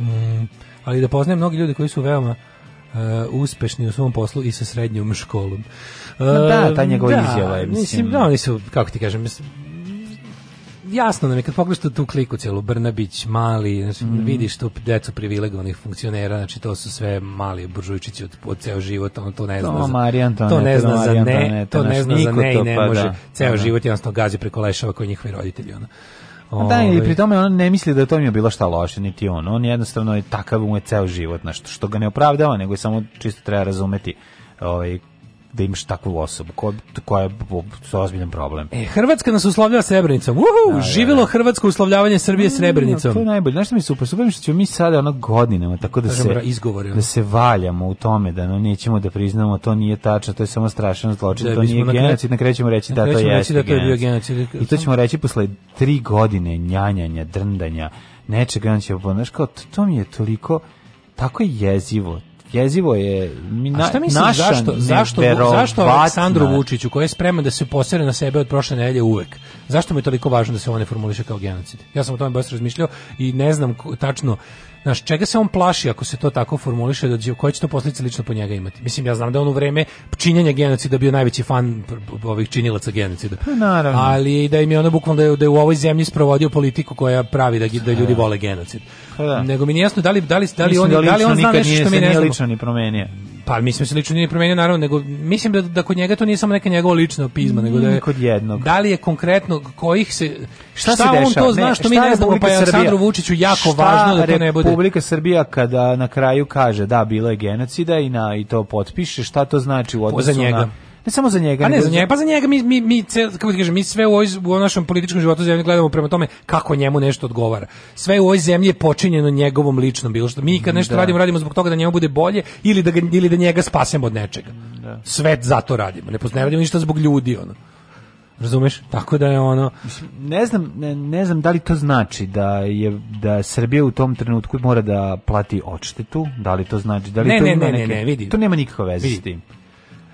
Mm, ali da poznajem mnogi ljudi koji su veoma uh, uspešni u svom poslu i sa srednjom školom da, ta njegova da, izjava je, mislim. Mislim, da, oni su, kako ti kažem, mislim, jasno nam je kad pogledaš tu kliku celu Brnabić, mali, znači, mm. vidiš tu decu privilegovanih funkcionera, znači to su sve mali buržujčići od, od ceo život, on to ne zna. To, za, Marijan, to, ne, zna Marijan, za ne, to, to ne zna za ne i ne pa, može. Da, ceo da. život jednostavno gazi preko leševa koji njihovi roditelji ono. Ove. Pa da, i ovaj. pri tome on ne misli da to mi je bilo šta loše, niti on. On jednostavno je takav mu je ceo život, na što, što ga ne opravdava, nego je samo čisto treba razumeti ovaj, da imaš takvu osobu koja, koja je ozbiljnim problem. E, Hrvatska nas uslovljava Srebrenicom. Uhu, da, živilo da, da. Hrvatsko uslovljavanje Srbije mm, Srebrenicom. To je najbolje. Znaš što mi super? Super što ćemo mi sada ono godinama tako da se, da se valjamo u tome, da no, nećemo da priznamo to nije tačno, to je samo strašan zločin, da, to nije na genocid, na kraju ćemo reći da to je genocid. da to je bio genocid. I to ćemo reći posle tri godine njanjanja, drndanja, nečega, on će, znaš kao, to mi je toliko tako je jezivo, jezivo je mi na, A šta misliš zašto zašto zašto Aleksandru Vučiću koji je spreman da se posere na sebe od prošle nedelje uvek zašto mu je toliko važno da se one ne formuliše kao genocid ja sam o tome baš razmišljao i ne znam tačno Znaš, čega se on plaši ako se to tako formuliše, da će, koje će to posljedice lično po njega imati? Mislim, ja znam da on u vreme činjenja genocida bio najveći fan ovih činilaca genocida. Pa, naravno. Ali i da im je ono bukvalno da je, da je u ovoj zemlji sprovodio politiku koja pravi da, da ljudi pa, da. vole genocid. Pa, da. Nego mi nije jasno da li, da li, da li, oni, da, da li on zna nešto što mi ne znamo. lično ni promenio. Pa mislim da se lično nije promijenio naravno, nego mislim da, da kod njega to nije samo neka njegova lična opizma, nego da mm, je kod jednog. Da li je konkretno kojih se šta, šta se on dešava? to zna ne, što mi ne znamo pa je Aleksandru Vučiću jako šta važno da to ne bude. Republika Srbija kada na kraju kaže da bilo je genocida i na i to potpiše, šta to znači u odnosu na Ne samo za njega. A ne, za njega, pa za njega mi mi mi kako da ti kažem, mi sve u, ovoj, u našem političkom životu zemlje gledamo prema tome kako njemu nešto odgovara. Sve u ovoj zemlji je počinjeno njegovom ličnom bilo što. Mi kad nešto da. radimo, radimo zbog toga da njemu bude bolje ili da ga, ili da njega spasemo od nečega. Da. Sve zato radimo. Ne poznajemo radimo ništa zbog ljudi ono. Razumeš? Tako da je ono Mislim, ne znam ne, ne, znam da li to znači da je da Srbija u tom trenutku mora da plati odštetu, da li to znači da li ne, to ne, ima ne, neke... ne, ne, vidi. To nema nikakve veze s tim.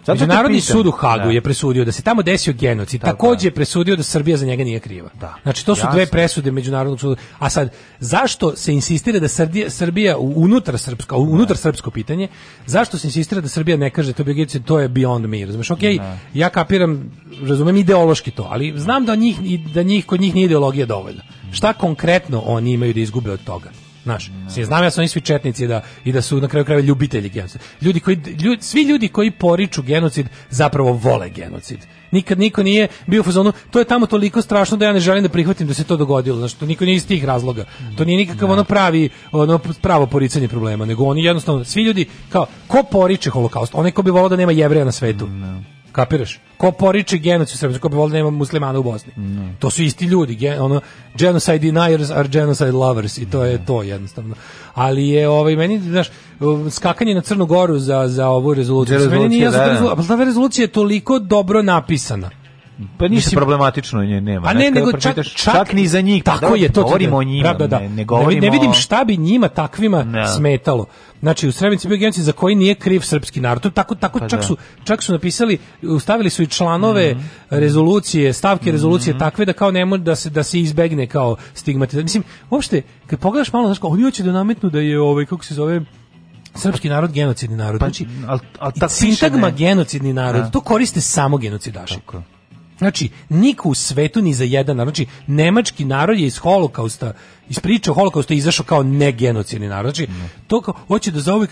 Međunarodni sud u Hagu da. je presudio da se tamo desio genocid. Tako također je presudio da Srbija za njega nije kriva. Da. Znači to su Jasne. dve presude međunarodnog suda. A sad zašto se insistira da Srbija, Srbija unutar srpska, unutar srpsko pitanje, zašto se insistira da Srbija ne kaže to je genocid, to je beyond me. Razumeš? Okej, okay, da. ja kapiram, razumem ideološki to, ali znam da njih da njih kod njih nije ideologija dovoljna. Šta konkretno oni imaju da izgube od toga? Znaš, svi znam ja da su oni svi četnici da i da su na kraju krajeva ljubitelji genocida. Ljudi koji ljudi, svi ljudi koji poriču genocid zapravo vole genocid. Nikad niko nije bio u fazonu, to je tamo toliko strašno da ja ne želim da prihvatim da se to dogodilo. Znači, to niko nije iz tih razloga. To nije nikakav da. ono pravi, ono pravo poricanje problema, nego oni jednostavno, svi ljudi, kao, ko poriče holokaust? Onaj ko bi volao da nema jevreja na svetu. Da. Kapiraš? Ko poriče genocid u Srbiji, ko bi volio da nema muslimana u Bosni. No. To su isti ljudi, gen, ono, genocide deniers are genocide lovers i to je to jednostavno. Ali je, ovaj, meni, znaš, um, skakanje na Crnu Goru za, za ovu rezoluciju, meni nije da, rezolucija, da. pa ta rezolucija je toliko dobro napisana pa ništa problematično nje nema. A ne, nego čak, čak, čak, ni za njih. Pa tako da, je to. Govorimo o njima, da, da. Ne, ne, govorimo ne, vidim šta bi njima takvima ne. smetalo. Znači u Srebrenici bio genocid za koji nije kriv srpski narod. tako tako pa čak da. su čak su napisali, ustavili su i članove mm -hmm. rezolucije, stavke mhm. rezolucije mm -hmm. takve da kao ne može da se da se izbegne kao stigmatizacija. Mislim, uopšte kad pogledaš malo znači oni hoće da nametnu da je ovaj kako se zove srpski narod genocidni narod. Pa, znači, al, al, ta sintagma genocidni narod, da. to koriste samo genocidaši. Tako. Znači, niko u svetu ni za jedan narod, znači, nemački narod je iz holokausta, iz priče o holokaustu izašao kao negenocidni narod. Znači, to kao, hoće da zauvek,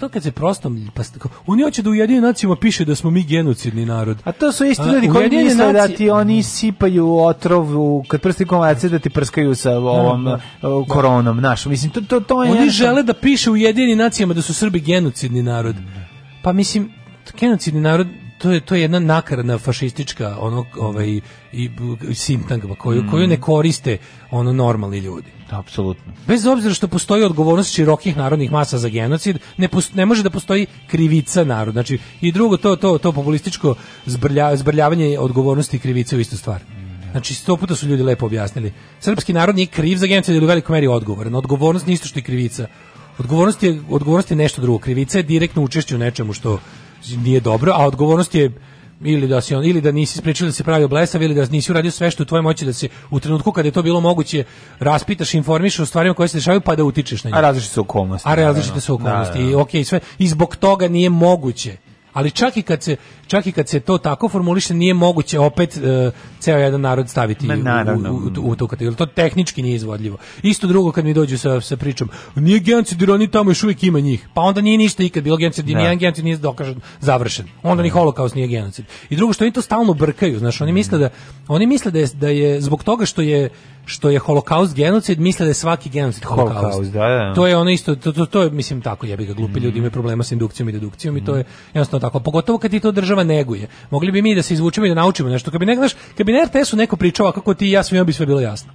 to kad se prosto, pa, kao, oni hoće da u jedinim nacijama piše da smo mi genocidni narod. A to su isti ljudi koji misle da naci... da ti oni sipaju otrov, kad prsti konvajacije da ti prskaju sa da, ovom da, da. koronom, naš, mislim, to, to, to je... Oni nešto... žele da piše u jedinim nacijama da su Srbi genocidni narod. Da. Pa mislim, genocidni narod to je to je jedna nakaradna fašistička ono ovaj i, i sintagma koju mm. koju ne koriste ono normalni ljudi. Apsolutno. Bez obzira što postoji odgovornost širokih narodnih masa za genocid, ne, posto, ne može da postoji krivica naroda. Znači i drugo to to to populističko zbrlja, zbrljavanje odgovornosti i krivice u istu stvar. Mm, da. Znači, sto puta su ljudi lepo objasnili. Srpski narod nije kriv za genocid, ali u velikoj meri odgovoran. Odgovornost nije isto što i krivica. Odgovornost je, odgovornost je nešto drugo. Krivica je direktno učešće u nečemu što nije dobro, a odgovornost je ili da si on ili da nisi sprečio da se pravi blesav ili da nisi uradio sve što u tvojoj moći da se u trenutku kada je to bilo moguće raspitaš, informišeš o stvarima koje se dešavaju pa da utičeš na njih. A različite su okolnosti. A različite su okolnosti. Da, da. I da. okej, okay, sve i zbog toga nije moguće. Ali čak i kad se čak i kad se to tako formuliše, nije moguće opet e, ceo jedan narod staviti Na, u, u, u, u, tu kategoriju. To tehnički nije izvodljivo. Isto drugo kad mi dođu sa, sa pričom, nije genocid jer oni tamo još uvijek ima njih. Pa onda nije ništa ikad bilo genocid, da. nijedan genocid nije dokažen, završen. Onda ni da. holokaust nije genocid. I drugo što oni to stalno brkaju, znaš, oni misle da oni misle da je, da je zbog toga što je što je holokaust genocid, misle da je svaki genocid holokaust. holokaust da, da. To je ono isto, to, to, to je, mislim, tako jebi ga, glupi mm. ljudi mhm. imaju problema sa indukcijom i dedukcijom mm. i to mhm. je jednostavno tako. Pogotovo kad ti to država država neguje. Mogli bi mi da se izvučemo i da naučimo nešto. Kad bi ne, znaš, kad bi na RTS-u neko pričao kako ti i ja svima bi sve bilo jasno.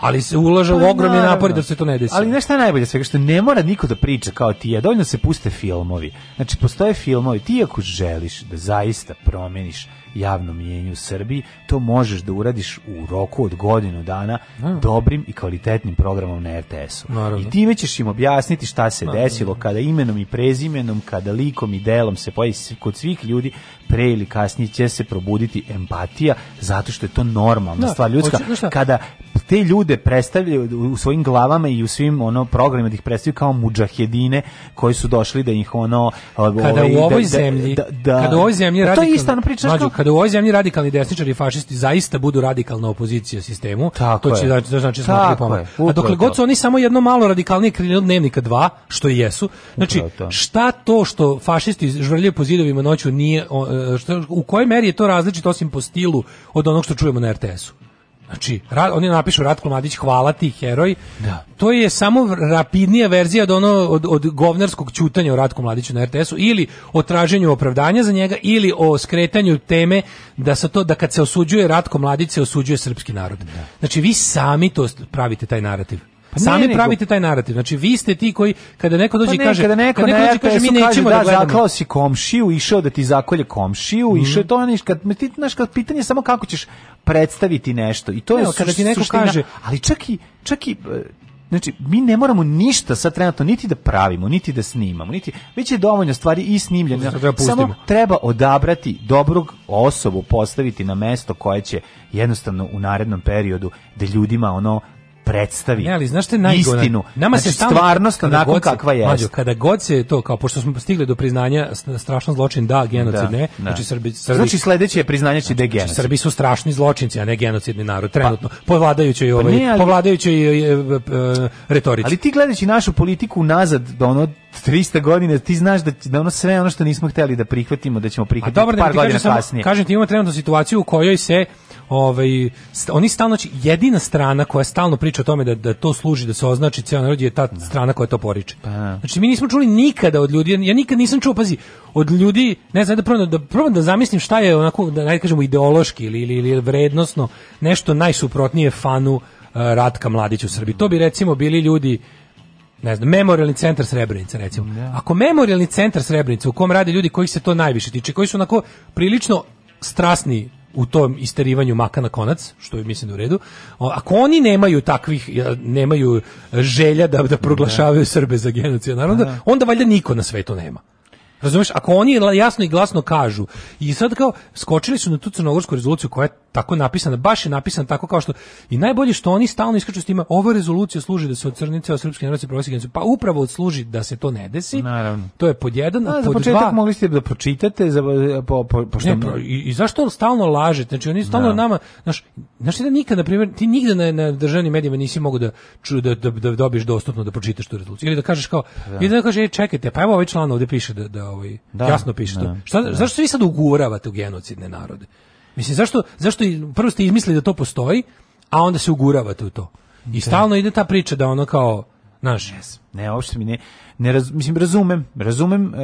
Ali se ulaže pa u ogromni napori da se to ne desi. Ali nešto je najbolje svega što ne mora niko da priča kao ti je, dovoljno se puste filmovi. Znači postoje filmovi, ti ako želiš da zaista promeniš javnom mjenju u Srbiji, to možeš da uradiš u roku od godinu dana mm. dobrim i kvalitetnim programom na RTS-u. I time ćeš im objasniti šta se Naravno. desilo kada imenom i prezimenom, kada likom i delom se pojavi kod svih ljudi, pre ili kasnije će se probuditi empatija, zato što je to normalna da, stvar ljudska. kada te ljude predstavljaju u svojim glavama i u svim ono programima da ih predstavljaju kao mudžahedine koji su došli da ih ono kada ovaj, u da- ovoj da, zemlji da, da, kada u ovoj zemlji radi pa to je isto priča kada u ovoj zemlji radikalni desničari i fašisti zaista budu radikalna opozicija sistemu, Tako to će je. znači to znači smatrati pomak. A dokle god su oni samo jedno malo radikalnije krilo dnevnika dva, što i jesu. Znači, to. šta to što fašisti žvrljaju po zidovima noću nije e, šta, u kojoj meri je to različito osim po stilu od onog što čujemo na RTS-u? Znači, ra, oni napišu Ratko Mladić, hvala ti, heroj. Da. To je samo rapidnija verzija od, ono, od, od govnarskog čutanja o Ratku Mladiću na RTS-u ili o traženju opravdanja za njega ili o skretanju teme da se to da kad se osuđuje Ratko Mladić se osuđuje srpski narod. Da. Znači, vi sami to pravite taj narativ. Pa sami ne, pravite taj narativ. Znači vi ste ti koji kada neko dođe pa i pa kaže, kada neko, kada neko dođe kaže mi nećemo da, da zaklao si komšiju, išao da ti zakolje komšiju, mm. išao to niš kad ti znaš kad pitanje je samo kako ćeš predstaviti nešto. I to ne, je kada ti neko suština, kaže, ali čak i čak i e, Znači, mi ne moramo ništa sad trenutno niti da pravimo, niti da snimamo, niti već je dovoljno stvari i snimljeno. Treba Samo treba odabrati dobrog osobu, postaviti na mesto koje će jednostavno u narednom periodu da ljudima ono predstavi ne, ali, znaš šta je istinu, nama znači, se stalno, stvarnost onako kakva je. Mađo, kada god se to, kao pošto smo stigli do priznanja strašan zločin da, genocid da, ne, da. znači Srbi, znači, Srbi, Znači sledeće je priznanje znači, da genocid. Srbi su strašni zločinci, a ne genocidni narod, pa- trenutno, pa, po vladajućoj, pa ovaj, ne, ali, po vladajućoj uh, retorici. Ali ti gledajući našu politiku nazad, do da ono 300 godina, ti znaš da, da ono sve ono što nismo hteli da prihvatimo, da ćemo prihvatiti a dobro, par godina kasnije. Kažem ti, imamo trenutnu situaciju u kojoj se ovaj, oni stalno, znači, jedina strana koja stalno priča o tome da, da to služi, da se označi ceo narod je ta da. strana koja to poriče. Pa. Da. Znači, mi nismo čuli nikada od ljudi, ja nikad nisam čuo, pazi, od ljudi, ne znam, da probam da, da probam da zamislim šta je onako, da ne da kažemo, ideološki ili, ili, ili vrednostno, nešto najsuprotnije fanu uh, Ratka Mladića u Srbiji. To bi recimo bili ljudi ne znam, memorialni centar Srebrenica recimo. Da. Ako memorialni centar Srebrenica u kom rade ljudi koji se to najviše tiče, koji su onako prilično strasni u tom isterivanju maka na konac, što je mislim da u redu. Ako oni nemaju takvih nemaju želja da da proglašavaju da. Srbe za genocid, naravno, da. onda valjda niko na svetu nema. Razumeš, ako oni jasno i glasno kažu i sad kao skočili su na tu crnogorsku rezoluciju koja je tako napisana, baš je napisana tako kao što i najbolje što oni stalno iskaču s tima, ova rezolucija služi da se od crnice, od srpske narodne prosi pa upravo služi da se to ne desi. Naravno. To je pod jedan, a, a pod početak dva... mogli ste da pročitate za po, po, po ne, pro, i, i, zašto stalno lažete? Znači oni stalno no. Da. nama, znaš, znaš da nikad na primjer ti nigde na, na državnim medijima nisi mogu da, da, da, da, dobiješ dostupno da pročitaš tu rezoluciju ili da kažeš kao, da. ili da kažeš, e, čekajte, pa evo ovaj član ovde piše da, da ovaj, da, jasno piše da, to. Šta, da. Zašto vi sad uguravate u genocidne narode? Mislim, zašto, zašto prvo ste izmislili da to postoji, a onda se uguravate u to? I da. stalno ide ta priča da ono kao, znaš... Yes. Ne, uopšte mi ne... ne raz, mislim, razumem, razumem, e,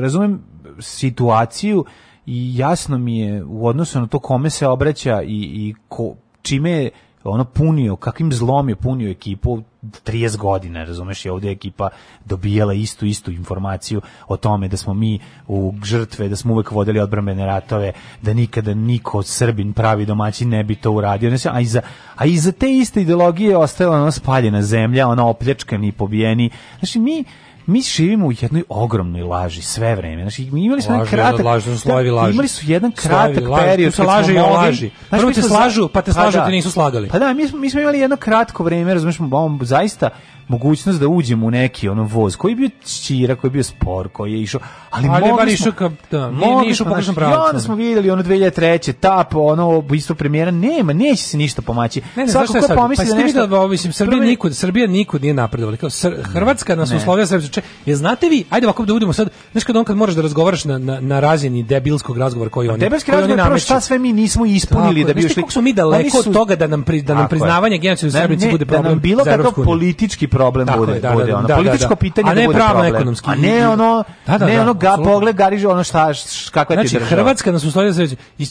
razumem situaciju i jasno mi je u odnosu na to kome se obraća i, i ko, čime je ono punio, kakvim zlom je punio ekipu, 30 godina, razumeš, je ovde ekipa dobijala istu istu informaciju o tome da smo mi u žrtve, da smo uvek vodili odbrambene ratove, da nikada niko Srbin pravi domaći ne bi to uradio. A iza, a iza te iste ideologije ostala ona spaljena zemlja, ona opljačkani i pobijeni. Znači, mi mi živimo u jednoj ogromnoj laži sve vreme. Znači, imali smo laži, kratak... Laži, slavi, da, laži. Imali su jedan kratak slavi, period. Tu se laže i laži. Prvo te slažu, pa te pa slažu, pa da, te da nisu slagali. Pa da, mi smo, mi smo imali jedno kratko vreme, razumiješ, bom, zaista mogućnost da uđem u neki ono voz koji je bio čira, koji je bio spor, koji je išao, ali, ali mogli je smo, ka, da, mogli, nije, nije išao pa, znaš, onda smo vidjeli ono 2003. tap, ono isto premijera, nema, neće se ništa pomaći. Svako ko pomisli pa da nešto... Da, mislim, Srbija, prvi... nikud, Srbija nikud nije napredovala. Kao, Sr Hrvatska nas uslovlja znači Je, znate vi, ajde ovako da budemo sad, znaš kad on kad možeš da razgovaraš na, na, na razini debilskog razgovora koji oni... Debilski razgovor prvo šta sve mi nismo ispunili da bi ušli... smo mi pa daleko od toga da nam, da nam priznavanje genocida u Srbiji bude da problem bilo Europsku politički problem Tako bude, je, da, bude da, ono. Da, da. političko da, pitanje a da ne da bude pravno ekonomski. A ne ono, ne ono ga pogled gariže ono šta kakva znači, ti država. Hrvatska nas uslovila za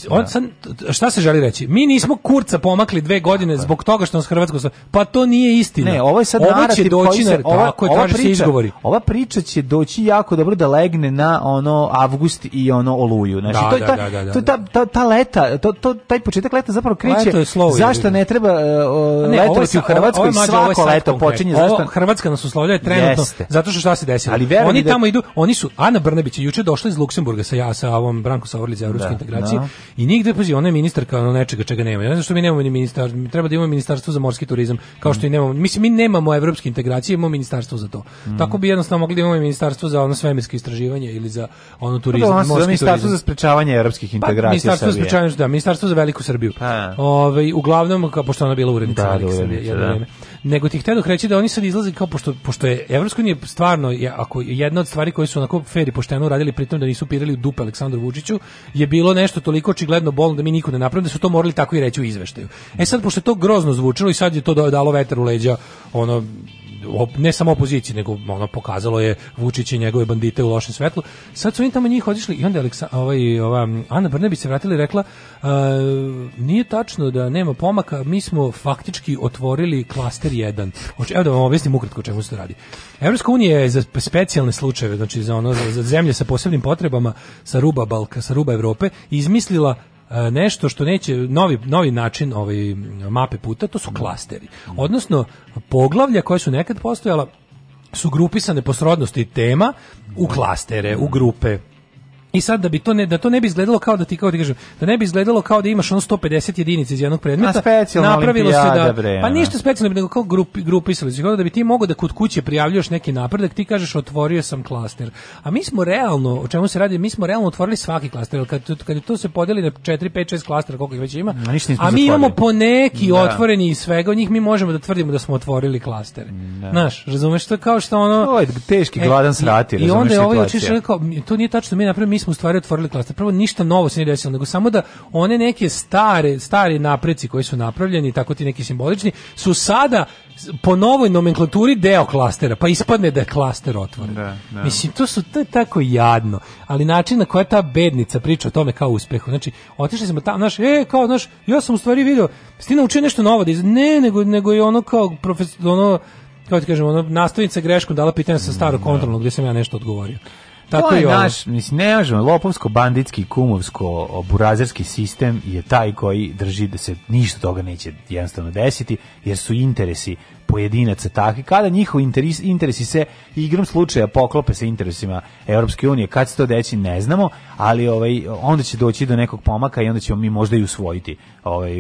on sam, šta se želi reći? Mi nismo kurca pomakli dve godine zbog toga što nas Hrvatska pa to nije istina. Ne, ovo je sad ovo će doći na ova, ova priča, izgovori. Ova priča će doći jako dobro da legne na ono avgust i ono oluju. Znači to je ta to ta ta leta, to to taj početak leta zapravo kreće. Zašto ne treba e, letovati u Hrvatskoj svako leto počinje ovo Hrvatska nas uslovlja trenutno jeste. zato što šta se desilo. Ali oni da- tamo da... idu, oni su Ana Brnabić juče došla iz Luksemburga sa ja sa ovom Branko Savrlić za evropsku da, da. integraciju no. i nigde pazi ona je ministarka ono nečega čega nema. Ja ne znam što mi nemamo ni ministar, treba da imamo ministarstvo za morski turizam, kao što mm. i nemamo. Mislim mi nemamo evropske integracije, imamo ministarstvo za to. Mm. Tako bi jednostavno mogli da imamo ministarstvo za ono svemirsko istraživanje ili za ono pa da, turizam, pa, morski ministarstvo za sprečavanje evropskih pa, integracija. Pa, ministarstvo za sprečavanje, da, ministarstvo za veliku Srbiju. Pa. Ove, ovaj, uglavnom pošto ona bila urednica da, Velike Srbije, nego ti htjedoh reći da oni sad izlaze kao pošto, pošto je Evropska unija stvarno, je, ako jedna od stvari koje su onako fer i pošteno radili pritom da nisu pirali u dupe Aleksandru Vučiću, je bilo nešto toliko očigledno bolno da mi niko ne napravimo, da su to morali tako i reći u izveštaju. E sad, pošto je to grozno zvučalo i sad je to da- dalo vetar u leđa ono ne samo opoziciji, nego ono pokazalo je Vučić i njegove bandite u lošem svetlu. Sad su oni tamo njih otišli i onda Aleksa, ovaj, ova, Ana bi se vratila i rekla uh, nije tačno da nema pomaka, mi smo faktički otvorili klaster 1. Oči, evo da vam objasnim ukratko o čemu se to radi. Evropska unija je za specijalne slučajeve, znači za, ono, za, za zemlje sa posebnim potrebama sa ruba Balka, sa ruba Evrope, izmislila E, nešto što neće novi novi način ovaj mape puta to su klasteri odnosno poglavlja koje su nekad postojala su grupisane po srodnosti tema u klastere, u grupe I sad da bi to ne da to ne bi izgledalo kao da ti kao da ti kažem, da ne bi izgledalo kao da imaš ono 150 jedinica iz jednog predmeta. A napravilo se da bre, pa ništa specijalno nego kao grupi grupisali se da bi ti mogao da kod kuće prijavljuješ neki napredak, ti kažeš otvorio sam klaster. A mi smo realno, o čemu se radi, mi smo realno otvorili svaki klaster, kad kad to se podeli na 4 5 6 klastera koliko ih već ima. A, a mi imamo po neki da. otvoreni i svega, od njih mi možemo da tvrdimo da smo otvorili klastere. Da. Znaš, razumeš to kao što ono to je teški gladan e, srati, I onda je ovaj rekao, to nije tačno, mi napravimo mi smo u stvari otvorili klaster. Prvo ništa novo se nije desilo, nego samo da one neke stare, stari napreci koji su napravljeni, tako ti neki simbolični, su sada po novoj nomenklaturi deo klastera, pa ispadne da je klaster otvoren. Da, da. Mislim, to su to je tako jadno, ali način na koji ta bednica priča o tome kao uspehu. Znači, otišli smo tamo, znaš, e, kao, znaš, ja sam u stvari video, si naučio nešto novo, da iz... ne, nego, nego je ono kao profesor, ono, kako ti kažemo, ono, nastavnica greškom dala pitanje sa starog da. kontrolnog gde sam ja nešto odgovorio. Tako to je naš, mislim, ne možemo, lopovsko-banditski, kumovsko-burazerski sistem je taj koji drži da se ništa toga neće jednostavno desiti, jer su interesi pojedinaca takvi, kada njihovi interes, interesi se igrom slučaja poklope sa interesima Europske unije, kad se to deći ne znamo, ali ovaj, onda će doći do nekog pomaka i onda ćemo mi možda i usvojiti ovaj,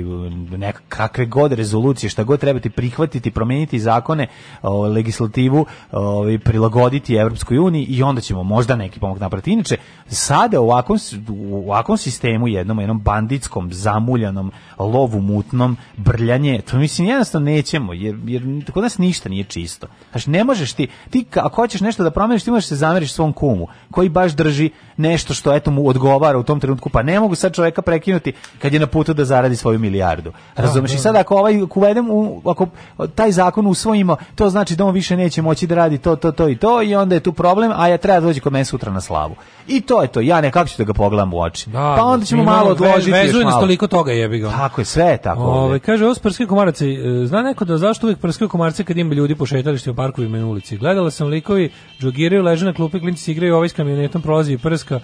kakve god rezolucije, šta god trebati prihvatiti, promijeniti zakone, ovaj, legislativu, ovaj, prilagoditi Europskoj uniji i onda ćemo možda neki pomak napraviti. Inače, sada u ovakvom, u ovakvom sistemu jednom, jednom banditskom, zamuljanom, lovu mutnom, brljanje, to mislim jednostavno nećemo, jer, jer kod nas ništa nije čisto. Znači ne možeš ti ti ako hoćeš nešto da promeniš, ti možeš da se zameriš svom kumu koji baš drži nešto što eto mu odgovara u tom trenutku, pa ne mogu sad čoveka prekinuti kad je na putu da zaradi svoju milijardu. Razumeš? Da, I da, sad ako ovaj uvedem u, ako taj zakon usvojimo, to znači da on više neće moći da radi to to to i to i onda je tu problem, a ja treba dođi kod mene sutra na slavu. I to je to. Ja ne kako ću da ga pogledam u oči. Da, pa onda ćemo malo odložiti. Vezuju nas toliko toga jebi ga. Tako je, sve je tako. Ove, kaže, ovo komarci, e, zna neko da zašto uvijek prskaju nerviraju komarce kad ima ljudi po šetalištu u parkovima i ulici. Gledala sam likovi, džogiraju, leže na klupi, klinci igraju, ovaj s kamionetom prolazi i prska.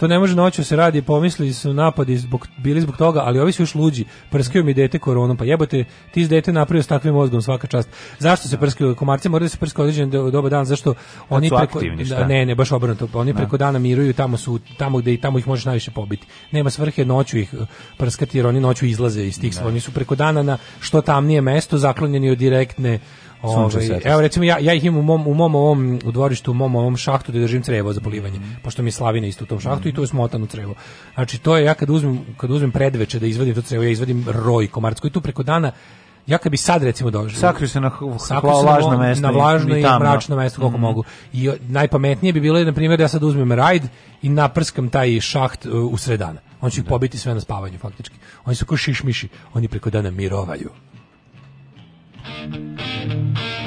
To ne može noću da se radi, pomislili su napadi zbog, bili zbog toga, ali ovi su još luđi. Prskaju mi dete koronom, pa jebote, ti dete napravio s takvim mozgom svaka čast. Zašto se da. prskaju? Komarci moraju da se prskaju određen doba dan, zašto oni su preko aktivni, šta? ne, ne, baš obrnuto. Oni da. preko dana miruju, tamo su tamo gde i tamo ih možeš najviše pobiti. Nema svrhe noću ih uh, prskati jer oni noću izlaze iz tih, da. oni su preko dana na što tamnije mesto zaklonjeni od direktne Ove, ovaj, evo recimo ja, ja ih imam u mom, u mom ovom u dvorištu, u mom ovom šahtu da držim crevo za polivanje, mm. pošto mi je slavina isto u tom šahtu mm. i tu je smotano crevo. Znači to je ja kad uzmem, kad uzmem predveče da izvadim to crevo, ja izvadim roj komarca koji tu preko dana ja kad bi sad recimo došao sakri se na sakrio se vlažno na, mesto na vlažno i, i mračno mesto koliko mm -hmm. mogu i najpametnije bi bilo na primjer da ja sad uzmem raid i naprskam taj šaht uh, e, u sredana on će da. pobiti sve na spavanju faktički oni su ko šišmiši oni preko dana mirovaju Thank you.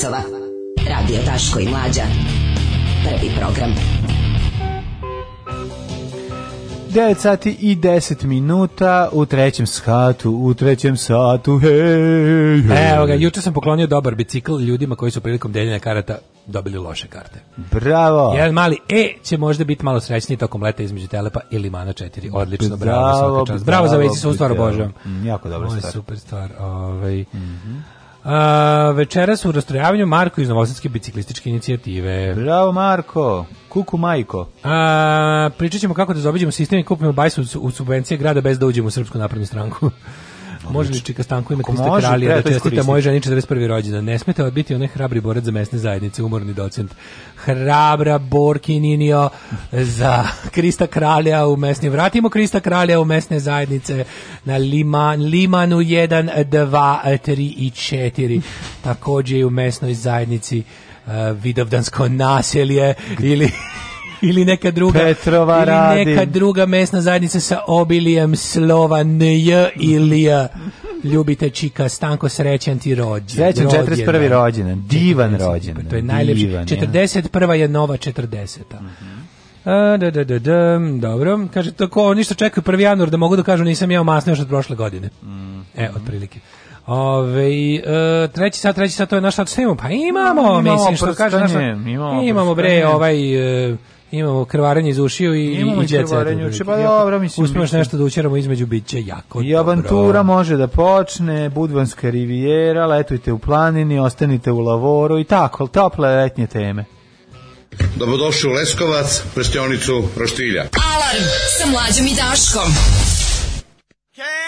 časova. Radio Taško i Mlađa. Prvi program. 9 sati i 10 minuta u trećem satu, u trećem satu, hej, hej. Evo ga, juče sam poklonio dobar bicikl ljudima koji su prilikom deljenja karata dobili loše karte. Bravo! Jedan mali E će možda biti malo srećniji tokom leta između Telepa i Limana 4. Odlično, bravo, bravo svaka čast. Bravo, bravo za veci, su stvar obožavam. Mm, jako dobra stvar. Ovo je super stvar. Ovaj. Mm -hmm večeras u rastrojavanju Marko iz Novosadske biciklističke inicijative. Bravo Marko, kuku majko. A, pričat ćemo kako da zobiđemo sistem i kupimo bajsu u subvencije grada bez da uđemo u Srpsku naprednu stranku. Pa, može li znači, Čika Stanko imati iste da čestita moje ženi 41. rođendan? Ne smete odbiti onaj hrabri borac za mesne zajednice, umorni docent. Hrabra Borkininio za Krista Kralja u mesne. Vratimo Krista Kralja u mesne zajednice na liman, Limanu 1, 2, 3 i 4. Takođe i u mesnoj zajednici uh, Vidovdansko naselje ili ili neka druga Petrova ili radim. neka druga mesna zajednica sa obilijem slova NJ ili J. Ljubite Čika, Stanko srećan ti rođendan Srećan 41. rođendan, divan rođendan. To je najlepši. 41. je nova 40. Mm A, da, da, da, da, dobro. Kaže, tako, ništa čekaju 1. januar da mogu da kažu nisam jeo masno još od prošle godine. Mm. E, otprilike. Ove, e, treći sat, treći sat, to je naš sat. Šta imamo? Pa imamo, imamo mislim, što kaže naš... Imamo, imamo bre, ovaj... E, imamo krvarenje iz ušiju i imamo i krvarenje uši, znači, pa dobro, mislim. Uspeš nešto da učeramo između biće jako. I avantura dobro. može da počne, Budvanska rivijera, letujte u planini, ostanite u lavoru i tako, tople letnje teme. Dobrodošli u Leskovac, prštionicu Roštilja. Alarm sa mlađom i Daškom. Ke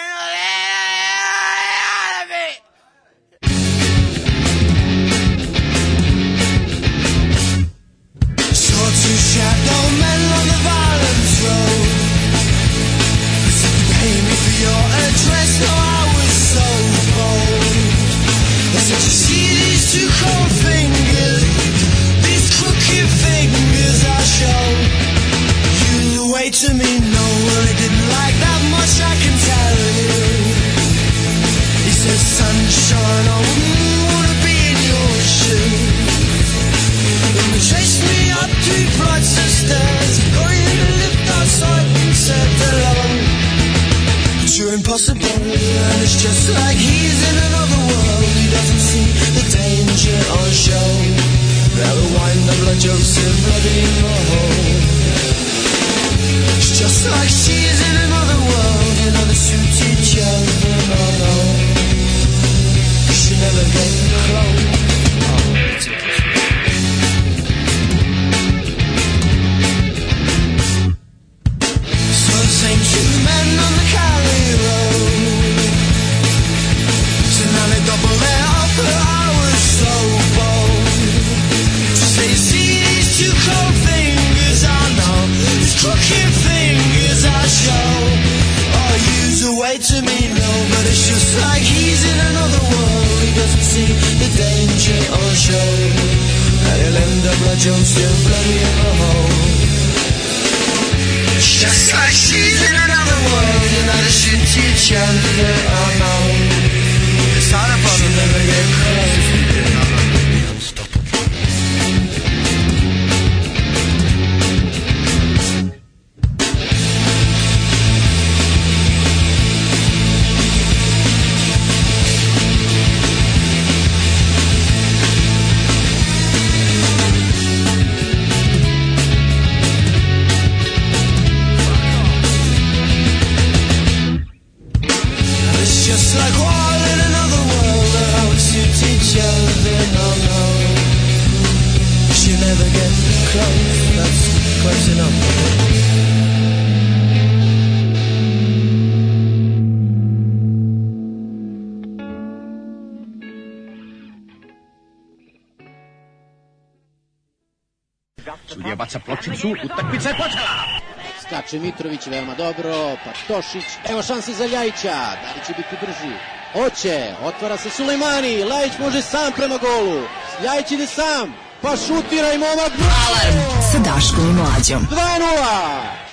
Ljajić veoma dobro, Partošić, evo šansi za Ljajića, da li će biti brži? Oće, otvara se Sulejmani, Ljajić može sam prema golu, Ljajić ide sam, pa šutira i momak. Alarm sa Daškom i Mlađom. 2 -0.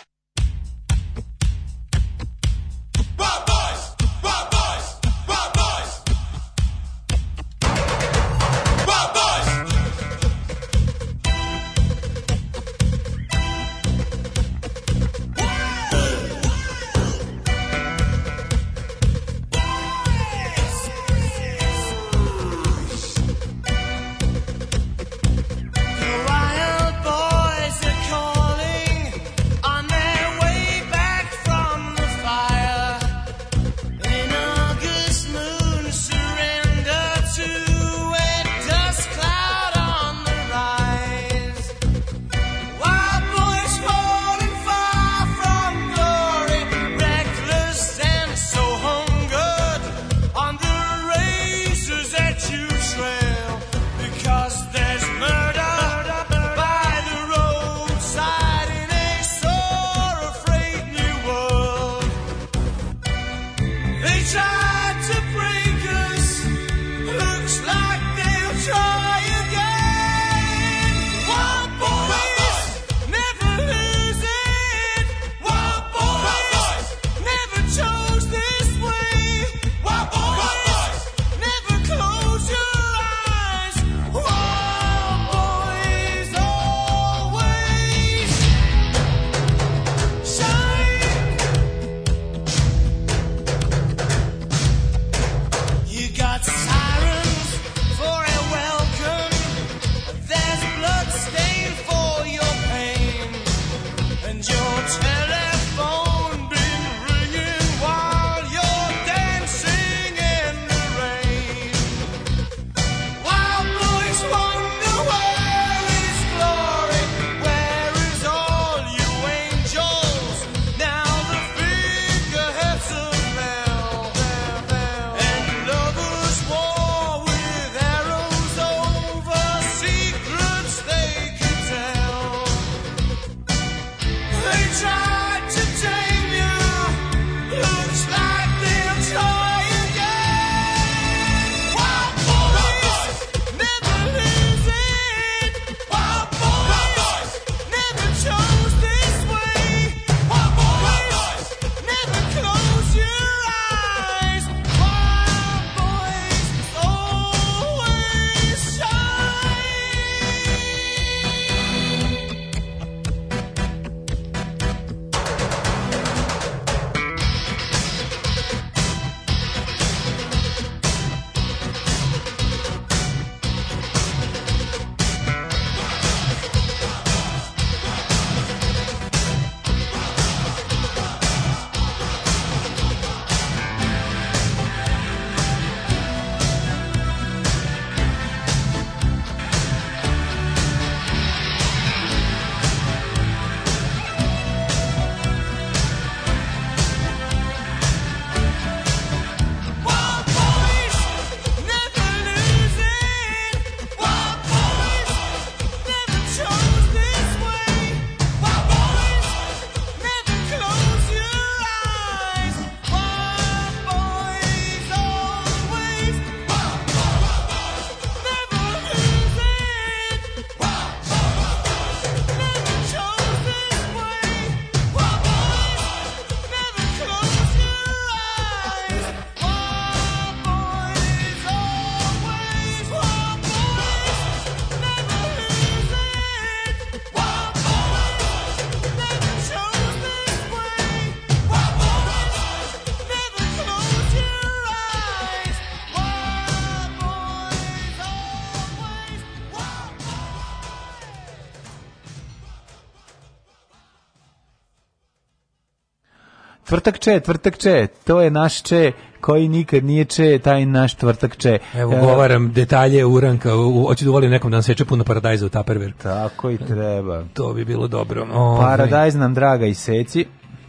Tvrtak če, tvrtak če, to je naš če koji nikad nije če, taj naš četvrtak če. Evo, e, govaram detalje uranka, hoće hoću da uvolim nekom da nam seče puno paradajza u taperver. Tako i treba. To bi bilo dobro. O, paradajz ovaj. nam draga i seci.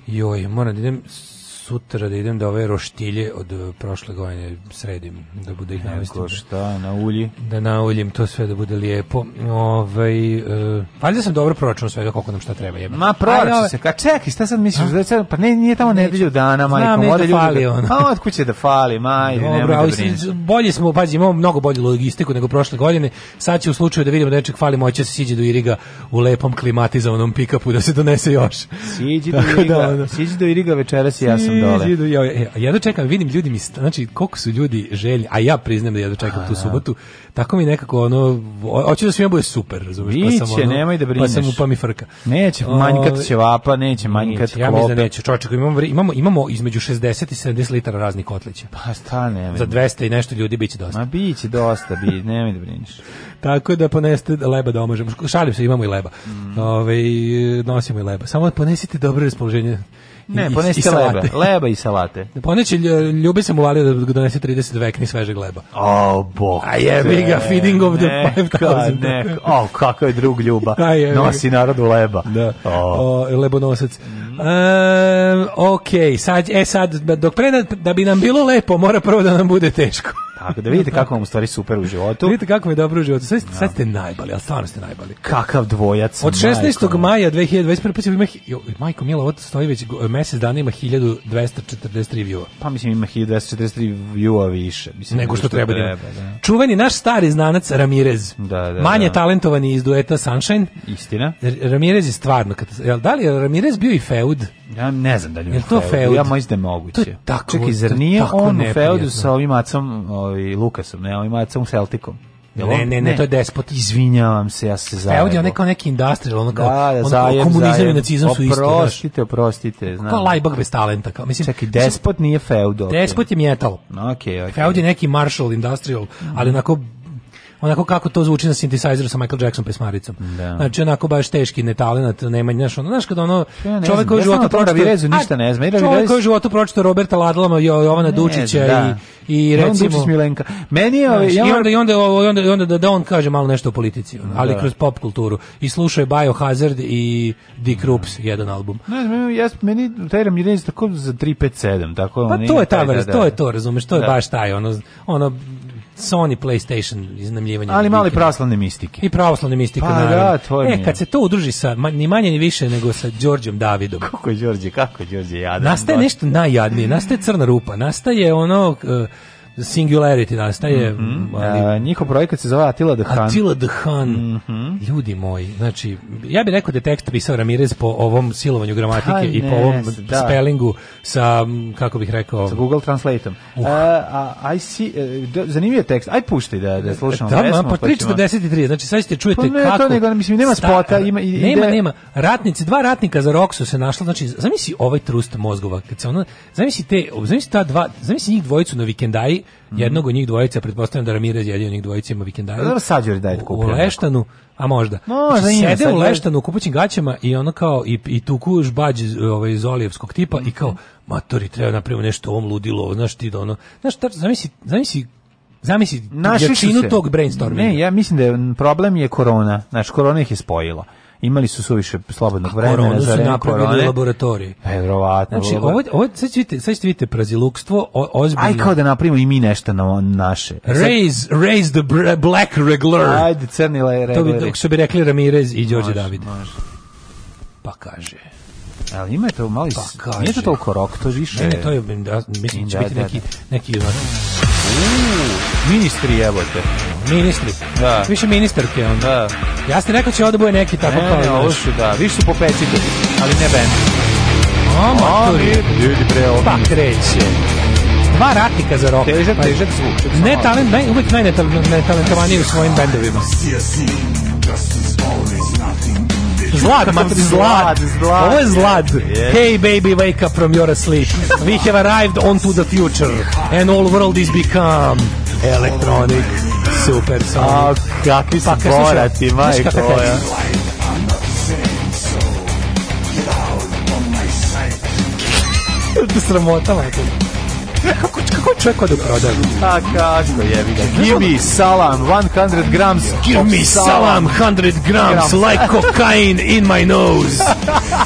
Joj, moram da idem sutra da idem da ove roštilje od eh, prošle godine sredim, da bude ih navestim. Neko šta, na ulji? Da nauljim to sve, da bude lijepo. Ovaj, uh, valjda sam dobro proračunao sve koliko nam šta treba. Jebati. Ma proračun ovaj- se, ka čekaj, šta sad misliš? Da, pa ne, nije tamo nedelju dana, majko. Znam, da fali da, ono. A od kuće da fali, majde, Dobro, nemoj da brineš. Bolje smo, pazi, imamo mnogo bolju logistiku nego prošle godine. Sad će u slučaju da vidimo da nečeg fali, moće se siđe do Iriga u lepom klimatizovanom pikapu da se donese još. Siđi do da, Iriga, da, siđi do Iriga večeras, ja sam dole. Idu, ja, jedno čekam, vidim ljudi mi, znači koliko su ljudi željni, a ja priznam da jedno čekam a, tu da. subotu, tako mi nekako ono, hoće da svima bude super, razumiješ? Pa biće, pa sam, ono, nemoj da brineš. Pa sam upa mi frka. Neće manjkat ovaj, ćevapa, neće manjkat klope. Ja mislim da neće, čovječe, imamo, imamo, imamo između 60 i 70 litara raznih kotlića. Pa sta ne. Za 200 i nešto ljudi biće dosta. Ma biće dosta, bi, nemoj da brineš. tako da poneste leba da omažemo. Šalim se, imamo i leba. Mm. Ove, ovaj, nosimo i leba. Samo ponesite dobro raspoloženje. Ne, ponesite leba. Leba i salate. Da poneće ljubi se muvalio da donese 30 vekni svežeg leba. O, oh, bok. A jebi ga, feeding of the 5000. Ne, o, kako je drug Ljuba. Nosi narodu leba. Da. Oh. O, lebonosac. Mm. E, ok, sad, e sad, dok pre da, da bi nam bilo lepo, mora prvo da nam bude teško. Tako da vidite kako vam u stvari super u životu. vidite kako je dobro u životu. Sad, no. sad ste da. najbali, ali stvarno ste najbali. Kakav dvojac. Od 16. Majko. maja 2021. Pa ima, jo, majko Mila, ovo stoji već mesec dana ima 1243 view Pa mislim ima 1243 view više. Mislim, Nego što, što treba. Da treba da. Čuveni naš stari znanac Ramirez. Da, da, Manje da. talentovani iz dueta Sunshine. Istina. Ramirez je stvarno... Da li je Ramirez bio i feud? Ja ne znam da li je to feud. Ja mislim da je moguće. To je tako, Čekaj, zar nije on u feudu sa ovim Acom, ovaj, Lukasom, ne, ovim Acom Celticom? ne, ne, ne, to je despot. Izvinjavam se, ja se zajebo. Feud je kao neki industrial, ono da, kao, da, da, ono komunizam i nacizam su isto. Oprostite, oprostite. Znam. Kao lajbak bez talenta. Kao, mislim, Čekaj, despot nije feud. Okay. Despot je metal. Okay, okay. Feud je neki martial industrial, mhm. ali onako onako kako to zvuči na synthesizeru sa Michael Jackson pesmaricom. Da. Znači onako baš teški netalenat, nema znaš, ono, znaš kad ono ja čovjek koji ja životu da pročito ništa ne zna. Čovjek koji životu pročito Roberta Ladlama, Jovana Dučića da. i i recimo Milenka. Meni je ovaj, i onda i onda i onda, i onda da, da on kaže malo nešto o politici, ali da. kroz pop kulturu i slušao je Biohazard i The Krups da. jedan album. Ne, meni ja meni taj Ramirez tako za 357, tako pa to je ta vrsta, da, to je to, razumeš, to je baš taj ono ono Sony PlayStation iznajmljivanje. Ali mali pravoslavne mistike. I pravoslavne mistike, pa, naravno. Da, e, kad se to udruži sa, ni manje ni više nego sa Đorđem Davidom. Kako je Đorđe, kako je Đorđe jadan. Nastaje da. nešto najjadnije, nastaje crna rupa, nastaje ono... Uh, singularity nastaje. Mm -hmm. ali, A, njihov projekat se zove Atila the Hun. Atila the Hun. Mm -hmm. Ljudi moji, znači, ja bih rekao da je tekst pisao Ramirez po ovom silovanju gramatike ha, pa i ne, po ovom da. spellingu sa, kako bih rekao... Sa Google Translateom. Uh. A, I see, da, zanimljiv je tekst. Aj pušti da, da slušamo. Da, pesmu, pa 343, pa znači sad ćete čujete pa ne, kako... To nego, mislim, nema spota, ima... I, nema, nema. Ratnici, dva ratnika za Roxu se našlo, znači, zamisli ovaj trust mozgova, kad se ona, zamisli te, zamisli ta dva, zamisli njih dvojicu na vikendaji, Mhm. Jednog od njih dvojica, pretpostavljam da Ramirez jedin od njih dvojica ima vikendaju. Da, sad joj da U Leštanu, a možda. možda znači, ima, sede u Leštanu u kupućim gaćama i ono kao, i, i tu tuku žbađ ovaj, zolijevskog tipa mm. i kao, mhm. matori, treba da napravimo nešto ovom ludilo, znaš ti da ono, znaš, ta, zamisli, zamisli Zamisli jačinu tog brainstorminga. Ne, ja mislim da je problem je korona. Znaš, korona ih je spojila imali su suviše slobodnog A vremena koronu za su napravili laboratorije. Pa verovatno. Znači, ovo, ovo, sad, ćete, sad ćete vidite prazilukstvo ozbiljno. Aj kao da napravimo i mi nešto na, naše. Raise, raise the black regular. Ajde, crni regular. To bi, dok su bi rekli Ramirez i Đorđe David. Može. Pa kaže... Ali ima je to mali... Pa kaže. Nije to toliko rok, to više... Ne, ne, to je, da, mislim, će biti da, neki, da. neki, neki Ministri jebote. Ministri. Da. Više ministarke on. Da. Ja ste rekao da će ovdje bude neki tako ne, ne, ovo su da. Više su popecite. Ali ne bend. O, maturi. Ljudi pre ovo. Pa kreće. Dva ratnika za rock. Težak, pa, težak zvuk. Ne talent, naj, uvijek najnetalentovaniji u svojim bendovima. Justice always nothing Zlad, matri, zlad. zlad. Ovo je zlad. Yeah. Hey baby, wake up from your sleep. We have arrived onto the future. And all world is become electronic. Super sonic. A, kakvi su pa, borati, majko. Sramota, majko. kako, kako je čovjek kada prodaju? A kako je, Give me salam, 100 grams Give me salam, 100 grams like cocaine in my nose.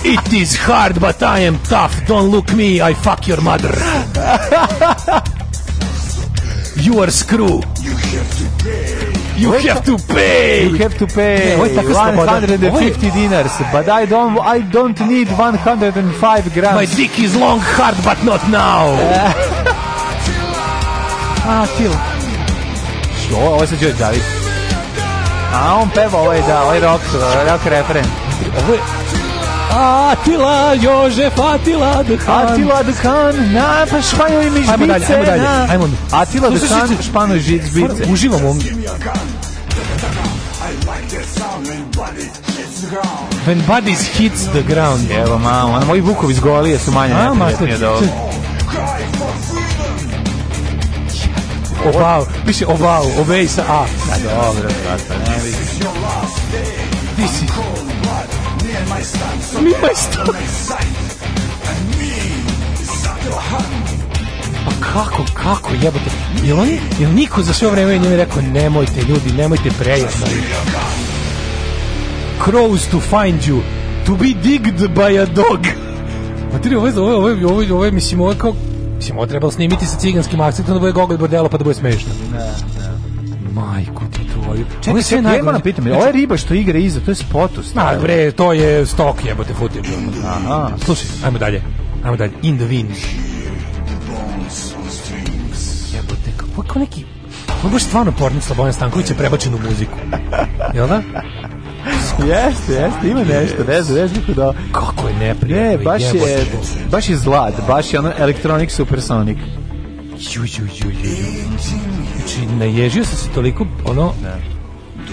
It is hard, but I am tough. Don't look me, I fuck your mother. You are screw. You have to pay. You have to pay. You have to pay. 150 dinars, but I don't I don't need 105 grams. My dick is long hard but not now. A, Što, ovo je sad Đorđe David. A, on peva, ovo je, da, ovo je rock, rock referen. Ovo je, Atila, Jožef, Atila, Dhan. Atila, Dhan, na, pa španjoj mi žbice. Ajmo dalje, ajmo dalje. Ajmo. Atila, Dhan, španjoj žbice. Uživam ovom. When bodies hits the ground. Evo, mamo, ono, moji bukovi iz Golije su manje neprijatnije da ovo. Ovao, više ovao, ovej sa A. Da, dobro, prosto, ne vidi. Ti si... Mi majstor. Pa kako, kako, jebote. Jel on, jel niko za sve vreme njemu rekao, nemojte ljudi, nemojte prejedno. Crows to find you, to be digged by a dog. Ma ti ovo je, ovo je, ovo je, ovo je, mislim, ovo je kao Mislim, ovo trebalo snimiti sa ciganskim akcentom da bude Gogol bordelo pa da bude smešno. Ne, da, ne. Da. Majku ti tvoju. Čekaj, sve najgore. Moram da pitam, ovo je ovaj riba što igra iza, to je spotus. Ma bre, to je stok jebote footage. Aha. Slušaj, ajmo dalje. Ajmo dalje. In the wind. Jebote, kako neki... Ovo je baš stvarno pornic Slobodan Stanković je prebačen u muziku. Jel da? jeste, jeste, ima nešto, ne znam, ne znam da... Kako je neprijatno. Ne, baš je, baš je zlad, baš je ono Electronic Supersonic. Ju, ju, ju, ju, ju. Znači, naježio sam se toliko, ono... Da.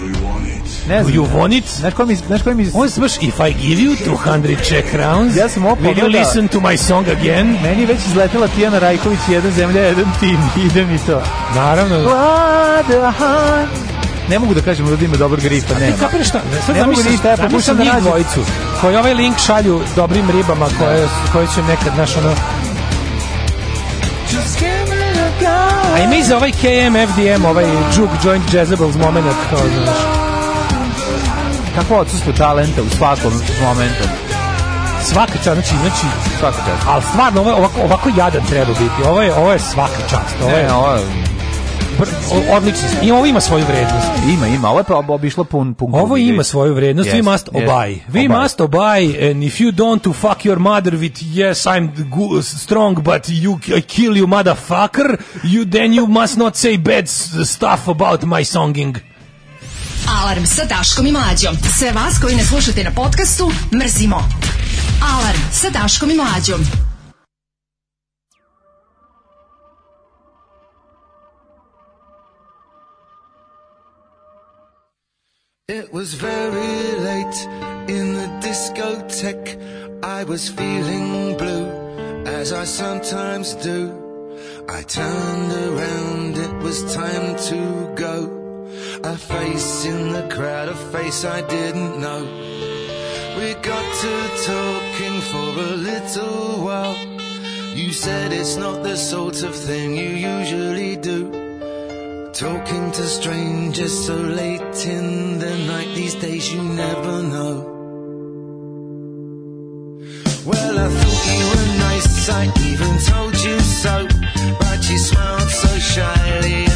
Ne. Ne znam. Juvonic. Znaš ko mi, znaš ko mi... On smaš, if I give you 200 check rounds, ja sam opogledao. will you da- listen to my song again? Meni je već izletela Tijana Rajković, jedan zemlja, jedan tim, ide mi to. Naravno. Vlada, ne mogu da kažem da ima dobar gripa, pa ne. Ti kapiraš šta? Sad ne mogu da ništa, ja pokušam da nađem da dvojicu koji ovaj link šalju dobrim ribama koje, koje će nekad, znaš, ono... A ima i za ovaj KMFDM, ovaj Juke Joint Jezebels moment, kao, znaš. Kako odsustvo talenta u svakom momentu? svaka čast, znači, znači svaka čast. Ali stvarno ovo ovako, ovako jadan treba biti. Ovo je ovo je svaka čast. Ovo je, ne, ovo je odlični I ovo ima svoju vrednost. Ima, ima. Ovo je pa obišlo pun, pun Ovo ima svoju vrednost. Yes, we must yes. obey. We obey. must obey and if you don't to fuck your mother with yes, I'm strong but you I kill you motherfucker, you then you must not say bad stuff about my songing. Alarm sa Daškom i Mlađom. Sve vas koji ne slušate na podcastu, mrzimo. Alarm sa Daškom i Mlađom. It was very late in the discotheque. I was feeling blue, as I sometimes do. I turned around, it was time to go. A face in the crowd, a face I didn't know. We got to talking for a little while. You said it's not the sort of thing you usually do. Talking to strangers so late in the night these days you never know. Well, I thought you were nice, I even told you so, but you smiled so shyly.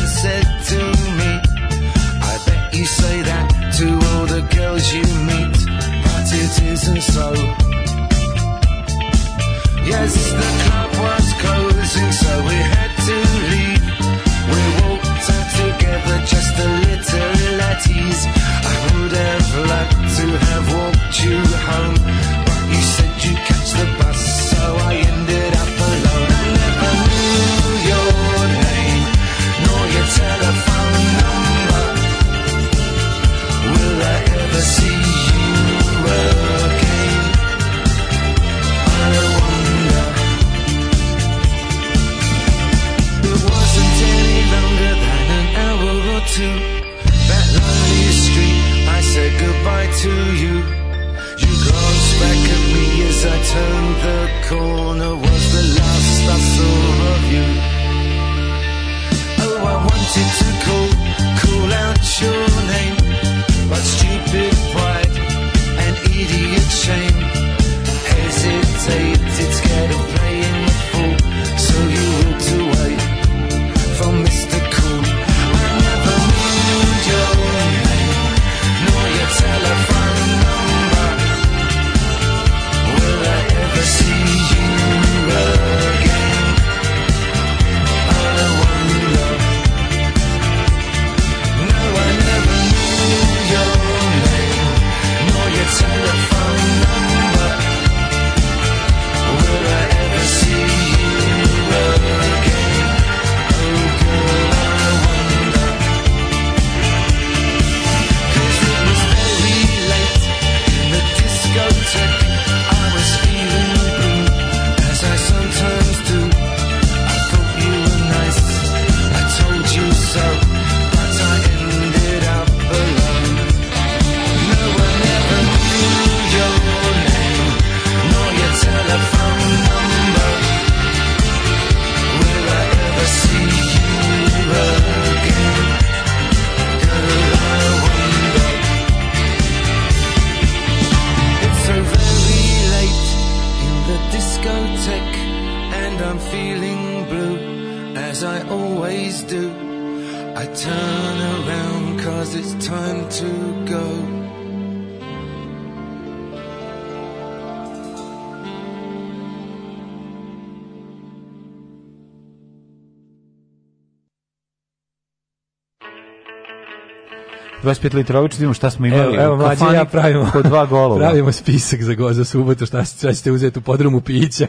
25 litrović, da vidimo šta smo imali. Evo, evo mlađi ja pravimo po dva golova. Pravimo spisak za go za subotu, šta, šta ćete uzeti u podrumu pića.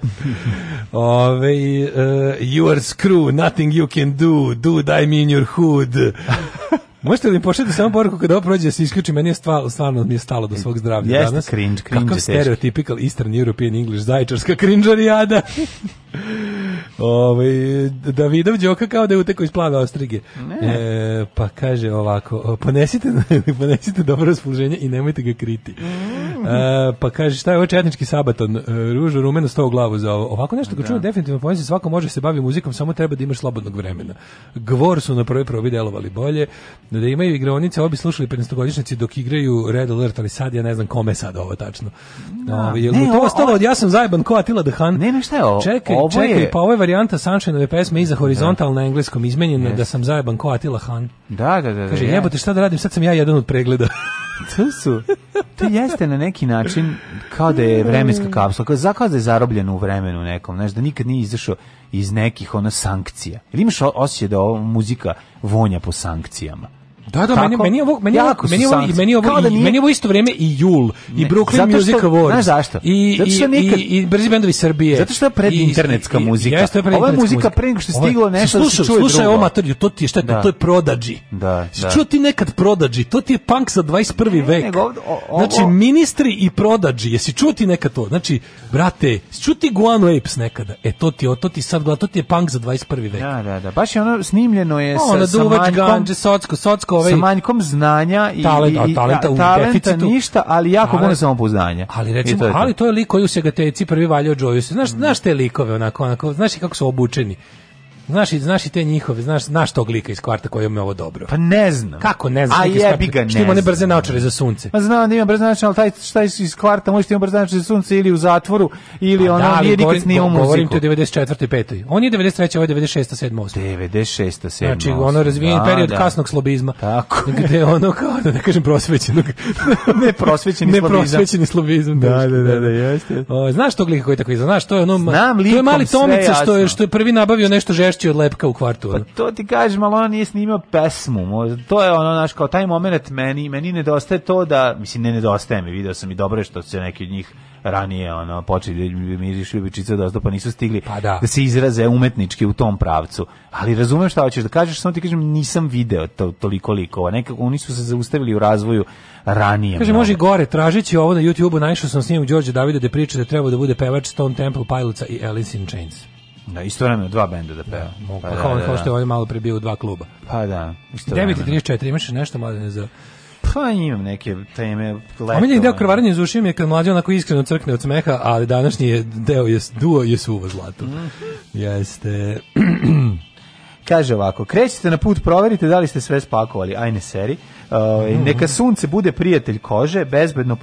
Ove, uh, you are screw, nothing you can do, do die me in your hood. Možete li mi pošaljete samo poruku kada ovo prođe, da se isključi, meni je stvarno, stvarno mi je stalo do svog zdravlja Jeste danas. cringe, cringe. Kakav stereotypical Eastern European English, zajčarska cringe Ovaj Davidov Đoka kao da je utekao iz plave ostrige. E, pa kaže ovako, ponesite ponesite dobro raspoloženje i nemojte ga kriti. Mm. E, pa kaže šta je ovo četnički sabaton, e, ružu rumeno sto glavu za ovo. Ovako nešto ga da. čujem definitivno pomisli svako može da se bavi muzikom, samo treba da imaš slobodnog vremena. Gvor su na prvi probi delovali bolje, da imaju igraonice, obi slušali 15-godišnjaci dok igraju Red Alert, ali sad ja ne znam kome sad ovo tačno. Da. Ovaj je to ostalo od ja sam zajeban ko Atila Dehan. Ne, ne, šta je ovo? Čekaj, ovo čekaj, je... pa ovo je varijanta Sunshineove pesme iza da. horizontal na engleskom izmenjena yes. da sam zajeban ko Atila Han. Da, da, da, da. Kaže, da, jebote, šta da radim, sad sam ja jedan od pregleda. to su, to jeste na neki način kao da je vremenska kapsula, kao, za, kao da je zarobljena u vremenu nekom, znaš, da nikad nije izašao iz nekih ona sankcija. Ili imaš osjećaj da ova muzika vonja po sankcijama? Da, da, meni, meni ovo, meni ovo, meni ovo, meni ovo, da nije... meni ovo isto vrijeme i Jul, i Brooklyn zato što, Music Awards. Znaš zašto? I, zato što nikad... i, i, i Brzi bendovi Srbije. Zato što je pred internetska muzika. Jeste, je Ova je muzika pre nego što je stiglo nešto slušaj, da se čuje slušaj, drugo. Slušaj, materiju, to ti je šta je to? Da. To je prodađi. Da, da. Čuo ti nekad prodađi? To ti je punk za 21. Ne, vek. Nego, o, o, znači, ministri i prodađi. Jesi čuo ti nekad to? Znači, brate, čuo ti Guano Apes nekada? E, to ti, o, to ti sad, to ti je punk za 21. vek. Da, da, da. Baš je ono snimljeno je sa, da sa manjkom. Ona socko, socko, ovaj sa manjkom znanja i talent, a talenta, i, talenta, da, ništa, ali jako puno samopouzdanja. Ali recimo, to je to. ali to je lik koji u Segateci prvi valjao Joyce. Znaš, mm. znaš te likove onako, onako, znaš kako su obučeni. Znaš i znaš i te njihove, znaš, znaš tog lika iz kvarta koji ima ovo dobro. Pa ne znam. Kako ne znam? A jebi ga ne. Što ima one brze naočare za sunce. Pa znam da ima brze naočare, al taj šta iz kvarta može ima brze naočare za sunce ili u zatvoru ili pa, ono da, nije nikad snimao muziku. Govorim ti o 94. 5. On je 93. ovo je 96. 7. 8. 96. 7. Znači ono razvijen da, period da. kasnog slobizma. Tako. Gde ono kao da ne kažem prosvećenog. ne prosvećeni ne slobizam. Ne prosvećeni slobizam. Da, da, da, da, jeste. O, znaš tog lika koji tako izgleda, znaš, to je ono Znam to je mali Tomica što je što je prvi nabavio nešto žešći od lepka u kvartu. Pa to ti kažem, ali ona nije snimao pesmu. To je ono, znaš, kao taj moment meni, meni nedostaje to da, mislim, ne nedostaje mi, video sam i dobro je što se neki od njih ranije ono počeli da miriš ljubičica dosta pa nisu stigli pa da. da. se izraze umetnički u tom pravcu ali razumem šta hoćeš da kažeš samo ti kažem nisam video to, toliko likova nekako oni su se zaustavili u razvoju ranije kaže može gore tražići ovo na YouTube-u, naišao sam s njim Đorđe Davida da priča da treba da bude pevač Stone Temple Pilotsa i Alice in Chains Da, istovremeno dva benda da peva. Da, mogu, pa, pa da, kao, da, da, kao što je ovaj malo prebio u dva kluba. Pa da, istovremeno. 9.34, imaš nešto mladene za... Pa imam neke teme. Omiljeni deo krvaranja iz ušima je kad mlađi onako iskreno crkne od smeha, ali današnji je deo je duo je suvo zlato. Mm. Jeste... Kaže ovako, krećete na put, proverite da li ste sve spakovali, ajne seri. Uh, neka sunce bude prijatelj kože, bezbedno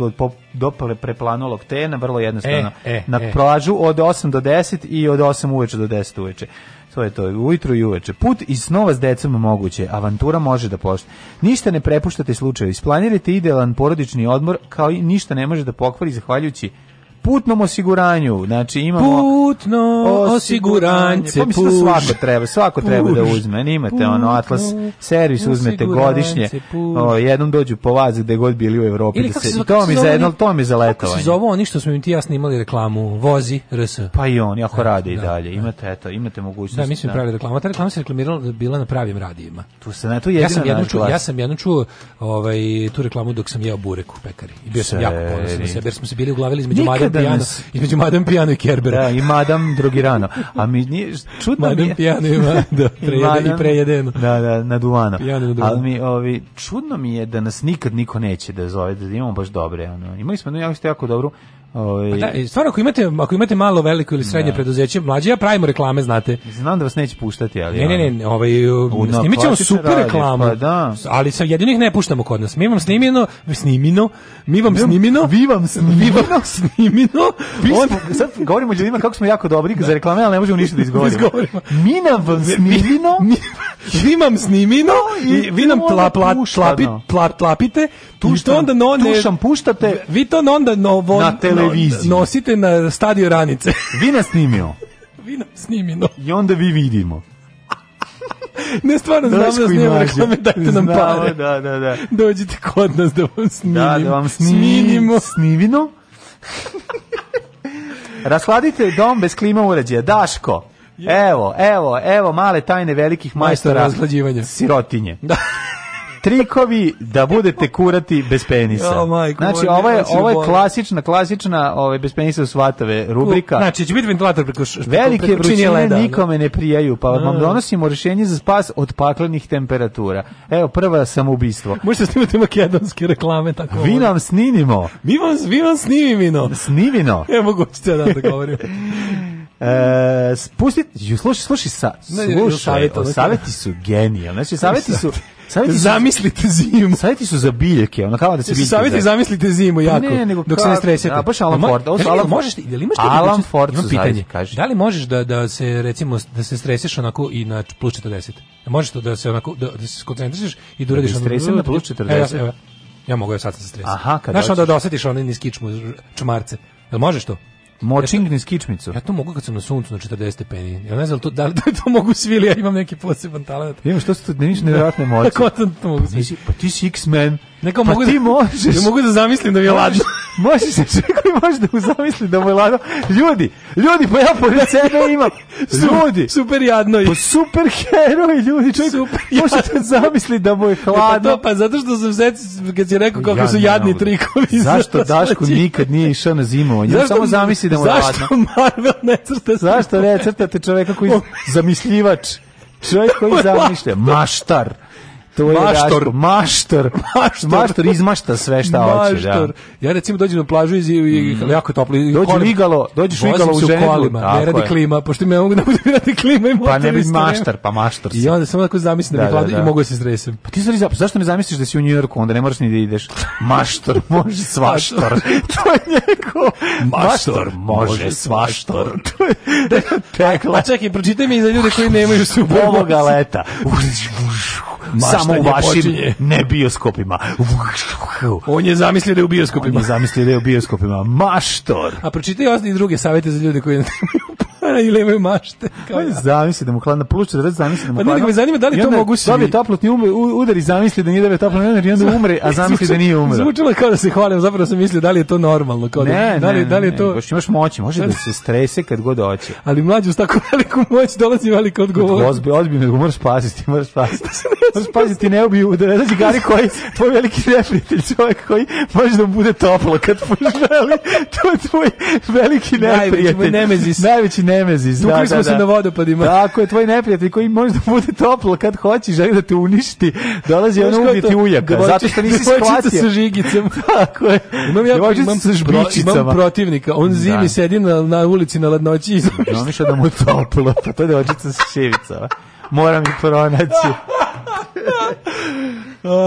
dopale preplanulog tena, vrlo jednostavno. E, e, na e. plažu od 8 do 10 i od 8 uveče do 10 uveče. To je to, ujutru i uveče. Put iz snova s decom moguće, avantura može da pošta. Ništa ne prepuštate slučaju, isplanirajte idealan porodični odmor, kao i ništa ne može da pokvari zahvaljujući putnom osiguranju. Znači imamo putno osiguranje. Pa mislim da svako treba, svako puš, treba da uzme. Imate ono Atlas servis uzmete godišnje. O, jednom dođu po vas gde god bili u Evropi da se to mi za jedno, to mi za letovanje. Kako se zove oni što smo im ti ja snimali reklamu Vozi RS. Pa i oni ako da, rade i da, dalje. Da. Imate eto, imate mogućnost. Da, mislim da. pravili reklama, Ta reklama se reklamirala da bila na pravim radijima. Tu se na to jedina ja sam jednom čuo, ja sam jednom čuo ovaj tu reklamu dok sam jeo burek u pekari. I bio sam jako ponosan na sebe jer smo se bili uglavili između Nikad Madame Pijano, nas... između Madame Pijano i Kerbera. Da, i Madame Drogirano. A mi nije, čudno Madame mi je... Pijano i, da, prejede, i prejedeno. Da, da, na duvano. Pijano na duvano. Ali mi, ovi, čudno mi je da nas nikad niko neće da zove, da imamo baš dobre. Ono. Imali smo jednu jako, jako dobru Ovaj pa da, stvarno ako imate ako imate malo veliko ili srednje da. preduzeće, mlađe ja pravimo reklame, znate. Znam da vas neće puštati, ali Ne, ne, ne, ovaj snimićemo super reklamu. Pa da. Ali sa jedinih ne puštamo kod nas. Mi vam snimino, snimino, mi vam snimino, vi vam snimino, vi vam snimino. On sad govorimo ljudima kako smo jako dobri da. za reklame, ali ne možemo ništa da izgovorimo. mi nam vam snimino, vi vam snimino i vi nam tla, pla, tlapite, tu što onda no ne, puštate. Vi to onda novo na televiziji. Nosite na stadio ranice. Vi nas snimio. vi nas snimino. I onda vi vidimo. ne stvarno znam da snimamo reklame, dajte nam pare. Da, da, da. Dođite kod nas da vam snimimo. Da, da vam snimimo. Snimino. Raskladite dom bez klima uređaja. Daško, evo, evo, evo male tajne velikih majstora. Majstora razglađivanja. Sirotinje. Da. Trikovi da budete kurati bez penisa. znači, ovo je, ovo je klasična, klasična ovaj, bez penisa u svatave rubrika. Znači, će biti ventilator preko Velike vrućine nikome da. ne prijaju, pa vam da. donosimo rješenje za spas od paklenih temperatura. Evo, prva samoubistvo. Možete da snimati makedonske reklame, tako Vi nam snimimo. Mi vam, vi vam snimimino. Snimino. Ja mogu ćete da govorim. E, spustite, slušaj, slušaj, sa, slušaj, savjeti su genijalni. Znači, savjeti su Savjeti zamislite zimu. Savjeti su za biljke, ona kao da se biljke. Savjeti zamislite zimu pa jako. Pa ne, nego dok kao, se ne stresete. A baš Alan Ford, osim Alan možeš ti, ili imaš ti Alan Ford imam pitanje. Kaži. Da li možeš da da se recimo da se streseš onako i na plus 40? Da možeš to da se onako da, da se skoncentrišeš i da, da uradiš da stresen na plus 40. Evo, evo. Ja mogu ja sad se stresam. Aha, kad. Znaš onda da osetiš onaj niskičmu čmarce. Jel možeš to? Močing ja niz kičmicu. Ja to mogu kad sam na suncu na 40 stepeni. Ja ne znam to, da, da li to mogu svi ili ja imam neki poseban talent. Ima što su to da niš nevjerojatne moći. Kako to mogu svi? Pa, pa ti si X-Men. Neko pa mogu ti da, možeš. Ja mogu da zamislim da mi je ladno. Možeš se sve koji može da zamisli da mu je ladno. Ljudi, ljudi, pa ja pored sebe imam. Ljudi. Super jadno. Pa super heroj, ljudi. Čovjek, super možete da zamisli da mu je hladno. E, pa, to, pa zato što sam se, kad si rekao kako jadni, su jadni trikovi. Zašto Daško nikad nije išao na zimovanje? Zašto, samo zamisli da mu je hladno. Zašto Marvel ne crta? Zašto ne crtate čoveka koji zamisljivač? Čovjek koji zamišlja. Maštar. To je maštor. Daško, maštor. maštor. Maštor izmašta sve šta hoćeš, hoće. Da. Ja recimo dođem na plažu i, i mm. jako toplo. Dođe u igalo, dođeš u u ženu. Kolima, ne radi je. klima, pošto mi ne mogu da budem radi klima i Pa ne bi maštar, pa maštor si. I onda samo tako zamislim da, da, mi hladi da, i da. mogu se stresem. Pa ti zari, zašto ne zamisliš da si u New Yorku, onda ne moraš ni da ideš. Maštor može svaštor. to je neko. Maštor može svaštor. to je da, tekla. A čekaj, pročitaj mi za ljude koji nemaju subogu. Ovoga samo u vašim počinje. ne bioskopima. On je zamislio da je u bioskopima. On je zamislio da je u bioskopima. Maštor! A pročitaj osnovni druge savjete za ljude koji kamera ili imaju mašte. Kao ja. Zamisli da mu hladna pluća, da zamisli da mu hladna. Pa me zanima da li to mogu svi. Dobije toplotni um, udar i zamisli da nije dobio toplotni udar i onda umre, a zamisli da nije umre. Zvučilo kao da se hvalim, zapravo sam mislio da li je to normalno. Kao da, ne, da li, ne, da li je to... baš imaš moći, može da se strese kad god hoće. Ali mlađi s tako veliku moć dolazi velika odgovor. Ozbi, ozbiljno, nego moraš spasiti, moraš spasiti. Da moraš spasiti, ne ubiju, da ne gari koji, tvoj veliki neprijatelj, čovjek koji može da bude toplo kad poželi. To je tvoj veliki neprijatelj. Najveći nemezis. Najveći nemezis nemezis. Tukli da, smo da, se da. na vodopadima. Tako je, tvoj neprijatelj koji može da bude toplo kad hoće, želi da te uništi, dolazi ono ubiti uljaka, devojči, zato što nisi shvatio. sa žigicom. Tako je. Imam, ja, imam, sa imam protivnika, on zimi da. sedi na, na ulici na ladnoći i da, zamišlja. da mu je toplo, pa to je devojčica sa žigicama. Moram ih pronaći.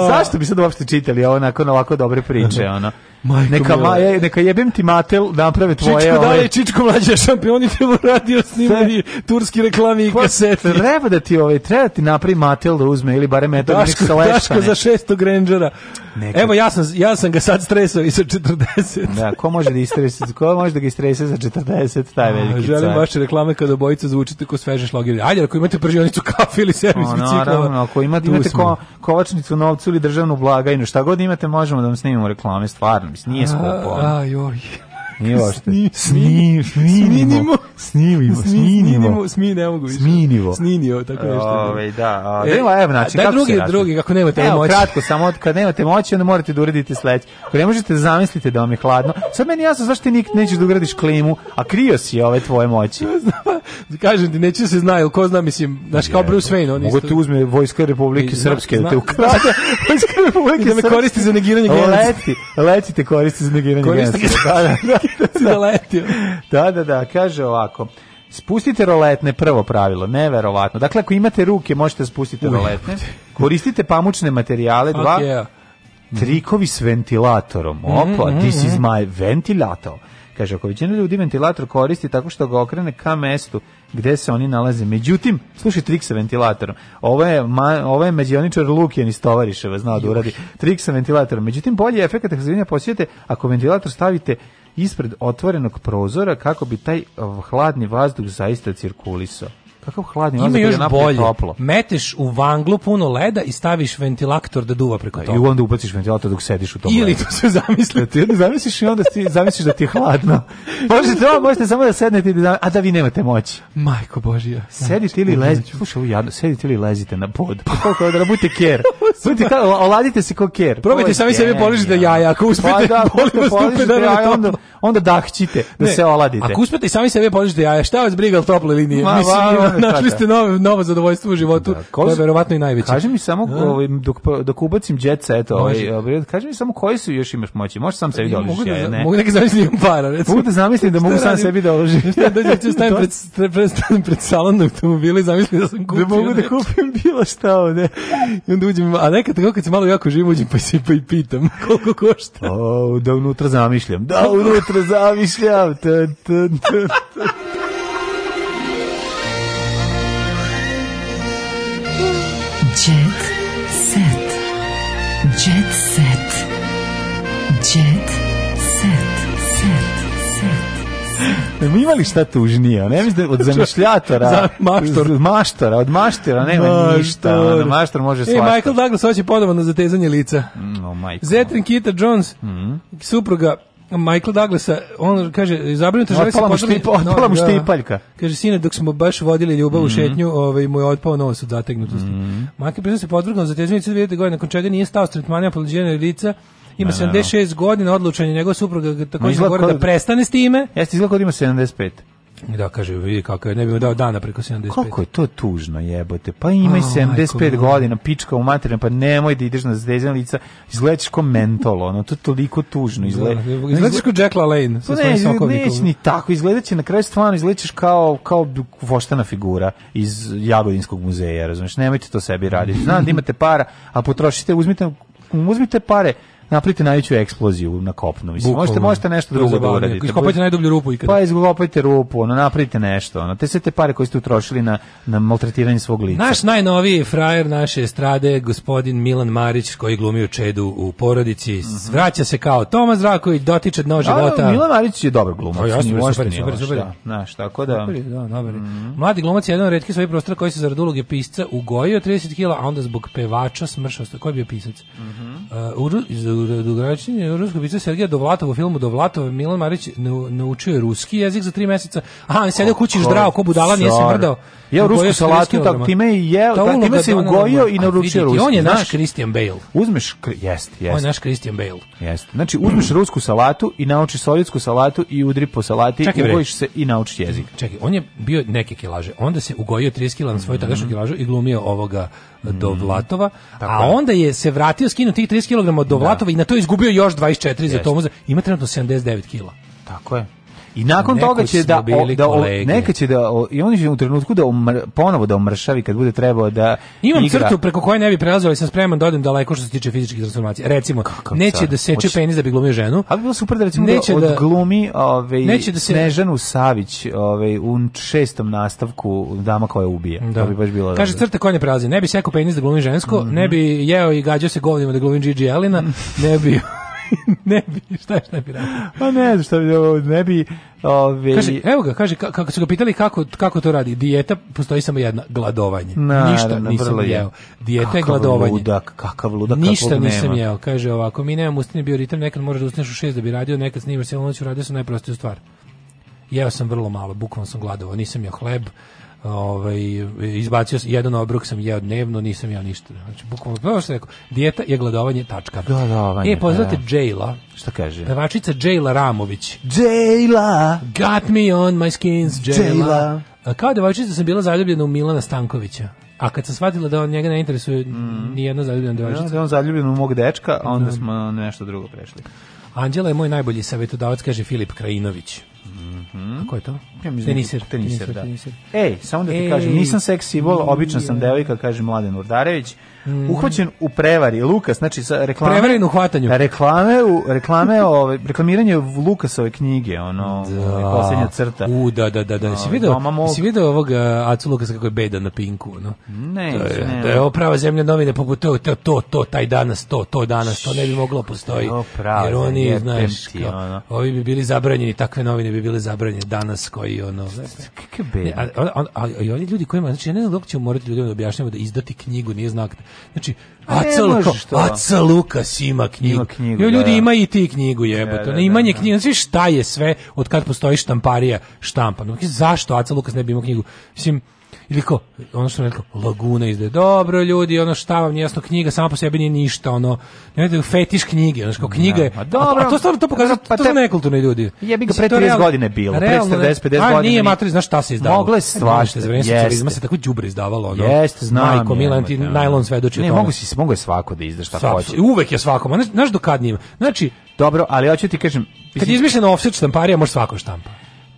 Zašto bi sad uopšte čitali ovo nakon ovako dobre priče, ono? Majko neka, ma, je, neka jebem ti matel, naprave tvoje... Čičko ove... dalje, Čičko mlađe šampion i treba radio snimanje turski reklami i pa, kasete. Treba da ti, ovaj, treba da ti napravi matel da uzme ili barem eto da Daško, da Daško za šestog rangera. Neka. Evo, ja sam, ja sam ga sad stresao i sa 40. Da, ko može da istresi, ko može da ga istresa za 40, taj A, veliki Želim car. vaše reklame kada obojica zvučite ko sveže šlogere. Ajde, ako imate pržionicu kafe ili servis biciklova. Naravno, ako imate, imate ko, kovačnicu novcu ili državnu blagajnu, šta god imate možemo da vam snimimo reklame, stvarno, mislim, nije skupo. A, a joj. Snivošte. Sni, sni, sninimo. Sninimo. Sninimo. Smi, ne mogu više. Sminivo. Sninio, tako nešto. Ove, da. A, e, evo, znači, da, da, kako drugi, se drugi, kako nemate evo, moći. Evo, kratko, samo kad nemate moći, onda morate da uredite sledeće. Ako ne možete, zamislite da vam je hladno. Sad meni jasno, zašto ti nik, nećeš da ugradiš klimu, a krio si ove tvoje moći. Kažem ti, neće se znaju, ko zna, mislim, znaš, kao Bruce Wayne. On Mogu isto... te uzme Vojska Republike Srpske, da te ukrade. Vojska Republike Da me koristi za negiranje genocida. Leti, leti te koristi za negiranje genocida. Da, da, si zaletio. Da, da, da, kaže ovako. Spustite roletne, prvo pravilo, neverovatno. Dakle, ako imate ruke, možete da spustiti roletne. Koristite pamučne materijale, dva. Okay. Mhm. Trikovi s ventilatorom. Mhm, Opa, mm -hmm, this is mhm. my ventilator. Kaže, ako većina ljudi ventilator koristi tako što ga okrene ka mestu gde se oni nalaze. Međutim, slušaj trik sa ventilatorom. Ovo je, ma, ovo je međioničar Lukijan iz Tovariševa, znao da uradi trik sa ventilatorom. Međutim, bolji efekt hezivanja posjedite ako ventilator stavite ispred otvorenog prozora kako bi taj hladni vazduh zaista cirkulisao. Kakav hladni Ima još bolje. Toplo. Meteš u vanglu puno leda i staviš ventilator da duva preko da, toga. I onda ubaciš ventilator dok sediš u tom. Ili to se zamisli. Da ti onda zamisliš i onda ti zamisliš da ti je hladno. Možete, da, možete samo da sednete i da, a da vi nemate moći. Majko Božija. Sedite ili lezite. Slušaj, ovo jadno, sedite ili lezite na pod. Pa kako da budete ker. Budite kao oladite se ko ker. Probajte sami sebi poližite jaja, ako pa uspete. Pa da, poližite da jaja, onda onda dahćite da se oladite. Ako uspete i sami sebe poližite jaja, šta vas briga toplo ili nije? Mislim, pa, Našli ste nove, novo zadovoljstvo u životu, da, ko, to je verovatno i najveće. Kaži mi samo, da. ovaj, dok, pa, dok ubacim jet eto, ovaj, ovaj, kaži mi samo koji su još imaš moći, možeš sam sebi da oložiš mogu da, ja, ne? Mogu neke zamislim da para, recimo. Mogu da zamislim da mogu sam sebi da oložim. da dođem ću stavim pred, pred, pred, pred salon automobila i zamislim da sam da kupio. Da mogu da kupim bilo šta ovde. I onda uđem, a nekad tako kad se malo jako živim, uđem pa se pa i pitam koliko košta. O, da unutra zamišljam, da unutra zamišljam. T, t, t, Mi imali šta tužnije, ne mislim da od zamišljatora, Za maštor. od maštora, od maštora nema maštor. ništa, ono, maštor može e, svašta. E, Michael Douglas hoće podovan na zatezanje lica. Mm, oh, Zetrin Kita Jones, mm -hmm. supruga Michael Douglasa, on kaže, zabrinuta žele se potrli... Otpala mu da. štipaljka. Kaže, sine, dok smo baš vodili ljubav mm -hmm. u mhm. šetnju, ovaj, mu je otpao nos od zategnutosti. Mm -hmm. Michael Pisa da se podvrgao za tezmenicu vidite godina, nakon čega nije stao s tretmanima poliđenja lica, ima na, 76 na, godina, odlučan je njegov supruga također govori da prestane s time. Jeste izgleda kod da ima 75. Da, kaže, vidi kako je, ne bi mu dao dana preko 75. Kako je to tužno, jebote. Pa imaj oh, 75 godina, pička u materinu, pa nemoj da ideš na zvezdana lica, izgledaš ko mentol, ono, to je toliko tužno. Da, izgleda. Da, izgledaš ko Jack LaLanne. Sa pa ne, neće ni tako, izgledat će na kraju stvarno, izgledaš kao, kao voštana figura iz Jagodinskog muzeja, razumiješ, nemojte to sebi raditi. Znam da imate para, a potrošite, uzmite, uzmite pare, napravite najveću eksploziju na kopnu. Mislim, možete, možete nešto drugo da uradite. Iskopajte najdublju rupu ikada. Pa iskopajte rupu, ono, napravite nešto. Ono, te sve te pare koje ste utrošili na, na maltretiranje svog lica. Naš najnoviji frajer naše strade, gospodin Milan Marić, koji glumi u Čedu u porodici, mm -hmm. vraća se kao Toma Zraković, dotiče dno života. A, Milan Marić je dobar glumac. Pa ja, super, super, super, super. Da, znaš, tako da... Super, da dobar. Mm -hmm. Mladi glumac je jedan od retkih svojih prostora koji se zarad uloge pisca ugojio 30 kila, a onda zbog pevača smršao. Koji je bio pisac? Mm -hmm. uh, dugoročnje ruskog bica Sergeja Dovlatov u filmu Dovlatov Milan Marić naučio je ruski jezik za tri meseca. Aha, on je sedio kući ždrao, ko budala, nije se mrdao. Ja rusku salatu, tak time i jeo, ta tak time se ugojio i naručio rusku. On je naš Christian Bale. Uzmeš, jest, jest. On je naš Christian Bale. Jest. Znači, uzmeš rusku salatu i nauči sovjetsku salatu i udri po salati, i ugojiš se i nauči jezik. Čekaj, on je bio neke kilaže. Onda se ugojio 30 kg na svoju mhm. tadašnju kilažu i glumio ovoga e, mhm. do Vlatova, Tako a onda je se vratio skinuo tih 30 kg do da. Vlatova da. i na to izgubio još 24 Jeste. za to. Ima trenutno 79 kg. Tako je. I nakon Neko toga će da, o, da o, neka će da o, i oni će u trenutku da umr, ponovo da omršavi kad bude trebao da Imam igra. crtu preko koje ne bi prelazio, i sa spreman da odem daleko što se tiče fizičkih transformacija. Recimo, Kako neće car? da seče Oči... penis da bi glumio ženu. A bi bilo super da recimo neće da, da, odglumi ovaj neće da se Snežanu Savić, ovaj u šestom nastavku dama koja ubija. Da. To bi baš bilo. Kaže crta koja ne prelazi, ne bi sekao penis da glumi žensko, mm -hmm. ne bi jeo i gađao se govnima da glumi Gigi Elena, ne bi ne bi, šta, šta bi radio? Pa ne znam šta bi, ne bi... Ove... Kaže, evo ga, kaže, kako su ga pitali kako, kako to radi, dijeta postoji samo jedna, gladovanje. Na, Ništa na, nisam je. jeo. Dijeta kakav je gladovanje. Ludak, kakav ludak, Ništa nisam nema. jeo, kaže ovako, mi nemamo ustajni bioritam, nekad možeš da ustaneš u šest da bi radio, nekad snimaš cijelu noću radio sam najprostiju stvar. Jeo sam vrlo malo, bukvalno sam gladovao, nisam jeo hleb, ovaj, izbacio jedan obrok sam jeo dnevno, nisam jeo ništa. Znači, bukvalno, prvo što rekao, dijeta je gladovanje, tačka. Gladovanje, E, poznate da. Jayla. Šta kaže? Pevačica Jayla Ramović. Jayla! Got me on my skins, Jayla. Jayla. Kao devojčica sam bila zaljubljena u Milana Stankovića. A kad sam shvatila da on njega ne interesuje mm. jedna zaljubljena da, devojčica. Ja, da on zaljubljen u mog dečka, a onda da. smo nešto drugo prešli. Anđela je moj najbolji savjetodavac, kaže Filip Krajinović. -hmm. Ko je to? Ja mislim teniser, teniser, teniser, da. teniser. Ej, samo da ti Ej, kažem, nisam seks simbol, obično sam devojka, kaže Mladen Urdarević mm. uhvaćen u prevari Lukas znači sa reklame prevaren u reklame u reklame ove reklamiranje Lukasove knjige ono da. poslednja crta u da da da da no, si video mog... si video ovog Acu Lukasa kako je beda na pinku no ne to je, ne, to je prava zemlja novine poput to, to to to taj danas to to danas to ne bi moglo postoji no, jer oni je znaš ti, kao, ovi bi bili zabranjeni takve novine bi bile zabranjene danas koji ono kakve beda a, a, a, a, oni ljudi kojima znači ja ne znam dok ćemo morati ljudima da objašnjavamo da izdati knjigu nije znak Znači, Aca, Luka, Aca Lukas ima knjigu. Ima knjigu jo, ljudi, da, ima i ti knjigu jebote. Da, da, da imanje da. knjiga, znači šta je sve od kad postoji štamparija štampano. Znači, zašto Aca Lukas ne bi imao knjigu? Mislim, ili kao, ono što je rekao, laguna izde, dobro ljudi, ono šta vam jasno, knjiga sama po sebi nije ništa, ono, nemojte fetiš knjige, ono kao knjige, ja, da, a, pa dobro, a, to stvarno to pokazuje, pa to su nekulturni ljudi. Ja bih ga pre 30 godine bilo, pre 40, 50 godina. A nije matri, znaš šta se izdavalo? Mogle je e, svašta, za vreme socijalizma se tako đubre izdavalo, ono. Jeste, znam. Majko Milan ti najlon svedoči Ne, mogu si, mogu je svako da izda šta hoće. Uvek je svako, znaš do kad njima. Znači, dobro, ali hoću ti kažem, kad je izmišljena ofset štamparija, može svako štampa.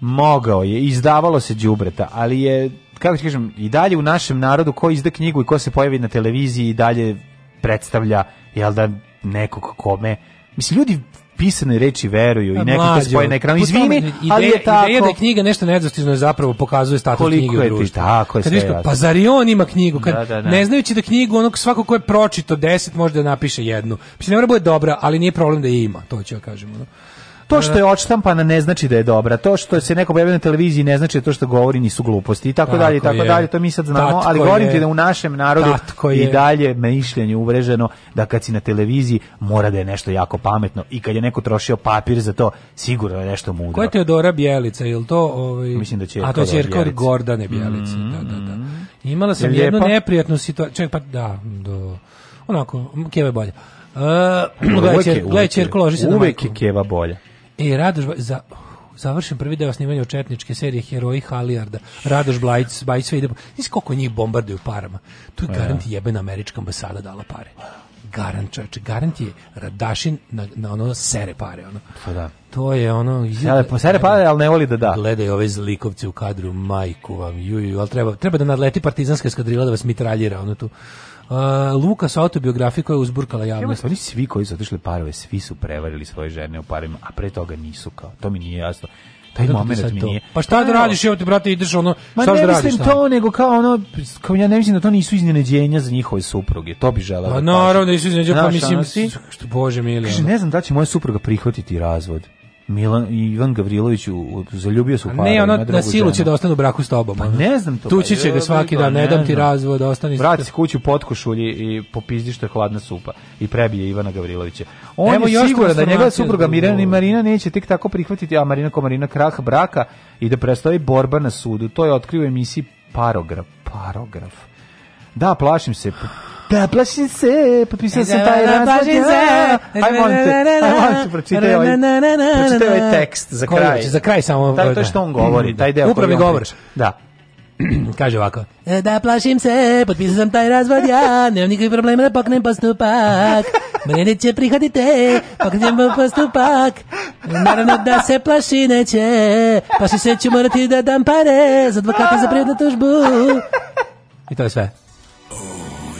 Mogao je, izdavalo se đubreta, ali je kako da ti kažem, i dalje u našem narodu ko izda knjigu i ko se pojavi na televiziji i dalje predstavlja, jel da, nekog kome... Mislim, ljudi pisane reči veruju i e, neko to spoje na ekranu. Izvini, ideja, ali je tako. Ideja da je knjiga nešto nedostižno je zapravo pokazuje status knjige u društvu. Tako je kad sve. Pa zar i on ima knjigu? Kad, da, da, da. Ne znajući da knjigu onog svako ko je pročito deset može da napiše jednu. Mislim, ne mora da bude dobra, ali nije problem da je ima, to ću ja kažem. No? To što je odštampana ne znači da je dobra. To što se neko pojavio na televiziji ne znači da to što govori nisu gluposti i tako, tako dalje i tako je. dalje. To mi sad znamo, Tatko ali govorim ti da u našem narodu Tatko i dalje mišljenje uvreženo da kad si na televiziji mora da je nešto jako pametno i kad je neko trošio papir za to, sigurno je nešto mudro. Ko je Teodora Bjelica? Je to ovaj Mislim da će A to je ćerka od Gordane Bjelice. Mm, da, da, da. Mm-hmm. Imala sam je jednu pa- neprijatnu situaciju. Čekaj, pa da, do onako, keva je bolje. Uh, uvek je, uvek je, uvek je keva bolja. E, Radoš, za, završen prvi deo snimanja četničke serije Heroji Halijarda, Radoš Blajic, Bajić, sve ide. Nisi koliko njih bombarduju parama. Tu je pa garant da. jebena američka ambasada dala pare. Garant, čoveče, garant je Radašin na, na ono sere pare. Ono. Pa da. To je ono... Sere, pa sere pare, ali ne voli da da. Gledaj ove zlikovce u kadru, majku vam, juju, ali treba, treba da nadleti partizanska skadrila da vas mitraljira, ono tu. Uh, Luka sa koja je uzburkala javnost. Oni svi koji su otišli parove, svi su prevarili svoje žene u parima, a pre toga nisu kao. To mi nije jasno taj momenat mi nije. Pa šta da radiš, evo ti brate, ideš ono, Ma šta da radiš? Ma ne mislim to, nego kao ono, kao ja ne mislim da to nisu iznenađenja za njihove supruge, to bi želeo. Pa da naravno da nisu iznenađenja, pa mislim, što bože mili. Kaže, ne znam da će moja supruga prihvatiti razvod. Milan Ivan Gavrilović u, u zaljubio se u paru. Ne, ona na silu će da ostane u braku s tobom. Pa ne znam to. Pa Tući će ga svaki dan, ne, dam ti razvod, ostani. Vrati se kući u potkošulji i popizdi što je hladna supa i prebije Ivana Gavrilovića. On Evo, je siguran da njegova supruga Mirjana i Marina neće tek tako prihvatiti, a Marina ko Marina krah braka i da prestavi borba na sudu. To je otkrio emisiji Parograf. Parograf. Da, plašim se Da, plašim se, potpisao sam taj da, da, raz. Plašim se. Da, aj, molim te, aj, ovaj, ovaj tekst za kraj. za kraj samo. Da, to je što on govori, mm. taj deo. Upravni govor. Da. Kaže ovako. Da, plašim se, potpisao sam taj razvod ja, nemam nikakvih problema da poknem postupak. Mene neće prihvatite, poknem postupak. Naravno da se plaši neće, plaši se ću morati da dam pare za advokata za privatnu tužbu. I to je sve.